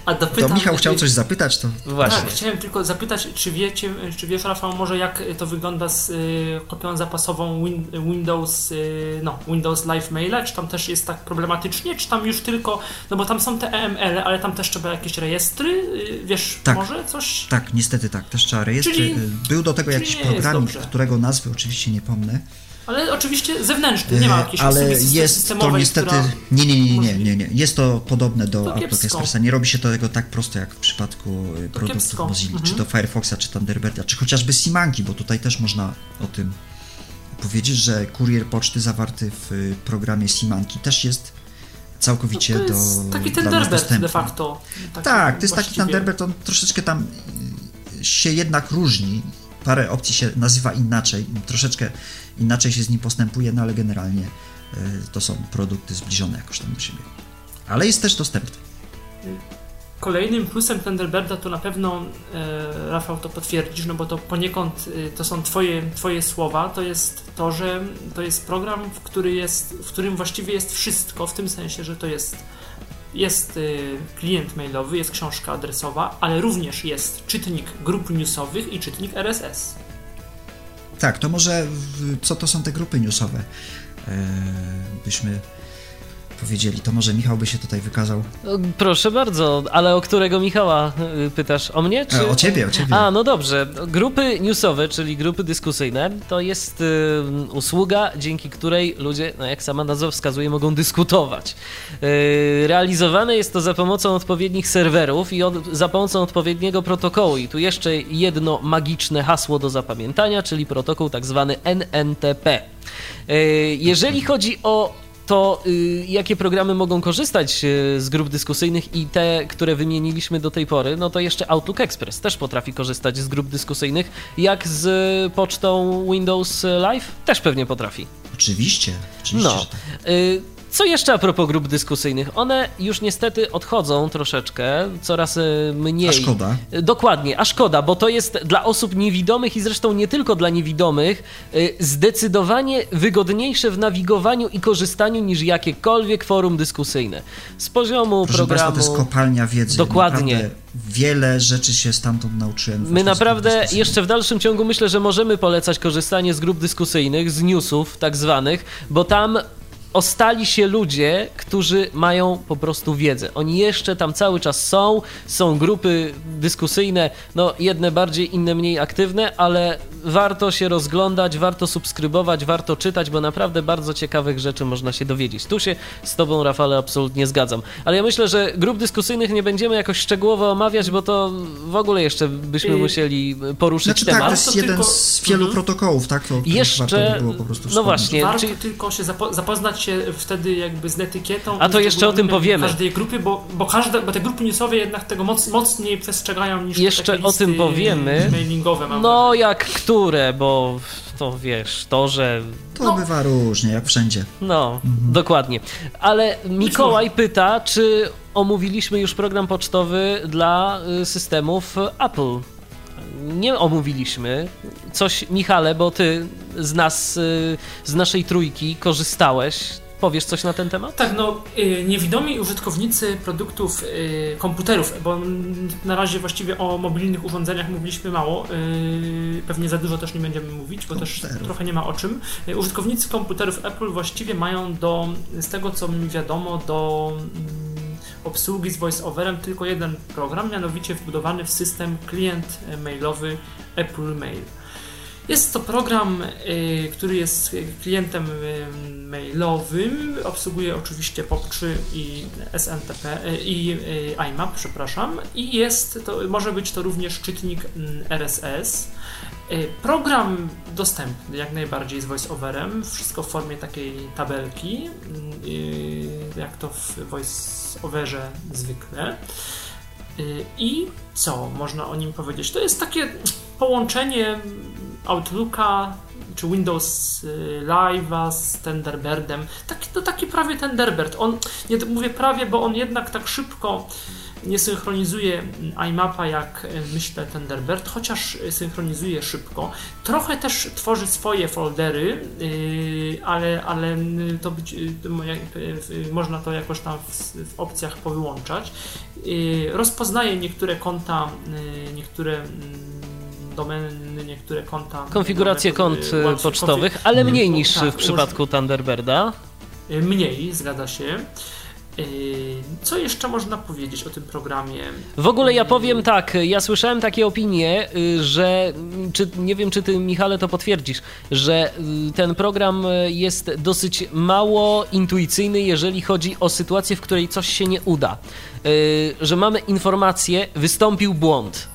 A dopytam, to Michał chciał coś zapytać, to... Właśnie. Tak, chciałem tylko zapytać, czy wiecie, czy wiesz Rafał może jak to wygląda z y, kopią zapasową win, Windows, y, no, Windows Live Maila, czy tam też jest tak problematycznie, czy tam już tylko, no bo tam są te EML, ale tam też trzeba jakieś rejestry, y, wiesz, tak, może coś? Tak, niestety tak, też trzeba rejestry. Czyli, Był do tego jakiś programik, którego nazwy oczywiście nie pomnę. Ale oczywiście zewnętrzny, nie ma jakiejś Ale jest to niestety. Nie, nie, nie, nie, nie, nie. Jest to podobne do to Expressa. Nie robi się to tego tak prosto jak w przypadku e, to produktów. Mozilla, mhm. czy to Firefoxa, czy Thunderbirda, czy chociażby Simanki, bo tutaj też można o tym powiedzieć, że kurier poczty zawarty w e, programie Simanki też jest całkowicie no to jest do taki Thunderbird de facto. Tak, to jest właściwie. taki Thunderbird, on troszeczkę tam się jednak różni. Parę opcji się nazywa inaczej, troszeczkę inaczej się z nim postępuje, no ale generalnie e, to są produkty zbliżone jakoś tam do siebie. Ale jest też dostępny. Kolejnym plusem Thunderbirda to na pewno, e, Rafał to potwierdzisz, no bo to poniekąd e, to są twoje, twoje słowa, to jest to, że to jest program, w, który jest, w którym właściwie jest wszystko, w tym sensie, że to jest jest klient mailowy, jest książka adresowa, ale również jest czytnik grup newsowych i czytnik RSS. Tak, to może co to są te grupy newsowe? E, byśmy powiedzieli. To może Michał by się tutaj wykazał. Proszę bardzo, ale o którego Michała y, pytasz? O mnie? Czy... E, o ciebie, o ciebie. A, no dobrze. Grupy newsowe, czyli grupy dyskusyjne, to jest y, usługa, dzięki której ludzie, no jak sama nazwa wskazuje, mogą dyskutować. Y, realizowane jest to za pomocą odpowiednich serwerów i od, za pomocą odpowiedniego protokołu. I tu jeszcze jedno magiczne hasło do zapamiętania, czyli protokół tak zwany NNTP. Y, jeżeli chodzi o to y, jakie programy mogą korzystać y, z grup dyskusyjnych i te, które wymieniliśmy do tej pory, no to jeszcze Outlook Express też potrafi korzystać z grup dyskusyjnych, jak z pocztą Windows Live też pewnie potrafi. Oczywiście, oczywiście. No. Tak. Co jeszcze a propos grup dyskusyjnych? One już niestety odchodzą troszeczkę, coraz e, mniej. A szkoda. Dokładnie, a szkoda, bo to jest dla osób niewidomych i zresztą nie tylko dla niewidomych e, zdecydowanie wygodniejsze w nawigowaniu i korzystaniu niż jakiekolwiek forum dyskusyjne. Z poziomu Proszę programu... Państwa, to jest kopalnia wiedzy. Dokładnie. Naprawdę wiele rzeczy się stamtąd nauczyłem. My naprawdę jeszcze w dalszym ciągu myślę, że możemy polecać korzystanie z grup dyskusyjnych, z newsów tak zwanych, bo tam ostali się ludzie, którzy mają po prostu wiedzę. Oni jeszcze tam cały czas są, są grupy dyskusyjne, no jedne bardziej, inne mniej aktywne, ale warto się rozglądać, warto subskrybować, warto czytać, bo naprawdę bardzo ciekawych rzeczy można się dowiedzieć. Tu się z tobą, Rafale, absolutnie zgadzam. Ale ja myślę, że grup dyskusyjnych nie będziemy jakoś szczegółowo omawiać, bo to w ogóle jeszcze byśmy I- musieli poruszyć Znaczy tak, temat. to jest To jeden tylko- z wielu Mhm. protokołów, tak? To, Jeszcze- warto by było po prostu no właśnie. Warto czyli- tylko się zapo- zapoznać się wtedy jakby z etykietą. A to jeszcze o tym powiemy. każdej grupy, bo, bo, każde, bo te grupy newsowe jednak tego moc, mocniej przestrzegają niż Jeszcze o tym powiemy. mailingowe. Mam No wrażenie. jak które, bo to wiesz, to, że To no. bywa różnie, jak wszędzie. No, dokładnie. Ale Mikołaj pyta, czy omówiliśmy już program pocztowy dla y, systemów Apple. Nie omówiliśmy. Coś, Michale, bo ty z nas, y, z naszej trójki korzystałeś. Powiesz coś na ten temat? Tak, no y, niewidomi użytkownicy produktów y, komputerów, bo na razie właściwie o mobilnych urządzeniach mówiliśmy mało, pewnie za dużo też nie będziemy mówić, bo też Komputerów. trochę nie ma o czym. Użytkownicy komputerów Apple właściwie mają do, z tego co mi wiadomo, do mm, obsługi z voice-overem tylko jeden program, mianowicie wbudowany w system klient mailowy Apple Mail. Jest to program, y, który jest klientem y, mailowym, obsługuje oczywiście POP3 i SNTP y, i IMAP, przepraszam, i jest to, może być to również czytnik mm, RSS. Program dostępny jak najbardziej z voiceoverem, wszystko w formie takiej tabelki, jak to w voiceoverze zwykle. I co można o nim powiedzieć? To jest takie połączenie Outlooka czy Windows y, Live'a z Thunderbirdem. Taki, to taki prawie Thunderbird. On, nie mówię prawie, bo on jednak tak szybko nie synchronizuje iMapa jak y, myślę Thunderbird, chociaż y, synchronizuje szybko. Trochę też tworzy swoje foldery, ale, ale to być, można to jakoś tam w, w opcjach powyłączać. Rozpoznaje niektóre konta, niektóre mm, domeny, niektóre konta. Konfiguracje kont łącznie- pocztowych, ale mniej niż Tak, w przypadku Thunderbirda. Y, Mniej, zgadza się. Y, Co jeszcze można powiedzieć o tym programie? W ogóle ja powiem tak, ja słyszałem takie opinie, y, że czy, nie wiem, czy ty, Michale, to potwierdzisz, że y, ten program y, jest dosyć mało intuicyjny, jeżeli chodzi o sytuację, w której coś się nie uda. Że mamy informację, wystąpił błąd.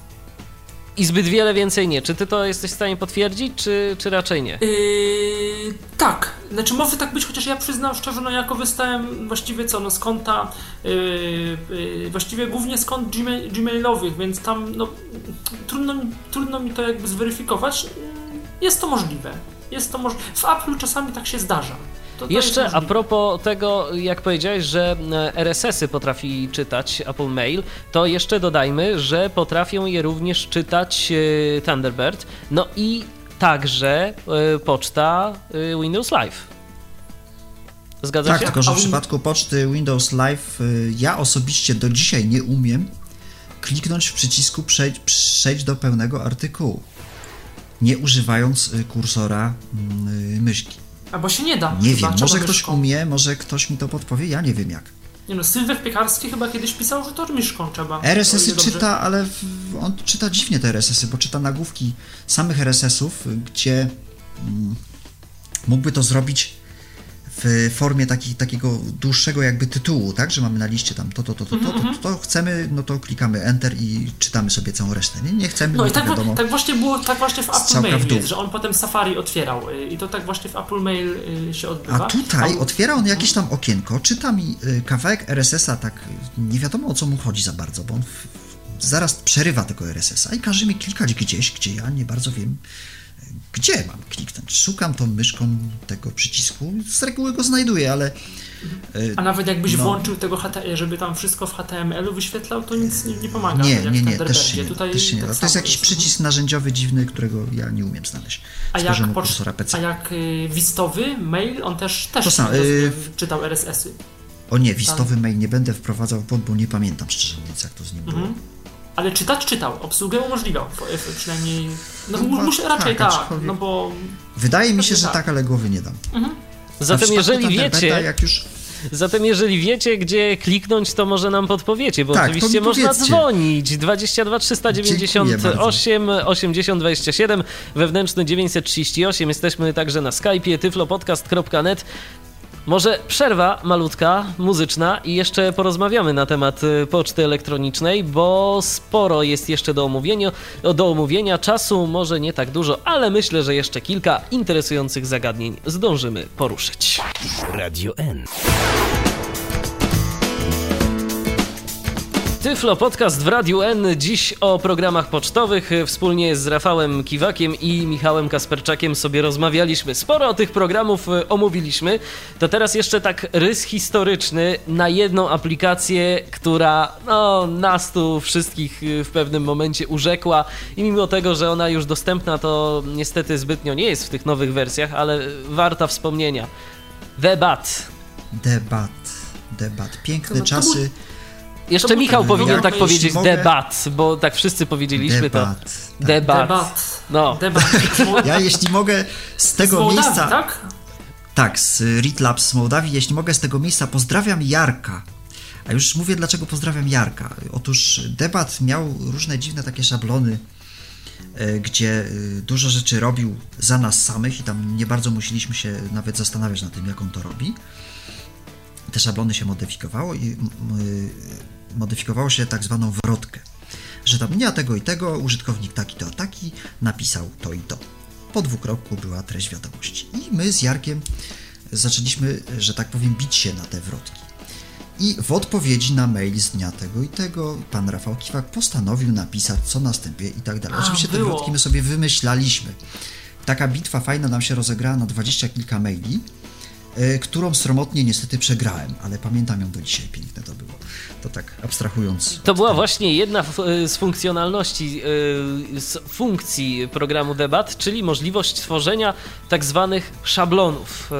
I zbyt wiele więcej nie. Czy ty to jesteś w stanie potwierdzić, czy, czy raczej nie? Yy, tak, znaczy może tak być, chociaż ja przyznam szczerze, no ja korzystałem właściwie co, no z konta, yy, yy, właściwie głównie z kont gmail, gmailowych, więc tam no, trudno, trudno mi to jakby zweryfikować. Jest to możliwe. Jest to możliwe. W Apple czasami tak się zdarza. Jeszcze a propos tego, jak powiedziałeś, że e, RSS-y potrafi czytać Apple Mail, to jeszcze dodajmy, że potrafią je również czytać e, Thunderbird, no i także e, poczta Windows Live. Zgadza Tak, się? tylko że w przypadku poczty Windows Live y, ja osobiście do dzisiaj nie umiem kliknąć w przycisku przejdź, przejdź do pełnego artykułu, nie używając y, kursora mm, y, myszki. Albo się nie da. Nie chyba, wiem, trzeba może ktoś myszką. umie, może ktoś mi to podpowie, ja nie wiem jak. Nie no, Sylwek Piekarski chyba kiedyś pisał, że to myszką trzeba. RSS-y czyta, ale w, on czyta dziwnie te RSS-y, bo czyta nagłówki samych RSS-ów, gdzie mm, mógłby to zrobić w formie taki, takiego dłuższego jakby tytułu, tak, że mamy na liście tam to, to, to, to, to, Mhm, to, to chcemy, no to klikamy Enter i czytamy sobie całą resztę. Nie, nie chcemy, No no, i to tak, wiadomo. tak właśnie było, tak właśnie w Apple Mail w jest, że on potem Safari otwierał y, i to tak właśnie w Apple Mail y, się odbywa. A tutaj A- otwiera on jakieś tam okienko, czyta mi y, kawałek RSS-a, tak nie wiadomo o co mu chodzi za bardzo, bo on w, zaraz przerywa tego RSS-a i każe mi klikać gdzieś, gdzie ja nie bardzo wiem, gdzie mam kliknąć. Szukam tą myszką tego przycisku, z reguły go znajduję, ale y, A nawet jakbyś No. włączył tego żeby tam wszystko w HTML-u wyświetlał, to nic nie, nie pomaga. nie, tak nie, nie, też się nie, Tutaj też się nie tak. To jest jakiś przycisk narzędziowy dziwny, którego ja nie umiem znaleźć A jak, kursora PC. a jak y, wistowy mail, on też, też To roz- y, czytał RSS-y. O nie, wistowy mail nie będę wprowadzał błąd, bo nie pamiętam szczerze mówiąc, jak to z nim było. Mhm. Ale czytać czytał, obsługę umożliwiał, przynajmniej, no mu- muszę raczej tak, tak, no bo Wydaje mi się, że tak. tak, ale głowy nie dam. Zatem jeżeli wiecie, jak już Zatem jeżeli wiecie, gdzie kliknąć, to może nam podpowiecie, bo Tak, oczywiście można dzwonić 22 398 80 27 wewnętrzny 938. Jesteśmy także na Skype'ie tyflopodcast.net. Może przerwa malutka, muzyczna i jeszcze porozmawiamy na temat y, poczty elektronicznej, bo sporo jest jeszcze do omówienia, do omówienia. Czasu może nie tak dużo, ale myślę, że jeszcze kilka interesujących zagadnień zdążymy poruszyć. Radio N. Tyflo Podcast w Radiu N. Dziś o programach pocztowych. Wspólnie z Rafałem Kiwakiem i Michałem Kasperczakiem sobie rozmawialiśmy. Sporo tych programów e, omówiliśmy. To teraz jeszcze tak rys historyczny na jedną aplikację, która no, nas tu wszystkich e, w pewnym momencie urzekła. I mimo tego, że ona już dostępna, to niestety zbytnio nie jest w tych nowych wersjach, ale warta wspomnienia. Debat. debat, debat. Piękne No czasy. był- Jeszcze Michał powinien tak powiedzieć, mogę- debat, bo tak wszyscy powiedzieliśmy Debat. to. tak. Debat. Debat. No. Debat. Ja jeśli mogę z Z tego Mołdawii, miejsca... tak? Tak, z Ritlabs z Mołdawii. Jeśli mogę z tego miejsca, pozdrawiam Jarka. A już mówię, dlaczego pozdrawiam Jarka. Otóż debat miał różne dziwne takie szablony, e, gdzie e, dużo rzeczy robił za nas samych i tam nie bardzo musieliśmy się nawet zastanawiać nad tym, jak on to robi. Te szablony się modyfikowało i modyfikowało się tak zwaną wrotkę, że tam nie a tego i tego, użytkownik taki to a taki napisał to i to. Po dwukropku była treść wiadomości. I my z Jarkiem zaczęliśmy, że tak powiem, bić się na te wrotki. I w odpowiedzi na mail z dnia tego i tego pan Rafał Kiwak postanowił napisać, co następuje i tak dalej. Oczywiście te wrotki my sobie wymyślaliśmy. Taka bitwa fajna nam się rozegrała na dwadzieścia kilka maili, e, którą sromotnie niestety przegrałem, ale pamiętam ją do dzisiaj, piękne to było. To tak abstrahując. To była tego. właśnie jedna f- y, z funkcjonalności, y, z funkcji programu debat, czyli możliwość tworzenia tak zwanych szablonów.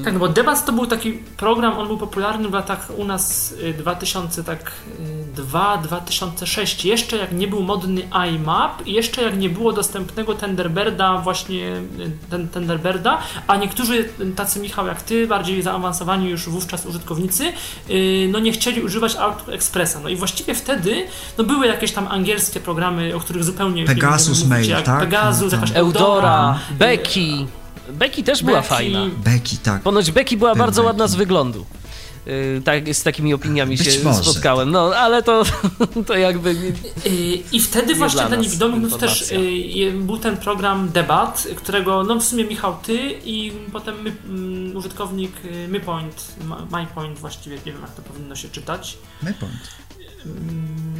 Y, Tak, no bo Debat to był taki program, on był popularny w latach u nas y, 2002, 2006, jeszcze jak nie był modny iMap, i jeszcze jak nie było dostępnego Tenderberda, właśnie ten Tenderberda, a niektórzy tacy Michał jak ty, bardziej zaawansowani już wówczas użytkownicy, no nie chcieli używać AutoExpressa. No i właściwie wtedy no były jakieś tam angielskie programy, o których zupełnie Pegasus mówić, Mail, tak? Pegasus, No jakaś. Eudora, Becky. Becky też była Becky. fajna. Beki, tak. Ponoć Becky była Był bardzo ładna Becky. z wyglądu. Y, tak, z takimi opiniami Być się może. spotkałem. No, ale to, to jakby. nie- I wtedy Nie właśnie dla niewidomych no, też y, był ten program debat, którego no w sumie Michał ty i potem my, mm, użytkownik y, MyPoint, MyPoint właściwie, nie wiem jak to powinno się czytać. Mypoint.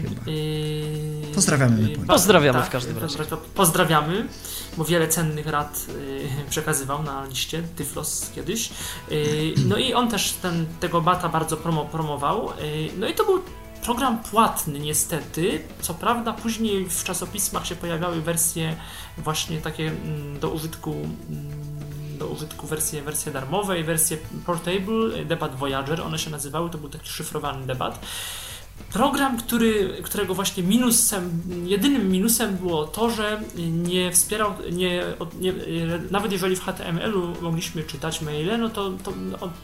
Chyba. y, Pozdrawiamy y, ba- Pozdrawiamy w każdym razie. Pozdrawiamy, bo wiele cennych rad y, przekazywał na liście Tyflos kiedyś. Y, no i on też ten, tego bata bardzo promo, promował. No i to był program płatny niestety. Co prawda później w czasopismach się pojawiały wersje właśnie takie mm, do użytku mm, do użytku wersje, wersje darmowe i wersje portable, debat Voyager, one się nazywały, to był taki szyfrowany debat. Program, który, którego właśnie minusem, jedynym minusem było to, że nie wspierał, nie, nie, nawet jeżeli w HTML-u mogliśmy czytać maile, no to, to,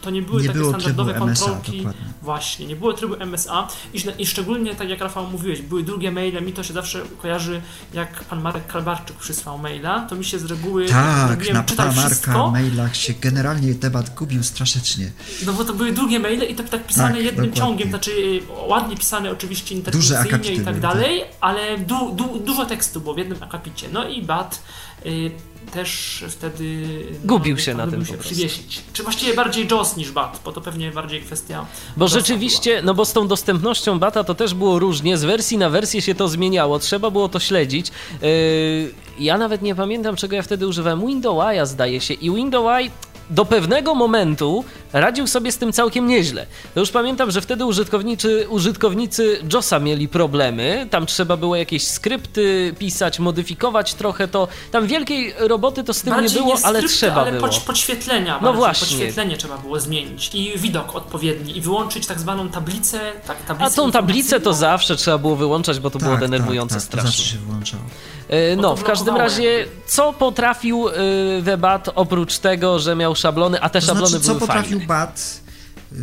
to nie były Nie takie standardowe MSA, kontrolki. dokładnie. Właśnie, nie było trybu MSA i, i szczególnie, tak jak Rafał mówiłeś, były drugie maile, mi to się zawsze kojarzy, jak pan Marek Kalbarczyk przysłał maila, to mi się z reguły Tak, na pana wszystko, Marka mailach się generalnie debat gubił strasznie. no bo to były długie maile i to tak pisane Tak, jednym dokładnie. ciągiem, znaczy y, ładnie pisane oczywiście Duże interpunkcyjnie i tak były, dalej, ale du, du, dużo tekstu było w jednym akapicie. No i BAT y, też wtedy Gubił no, się na tym się przywiesić. Czy właściwie bardziej JOS niż BAT, bo to pewnie bardziej kwestia Bo JOS-a rzeczywiście, no bo z tą dostępnością bata to też było różnie, z wersji na wersję się to zmieniało, trzeba było to śledzić. Yy, ja nawet nie pamiętam, czego ja wtedy używałem. Windows zdaje się i Windows do pewnego momentu radził sobie z tym całkiem nieźle. To już pamiętam, że wtedy użytkownicy, użytkownicy JOSa mieli problemy. Tam trzeba było jakieś skrypty pisać, modyfikować trochę to. Tam wielkiej roboty to z tym Bardziej nie było, ale skrypty, trzeba ale było. Pod, podświetlenia. No właśnie. Podświetlenie trzeba było zmienić i widok odpowiedni i wyłączyć tak zwaną tablicę. Tak, tablicę A tą tablicę to zawsze trzeba było wyłączać, bo to było Tak, denerwujące tak, tak, to zawsze strasznie. się wyłączało. E, No, w każdym razie, co potrafił e, Webat oprócz tego, że miał szablony, a te To szablony znaczy, co były potrafił fajne? BAT? Y,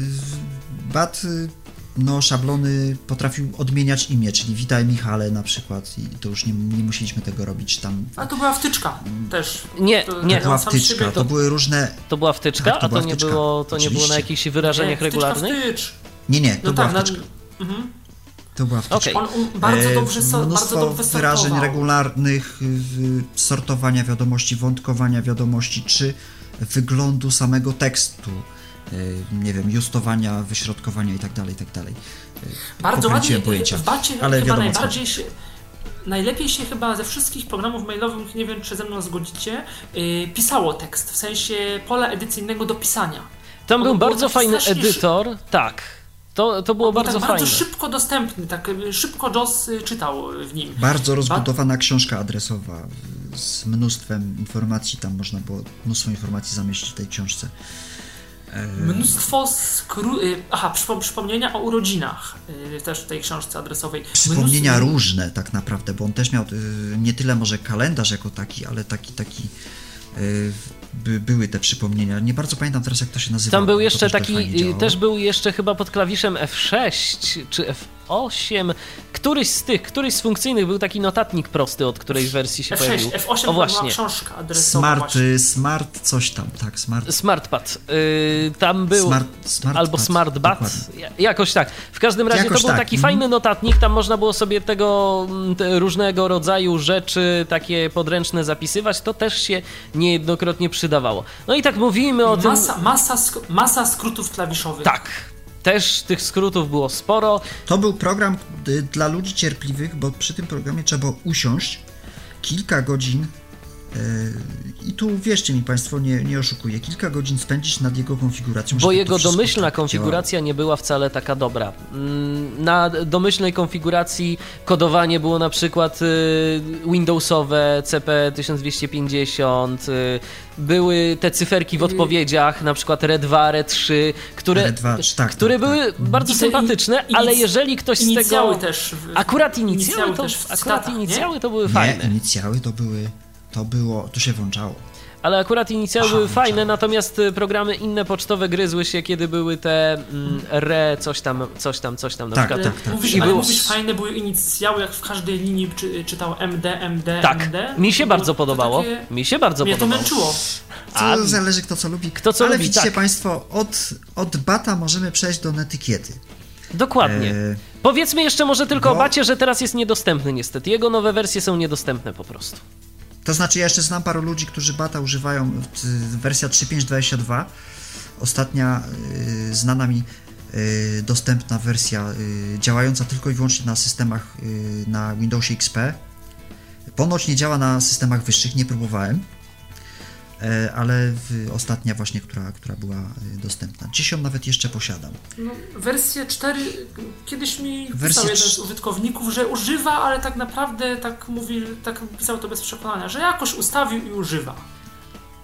BAT, y, no szablony potrafił odmieniać imię, czyli witaj Michale na przykład i to już nie, nie musieliśmy tego robić tam. A to była wtyczka też. Nie, To- nie. To była wtyczka, siebie- to były różne... To była wtyczka, Tak, to a była to nie, wtyczka. było, to nie było na jakichś wyrażeniach Nie, wtyczka, regularnych? Wtycz. Nie, nie, to No była tak, na, wtyczka. mhm. To była wtyczka. Okej. On bardzo E, dobrze, so, bardzo dobrze wyrażeń sortował. regularnych, sortowania wiadomości, wątkowania wiadomości, czy wyglądu samego tekstu, nie wiem, justowania, wyśrodkowania i tak dalej, i tak dalej. Y, Bardzo ładnie, pojęcia. w Bacie ale chyba wiadomo najbardziej się, najlepiej się chyba ze wszystkich programów mailowych, nie wiem czy ze mną zgodzicie, yy, pisało tekst, w sensie pola edycyjnego do pisania. Tam On był był bardzo fajny strasznie edytor, tak. To, to było On był bardzo tak fajne. bardzo szybko dostępny, tak y, szybko JOS y, czytał y, w nim. Bardzo rozbudowana książka adresowa y, z mnóstwem informacji, tam można było mnóstwo informacji zamieścić w tej książce. E, Mnóstwo skró... y, Aha, przypo- przypomnienia o urodzinach y, też w tej książce adresowej. Przypomnienia Mnóstwo- różne tak naprawdę, bo on też miał y, nie tyle może kalendarz jako taki, ale taki, taki by, były te przypomnienia. Nie bardzo pamiętam teraz jak to się nazywa. Tam był jeszcze taki, y, też był jeszcze chyba pod klawiszem F6 czy F8, któryś z tych, któryś z funkcyjnych był taki notatnik prosty, od której wersji się F6, pojawił. F8 o to była właśnie. książka adresowa Smart, właśnie. y, smart coś tam, tak, smart. Smartpad. Yy, tam był. Smart, smart Albo pad, SmartBat, jakoś tak. W każdym razie Jakoś to był tak, taki mhm. fajny notatnik, tam można było sobie tego mm, te różnego rodzaju rzeczy takie podręczne zapisywać, to też się niejednokrotnie przydawało. No i tak mówimy o tym... Masa, masa, sk- masa skrótów klawiszowych. Tak, też tych skrótów było sporo. To był program y, dla ludzi cierpliwych, bo przy tym programie trzeba było usiąść kilka godzin i tu wierzcie mi Państwo, nie, nie oszukuję, kilka godzin spędzić nad jego konfiguracją. Bo jego domyślna tak konfiguracja nie była wcale taka dobra. Mm, Na domyślnej konfiguracji kodowanie było na przykład y, Windowsowe CP 1250, y, były te cyferki w odpowiedziach, na przykład RE2, RE3, które, RE2, tak, które tak, były bardzo I te sympatyczne, in- ale jeżeli ktoś z tego... Inicjały też. W, Akurat inicjały, inicjały to, też w akurat inicjały to były Nie, fajne. inicjały to były, to było, to się włączało. Ale akurat inicjały Aha, były fajne, włączałem. natomiast y, programy inne pocztowe gryzły się, kiedy były te mm, re, coś tam, coś tam, coś tam. Na Tak, przykład, tak, tak. Mówisz, I ale było- mówisz, fajne były inicjały, jak w każdej linii czy, czytał MD, MD, Tak, MD. mi się To bardzo to podobało. takie- Mi się bardzo Mnie to podobało. męczyło. To A- zależy kto co lubi. Kto co Ale lubi, widzicie tak. Państwo, od, od bata możemy przejść do netykiety. Dokładnie. E, Powiedzmy jeszcze może tylko o bo- Bacie, że teraz jest niedostępny niestety. Jego nowe wersje są niedostępne po prostu. To znaczy, ja jeszcze znam paru ludzi, którzy bata używają. Wersja 3.5.22. Ostatnia y, znana mi y, dostępna wersja, y, działająca tylko i wyłącznie na systemach na Windowsie XP. Ponoć nie działa na systemach wyższych, nie próbowałem. E, Ale ostatnia właśnie, która, która była y, dostępna. Dziś ją nawet jeszcze posiadam. No, wersję 4 kiedyś mi Wersję pisał jeden z użytkowników, że używa, ale tak naprawdę tak mówi, tak pisał to bez przekonania, że jakoś ustawił i używa.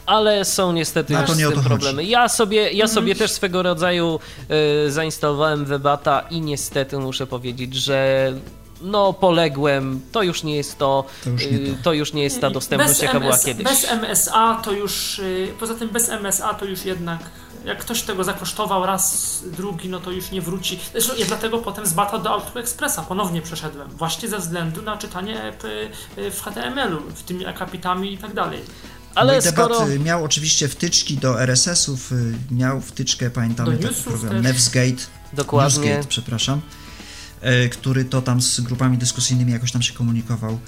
Ale są niestety No już to nie z tym problemy. Ja sobie, ja Mhm. sobie też swego rodzaju y, zainstalowałem Webata i niestety muszę powiedzieć, że no poległem, to już nie jest to, To już nie y, to. to już nie jest ta dostępność, bez jaka była MS kiedyś. Bez MSA to już, y, poza tym bez MSA to już jednak, jak ktoś tego zakosztował raz, drugi, no to już nie wróci. Zresztą ja dlatego potem z Bata do AutoExpressa ponownie przeszedłem, właśnie ze względu na czytanie EP y, w HTML-u, w tymi akapitami i tak dalej. Ale Mój debat skoro... miał oczywiście wtyczki do RSS-ów, y, miał wtyczkę, pamiętamy Do taki program też. Newsgate, Dokładnie. Newsgate, przepraszam, e, który to tam z grupami dyskusyjnymi jakoś tam się komunikował.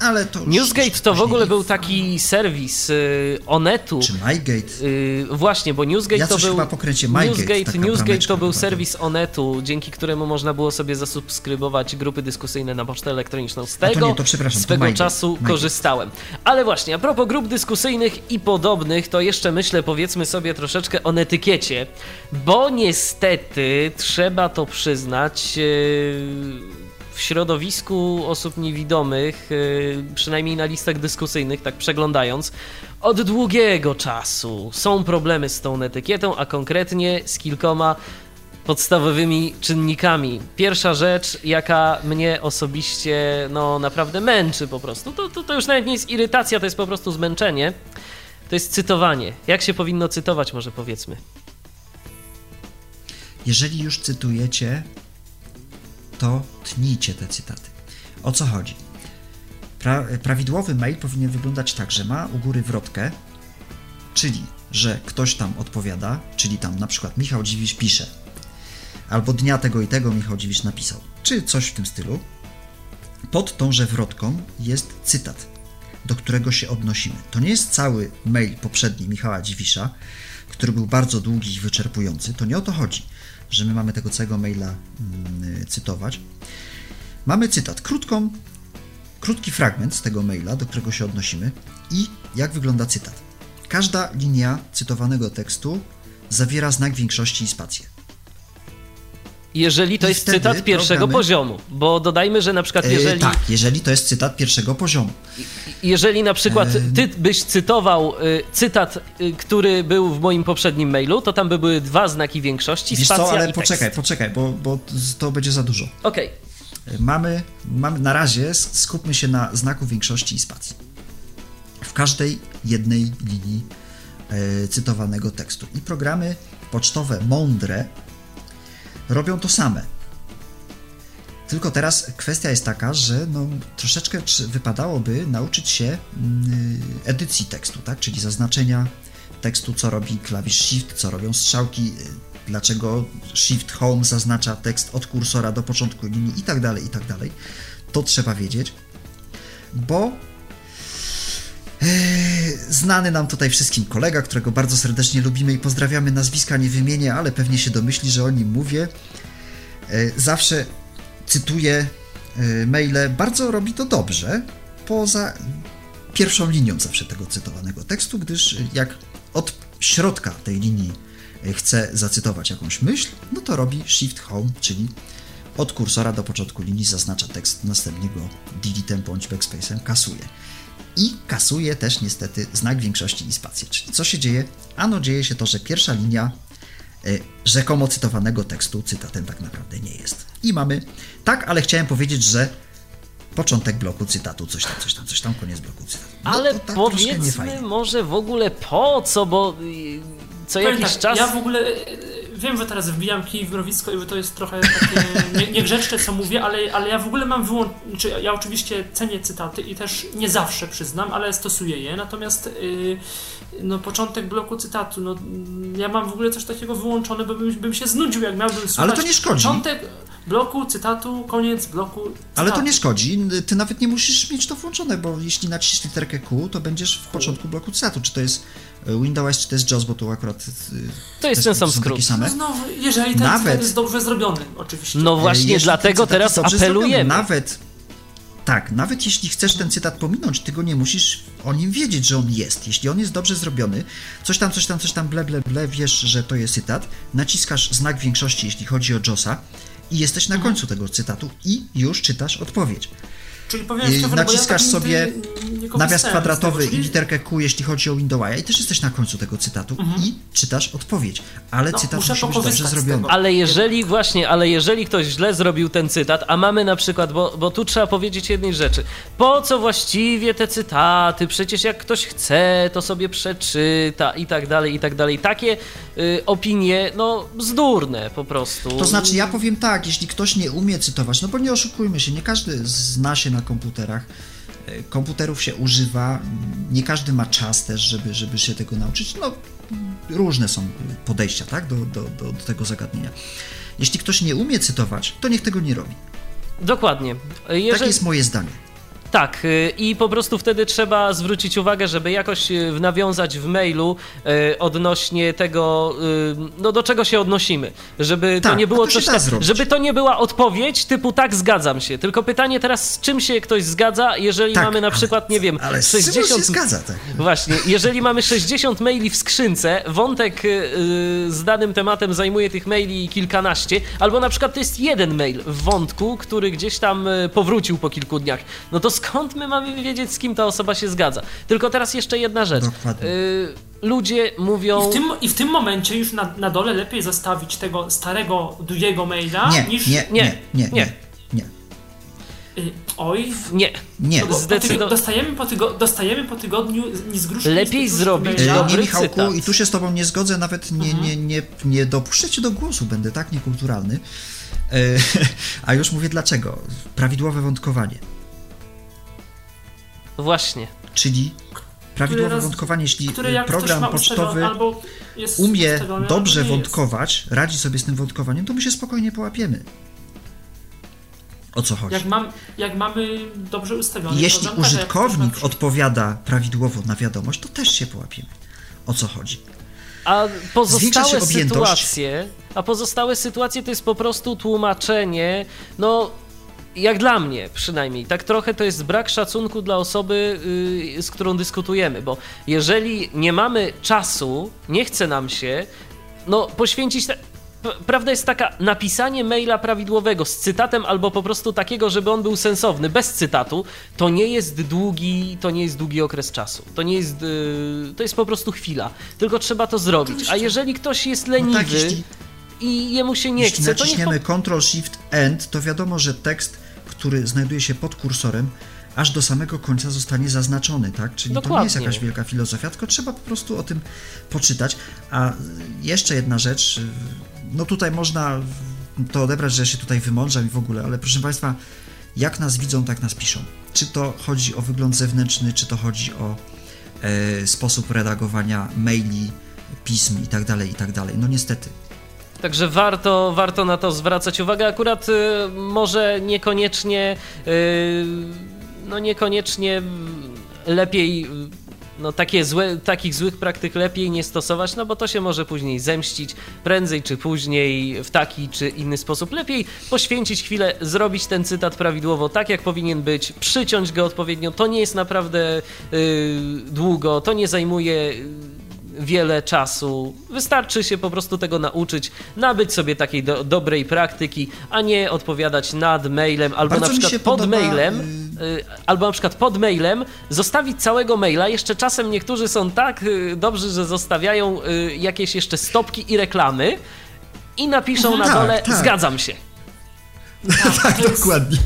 Ale to Newsgate to w ogóle był taki serwis y, Onetu. Czy MyGate? Y, właśnie, bo Newsgate Ja to był. chyba pokręcie MyGate, Newsgate, Newsgate to był chyba, serwis Onetu, dzięki któremu można było sobie zasubskrybować grupy dyskusyjne na pocztę elektroniczną. Z A to tego nie, to przepraszam, swego czasu MyGate. korzystałem. Ale właśnie, a propos grup dyskusyjnych i podobnych, to jeszcze myślę, powiedzmy sobie troszeczkę o netykiecie, bo niestety trzeba to przyznać. Yy w środowisku osób niewidomych, yy, przynajmniej na listach dyskusyjnych, tak przeglądając, od długiego czasu są problemy z tą etykietą, a konkretnie z kilkoma podstawowymi czynnikami. Pierwsza rzecz, jaka mnie osobiście no naprawdę męczy po prostu, to, to, to już nawet nie jest irytacja, to jest po prostu zmęczenie, to jest cytowanie. Jak się powinno cytować, może powiedzmy. Jeżeli już cytujecie, to tnijcie te cytaty. O co chodzi? Pra, prawidłowy mail powinien wyglądać tak, że ma u góry wrotkę, czyli że ktoś tam odpowiada, czyli tam na przykład Michał Dziwisz pisze, albo dnia tego i tego Michał Dziwisz napisał, czy coś w tym stylu. Pod tąże wrotką jest cytat, do którego się odnosimy. To nie jest cały mail poprzedni Michała Dziwisza, który był bardzo długi i wyczerpujący. To nie o to chodzi, że my mamy tego całego maila mm, cytować. Mamy cytat, krótką, krótki fragment z tego maila, do którego się odnosimy i jak wygląda cytat. Każda linia cytowanego tekstu zawiera znak większości i spację. Jeżeli to I jest cytat pierwszego programy- poziomu, bo dodajmy, że na przykład E, jeżeli, tak, jeżeli to jest cytat pierwszego poziomu. jeżeli na przykład ty byś cytował y, cytat, y, który był w moim poprzednim mailu, to tam by były dwa znaki większości, Wiesz spacja co, ale poczekaj, tekst. poczekaj, bo, bo to będzie za dużo. Okej, Mamy, mamy na razie skupmy się na znaku większości i spacji. W każdej jednej linii e, cytowanego tekstu. I programy pocztowe mądre robią to same. Tylko teraz kwestia jest taka, że no, troszeczkę wypadałoby nauczyć się mm, edycji tekstu, tak? czyli zaznaczenia tekstu, co robi klawisz Shift, co robią strzałki, y, dlaczego Shift Home zaznacza tekst od kursora do początku linii i tak dalej, i tak dalej. To trzeba wiedzieć, bo znany nam tutaj wszystkim kolega, którego bardzo serdecznie lubimy i pozdrawiamy, nazwiska nie wymienię, ale pewnie się domyśli, że o nim mówię, e, zawsze cytuje e, maile, bardzo robi to dobrze, poza pierwszą linią zawsze tego cytowanego tekstu, gdyż jak od środka tej linii chce zacytować jakąś myśl, no to robi Shift Home, czyli od kursora do początku linii zaznacza tekst, następnie go deletem bądź backspace'em kasuje. I kasuje też niestety znak większości i spację. Czyli co się dzieje? Ano dzieje się to, że pierwsza linia e, rzekomo cytowanego tekstu cytatem tak naprawdę nie jest. I mamy, tak, ale chciałem powiedzieć, że początek bloku cytatu, coś tam, coś tam, coś tam, koniec bloku cytatu. No ale to tak powiedzmy może w ogóle po co, bo y, co Powiem jakiś tak, czas... Ja w ogóle wiem, że teraz wbijam kij w mrowisko i że to jest trochę takie nie, niegrzeczne, co mówię, ale, ale ja w ogóle mam wyłączone. Znaczy, ja oczywiście cenię cytaty i też nie zawsze przyznam, ale stosuję je. Natomiast y, no, początek bloku cytatu, no, ja mam w ogóle coś takiego wyłączone, bo bym, bym się znudził, jak miałbym słuchać. to nie szkodzi. Początek bloku cytatu, koniec bloku cytatu. Ale to nie szkodzi, ty nawet nie musisz mieć to włączone, bo jeśli naciśniesz literkę Q, to będziesz w początku bloku cytatu. Czy to jest Windows, czy to jest JAWS, bo to akurat e, To jest te ten sam skrót. same. No znowu, jeżeli ten Nawet- cytat jest dobrze zrobiony, oczywiście. No właśnie, Jeśli dlatego teraz apelujemy. zrobiony, Nawet, tak, nawet jeśli chcesz ten cytat pominąć, ty go nie musisz o nim wiedzieć, że on jest. Jeśli on jest dobrze zrobiony, coś tam, coś tam, coś tam, ble, ble, ble, wiesz, że to jest cytat, naciskasz znak większości, jeśli chodzi o JOSa i jesteś Mhm. na końcu tego cytatu i już czytasz odpowiedź. Czyli ja naciskasz tak sobie nawias z tego, kwadratowy czyli- i literkę Q, jeśli chodzi o Windowsa i też jesteś na końcu tego cytatu i czytasz odpowiedź, ale Mhm. No, cytat musi być dobrze zrobiony. Ale jeżeli właśnie, ale jeżeli ktoś źle zrobił ten cytat, a mamy na przykład, bo, bo tu trzeba powiedzieć jednej rzeczy. Po co właściwie te cytaty? Przecież jak ktoś chce, to sobie przeczyta i tak dalej, i tak dalej. Takie y, opinie, no bzdurne po prostu. To znaczy, ja powiem tak, jeśli ktoś nie umie cytować, no bo nie oszukujmy się, nie każdy zna się na komputerach, e, komputerów się używa, nie każdy ma czas też, żeby, żeby się tego nauczyć, no różne są podejścia, tak, do, do, do, do tego zagadnienia. Jeśli ktoś nie umie cytować, to niech tego nie robi. Dokładnie. Takie Jeżeli, jest moje zdanie. Tak, y, i po prostu wtedy trzeba zwrócić uwagę, żeby jakoś y, nawiązać w mailu y, odnośnie tego, no do czego się odnosimy. Żeby Tak, to nie było to coś zrobić. żeby to nie była odpowiedź typu tak, zgadzam się. Tylko pytanie teraz, z czym się ktoś zgadza, jeżeli Tak, mamy na ale- przykład, nie wiem, Ale 60... 60 się zgadza, tak. Właśnie, jeżeli mamy 60 maili w skrzynce, wątek z danym tematem zajmuje tych maili kilkanaście, albo na przykład to jest jeden mail w wątku, który gdzieś tam powrócił po kilku dniach, no to skąd my mamy wiedzieć, z kim ta osoba się zgadza? Tylko teraz jeszcze jedna rzecz. Dokładnie. Y, ludzie mówią... I w, tym, I w tym momencie już na, na dole lepiej zostawić tego starego, długiego maila Nie, niż. nie, nie, nie, nie, nie. nie. Y, oj, Nie. Nie. no dostajemy, po tygo, dostajemy po tygodniu nie z gruszki, Lepiej zrobić maila. Dobry nie, Michałku, cytat. i tu się z tobą nie zgodzę, nawet nie, Mhm. nie, nie, nie dopuszczę cię do głosu, będę tak niekulturalny. E, A już mówię dlaczego. Prawidłowe wątkowanie. Właśnie. Czyli prawidłowe raz- wątkowanie, jeśli program pocztowy jest umie dobrze wątkować, radzi sobie z tym wątkowaniem, to my się spokojnie połapiemy. O co Jest. chodzi? Jak, mam, jak mamy dobrze ustawiony jeśli program, tak, użytkownik ma- odpowiada prawidłowo na wiadomość, to też się połapiemy. O co chodzi? A pozostałe się objętość. sytuacje, a pozostałe sytuacje to jest po prostu tłumaczenie, no jak dla mnie przynajmniej, tak trochę to jest brak szacunku dla osoby, yy, z którą dyskutujemy, bo jeżeli nie mamy czasu, nie chce nam się, no poświęcić. Te... Prawda jest taka, napisanie maila prawidłowego z cytatem albo po prostu takiego, żeby on był sensowny, bez cytatu, to nie jest długi, to nie jest długi okres czasu. To nie jest, yy, to jest po prostu chwila. Tylko trzeba to zrobić. A jeżeli ktoś jest No leniwy tak, jeśli, i jemu się nie jeśli chce, to niech naciśniemy Ctrl Shift End, to wiadomo, że tekst, który znajduje się pod kursorem, aż do samego końca zostanie zaznaczony, tak? Czyli to nie jest Dokładnie. jakaś wielka filozofia, tylko trzeba po prostu o tym poczytać. A jeszcze jedna rzecz, no tutaj można to odebrać, że się tutaj wymądrzam i w ogóle, ale proszę Państwa, jak nas widzą, tak nas piszą. Czy to chodzi o wygląd zewnętrzny, czy to chodzi o e, sposób redagowania maili, pism i tak dalej, i tak dalej. No niestety. Także warto, warto na to zwracać uwagę. Akurat y, może niekoniecznie, y, no niekoniecznie lepiej, no takie złe, takich złych praktyk lepiej nie stosować, no bo to się może później zemścić, prędzej czy później w taki czy inny sposób. Lepiej poświęcić chwilę, zrobić ten cytat prawidłowo, tak jak powinien być, przyciąć go odpowiednio. To nie jest naprawdę y, długo, to nie zajmuje... wiele czasu. Wystarczy się po prostu tego nauczyć, nabyć sobie takiej do, dobrej praktyki, a nie odpowiadać nad mailem albo Bardzo na przykład pod podoba, mailem, y, albo na przykład pod mailem zostawić całego maila. Jeszcze czasem niektórzy są tak y, dobrzy, że zostawiają y, jakieś jeszcze stopki i reklamy i napiszą na Tak, dole tak. zgadzam się. tak, jest- dokładnie.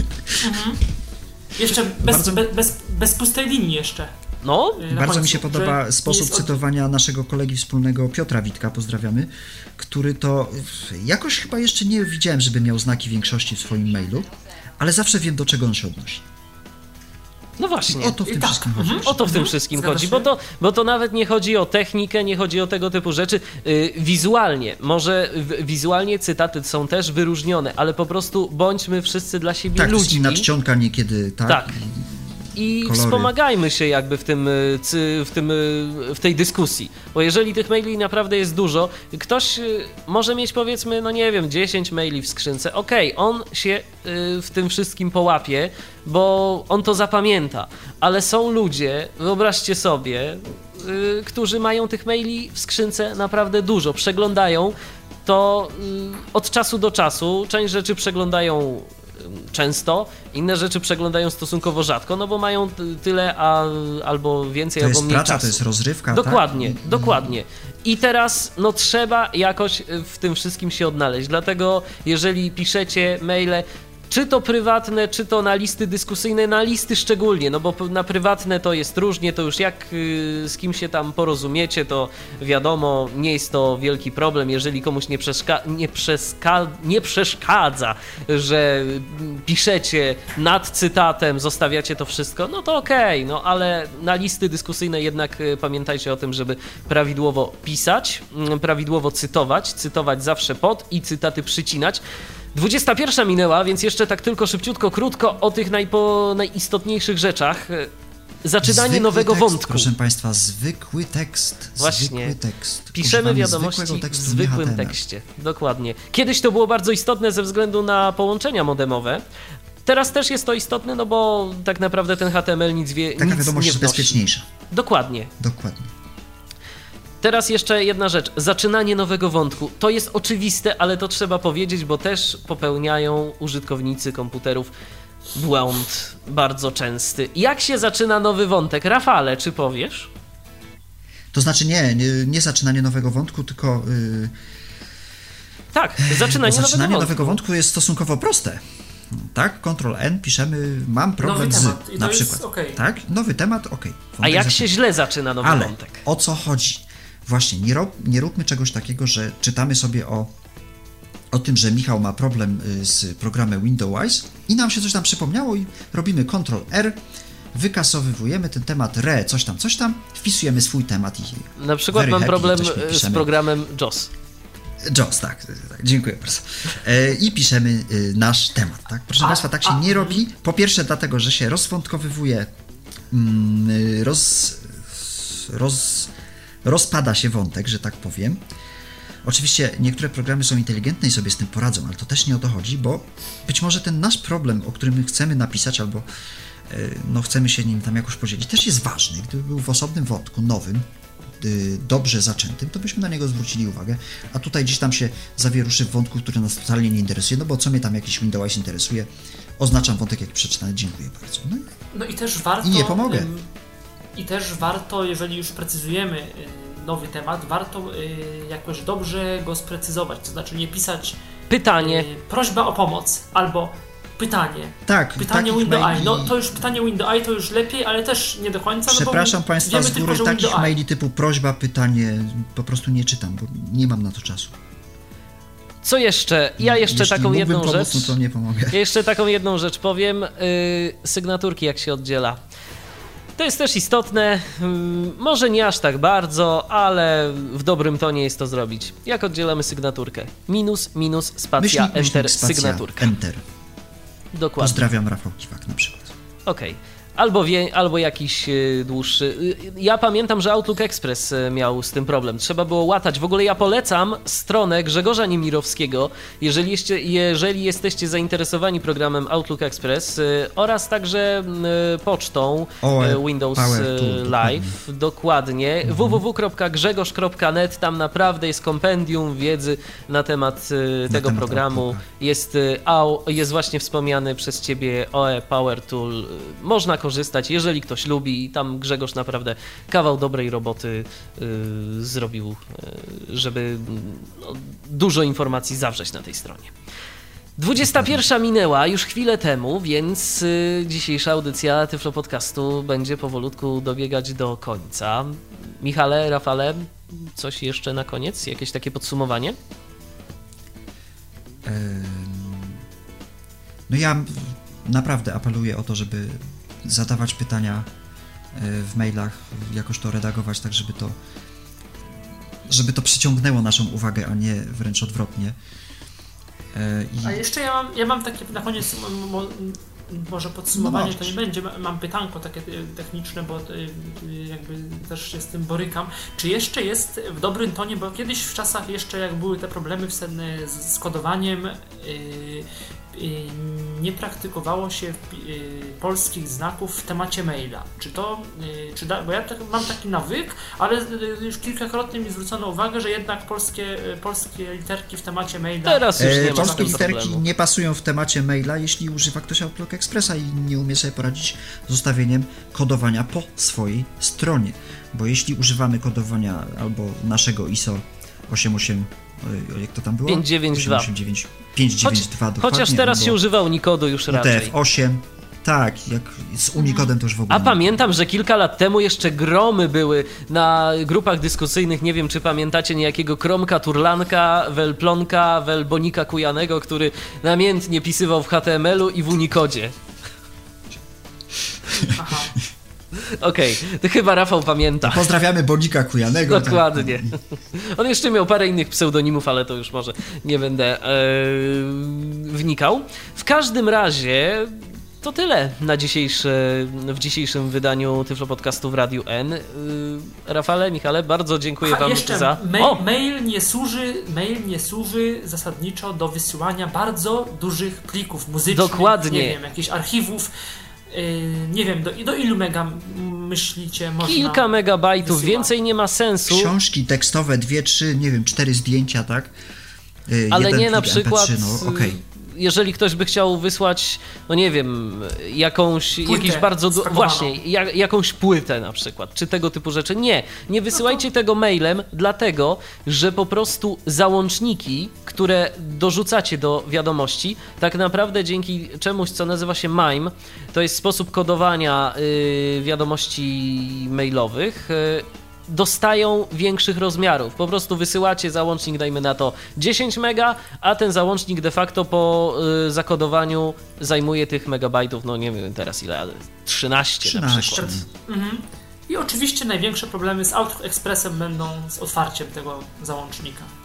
Jeszcze bez, Bardzo- bez, bez, bez pustej linii jeszcze. No, y, na Bardzo mi się podoba sposób od- cytowania naszego kolegi wspólnego Piotra Witka, pozdrawiamy, który to jakoś chyba jeszcze nie widziałem, żeby miał znaki większości w swoim mailu, ale zawsze wiem, do czego on się odnosi. no właśnie. O to w tym tak. wszystkim chodzi. O to w tym Mhm, wszystkim zgadza chodzi, się. bo to, bo to nawet nie chodzi o technikę, nie chodzi o tego typu rzeczy. Yy, wizualnie, może wizualnie cytaty są też wyróżnione, ale po prostu bądźmy wszyscy dla siebie Tak, ludźmi inna czcionka niekiedy, tak? Tak. I- kolory. wspomagajmy się jakby w tym, cy- w tym, y, w tej dyskusji. Bo jeżeli tych maili naprawdę jest dużo, ktoś y, może mieć powiedzmy, no nie wiem, 10 maili w skrzynce. Okej, on się w tym wszystkim połapie, bo on to zapamięta. Ale są ludzie, wyobraźcie sobie, którzy mają tych maili w skrzynce naprawdę dużo, przeglądają to od czasu do czasu. Część rzeczy przeglądają często, inne rzeczy przeglądają stosunkowo rzadko, no bo mają ty- tyle a, albo więcej, To albo mniej praca, czasu. to jest rozrywka, Dokładnie, tak? Dokładnie. I teraz no trzeba jakoś y, w tym wszystkim się odnaleźć. Dlatego jeżeli piszecie maile, czy to prywatne, czy to na listy dyskusyjne, na listy szczególnie, no bo na prywatne to jest różnie, to już jak y, z kim się tam porozumiecie, to wiadomo, nie jest to wielki problem, jeżeli komuś nie, przeszka- nie, przeska- nie przeszkadza, że mm, piszecie nad cytatem, zostawiacie to wszystko, no to okej, no ale na listy dyskusyjne jednak y, pamiętajcie o tym, żeby prawidłowo pisać, mm, prawidłowo cytować, cytować zawsze pod i cytaty przycinać, 21 minęła, więc jeszcze tak tylko szybciutko, krótko o tych najpo, najistotniejszych rzeczach. Zaczynanie zwykły nowego tekst, wątku. Proszę Państwa, zwykły tekst. Właśnie. Zwykły tekst. Piszemy wiadomości w zwykłym tekście. Dokładnie. Kiedyś to było bardzo istotne ze względu na połączenia modemowe. Teraz też jest to istotne, no bo tak naprawdę ten HTML nic, wie, Taka nic wiadomość nie jest bezpieczniejsza. Dokładnie. Dokładnie. Teraz jeszcze jedna rzecz. Zaczynanie nowego wątku. To jest oczywiste, ale to trzeba powiedzieć, bo też popełniają użytkownicy komputerów błąd bardzo częsty. Jak się zaczyna nowy wątek? Rafale, czy powiesz? To znaczy nie, nie, nie zaczynanie nowego wątku, tylko yy, Tak, zaczynanie, zaczynanie nowego, nowego wątku. wątku jest stosunkowo proste. Tak, Ctrl N, piszemy, mam problem Nowy z, temat i to na jest przykład. okej. Tak, nowy temat, ok. A jak się źle zaczyna nowy Ale wątek? o co chodzi? Właśnie, nie, rob, nie róbmy czegoś takiego, że czytamy sobie o, o tym, że Michał ma problem y, z programem Windows i nam się coś tam przypomniało i robimy Ctrl R, wykasowywujemy ten temat re, coś tam, coś tam, wpisujemy swój temat i Na przykład mam problem e, z programem JOS. JOS, tak, tak, dziękuję bardzo. E, I piszemy y, nasz temat, tak? Proszę A- Państwa, tak się a- nie robi. Po pierwsze dlatego, że się rozwątkowywuje, mm, y, roz, roz, rozpada się wątek, że tak powiem. Oczywiście niektóre programy są inteligentne i sobie z tym poradzą, ale to też nie o to chodzi, bo być może ten nasz problem, o którym my chcemy napisać albo e, no, chcemy się nim tam jakoś podzielić, też jest ważny. Gdyby był w osobnym wątku, nowym, y, dobrze zaczętym, to byśmy na niego zwrócili uwagę, a tutaj gdzieś tam się zawieruszy w wątku, który nas totalnie nie interesuje, no bo co mnie tam jakiś Windows interesuje, oznaczam wątek jak przeczytany, dziękuję bardzo. No No i też warto. I nie pomogę. I też warto, jeżeli już precyzujemy y, nowy temat, warto y, jakoś dobrze go sprecyzować. To znaczy nie pisać Pytanie. y, prośba o pomoc albo pytanie. tak, Pytanie Windows maili- AI. No to już pytanie Windows AI to już lepiej, ale też nie do końca. Przepraszam no bo Państwa z tylko, góry, że takich maili typu prośba, pytanie, po prostu nie czytam, bo nie mam na to czasu. Co jeszcze? Ja jeszcze Jeśli taką jedną pomóc, rzecz. no to nie pomogę. Ja jeszcze taką jedną rzecz powiem. Yy, sygnaturki jak się oddziela. To jest też istotne. Yy, może nie aż tak bardzo, ale w dobrym tonie jest to zrobić. Jak oddzielamy sygnaturkę? Minus, minus, spacja, Myślnik, enter, myślnik, spacja, sygnaturka. Enter. Dokładnie. Pozdrawiam Rafał Kiwak na przykład. Okej. Albo, wie, albo jakiś y, dłuższy. Y, Ja pamiętam, że Outlook Express y, miał z tym problem. Trzeba było łatać. W ogóle ja polecam stronę Grzegorza Niemirowskiego, jeżeli, jeszcze, jeżeli jesteście zainteresowani programem Outlook Express oraz także pocztą O, Windows Power Tool, Live. Dokładnie. Mhm. www.grzegorz.net. Tam naprawdę jest kompendium wiedzy na temat tego programu. Jest, jest właśnie wspomniany przez ciebie OE Power Tool. Można korzystać, jeżeli ktoś lubi. Tam Grzegorz naprawdę kawał dobrej roboty y, zrobił, y, żeby no, dużo informacji zawrzeć na tej stronie. 21 minęła już chwilę temu, więc y, dzisiejsza audycja Tyflo Podcastu będzie powolutku dobiegać do końca. Michale, Rafale, coś jeszcze na koniec? Jakieś takie podsumowanie? No ja naprawdę apeluję o to, żeby zadawać pytania e, w mailach, jakoś to redagować, tak żeby to żeby to przyciągnęło naszą uwagę, a nie wręcz odwrotnie. E, I A jeszcze ja mam, ja mam takie na koniec mo, mo, może podsumowanie No to nie będzie. Ma- Mam pytanko takie y, techniczne, bo jakby też się z tym borykam. Czy jeszcze jest w dobrym tonie, bo kiedyś w czasach jeszcze jak były te problemy w sen, z, kodowaniem, nie praktykowało się y, polskich znaków w temacie maila. Czy to, y, czy da, bo ja tak, mam taki nawyk, ale y, już kilkakrotnie mi zwrócono uwagę, że jednak polskie, y, polskie literki w temacie maila Teraz już E, nie ma Polskie literki problemu. nie pasują w temacie maila, jeśli używa ktoś Outlook Expressa i nie umie sobie poradzić z ustawieniem kodowania po swojej stronie. Bo jeśli używamy kodowania albo naszego ISO 88, oj, jak to tam było? 592. 889, 592 Choć, dokładnie. chociaż teraz albo się używa Unikodu już raczej. UTF-8, tak, jak z Unicodem to już w ogóle. A nie. pamiętam, że kilka lat temu jeszcze gromy były na grupach dyskusyjnych. Nie wiem, czy pamiętacie niejakiego Kromka Turlanka, Welplonka, Welbonika Kujanego, który namiętnie pisywał w HTML-u i w Unicodzie. Aha. Okej, to chyba Rafał pamięta. Pozdrawiamy Bonika Kujanego. tak. Dokładnie. On jeszcze miał parę innych pseudonimów, ale to już może nie będę e, wnikał. W każdym razie to tyle na dzisiejsze, w dzisiejszym wydaniu Tyflo Podcastu w Radiu N. Y, Rafale, Michale, bardzo dziękuję A wam jeszcze za... mail, O! mail, nie służy, mail nie służy zasadniczo do wysyłania bardzo dużych plików muzycznych. Dokładnie. Nie wiem, jakichś archiwów. Yy, nie wiem, do, do ilu mega myślicie można... Kilka megabajtów, wysyłać? więcej nie ma sensu. Książki tekstowe, dwie, trzy, nie wiem, cztery zdjęcia, tak? Y, Ale jeden nie na przykład, MP3, no, okej. Jeżeli ktoś by chciał wysłać, no nie wiem, jakąś, Płytę jakiś bardzo, właśnie, ja, jakąś płytę na przykład, czy tego typu rzeczy. Nie, nie wysyłajcie tego mailem, dlatego, że po prostu załączniki, które dorzucacie do wiadomości, tak naprawdę dzięki czemuś, co nazywa się MIME, to jest sposób kodowania y, wiadomości mailowych, y, dostają większych rozmiarów. Po prostu wysyłacie załącznik, dajmy na to 10 mega, a ten załącznik de facto po y, zakodowaniu zajmuje tych megabajtów, no nie wiem teraz ile, ale 13, na 13. przykład. Mhm. I oczywiście największe problemy z Outlook Expressem będą z otwarciem tego załącznika.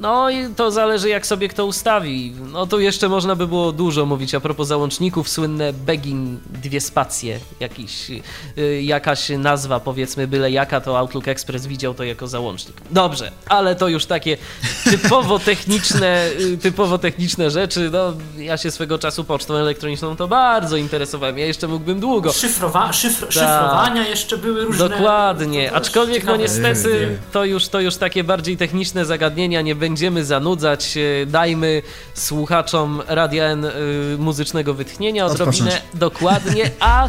No i to zależy jak sobie kto ustawi. No tu jeszcze można by było dużo mówić a propos załączników, słynne begging, dwie spacje, jakiś, y, jakaś nazwa powiedzmy byle jaka, to Outlook Express widział to jako załącznik. Dobrze, ale to już takie typowo techniczne, y, typowo techniczne rzeczy. No ja się swego czasu pocztą elektroniczną to bardzo interesowałem, ja jeszcze mógłbym długo. Szyfrowa szyfr, szyfrowania jeszcze były różne. Dokładnie, też aczkolwiek no niestety to już, to już takie bardziej techniczne zagadnienia, nie będziemy zanudzać, e, dajmy słuchaczom Radia N y, muzycznego wytchnienia odrobinę Odpocząć. dokładnie, a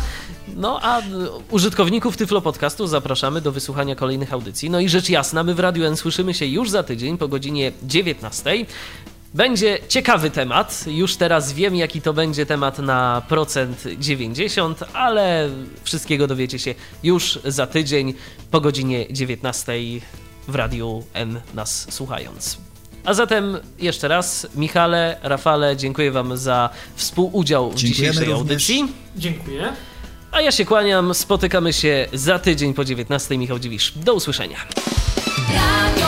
no a użytkowników Tyflo Podcastu zapraszamy do wysłuchania kolejnych audycji. No i rzecz jasna, my w Radiu N słyszymy się już za tydzień po godzinie 19. Będzie ciekawy temat. Już teraz wiem, jaki to będzie temat na procent 90, ale wszystkiego dowiecie się już za tydzień po godzinie 19 w Radiu N nas słuchając. A zatem jeszcze raz, Michale, Rafale, dziękuję Wam za współudział w Dziękujemy dzisiejszej również. audycji. Dziękuję. A ja się kłaniam, spotykamy się za tydzień po 19. Michał Dziwisz. Do usłyszenia. Radio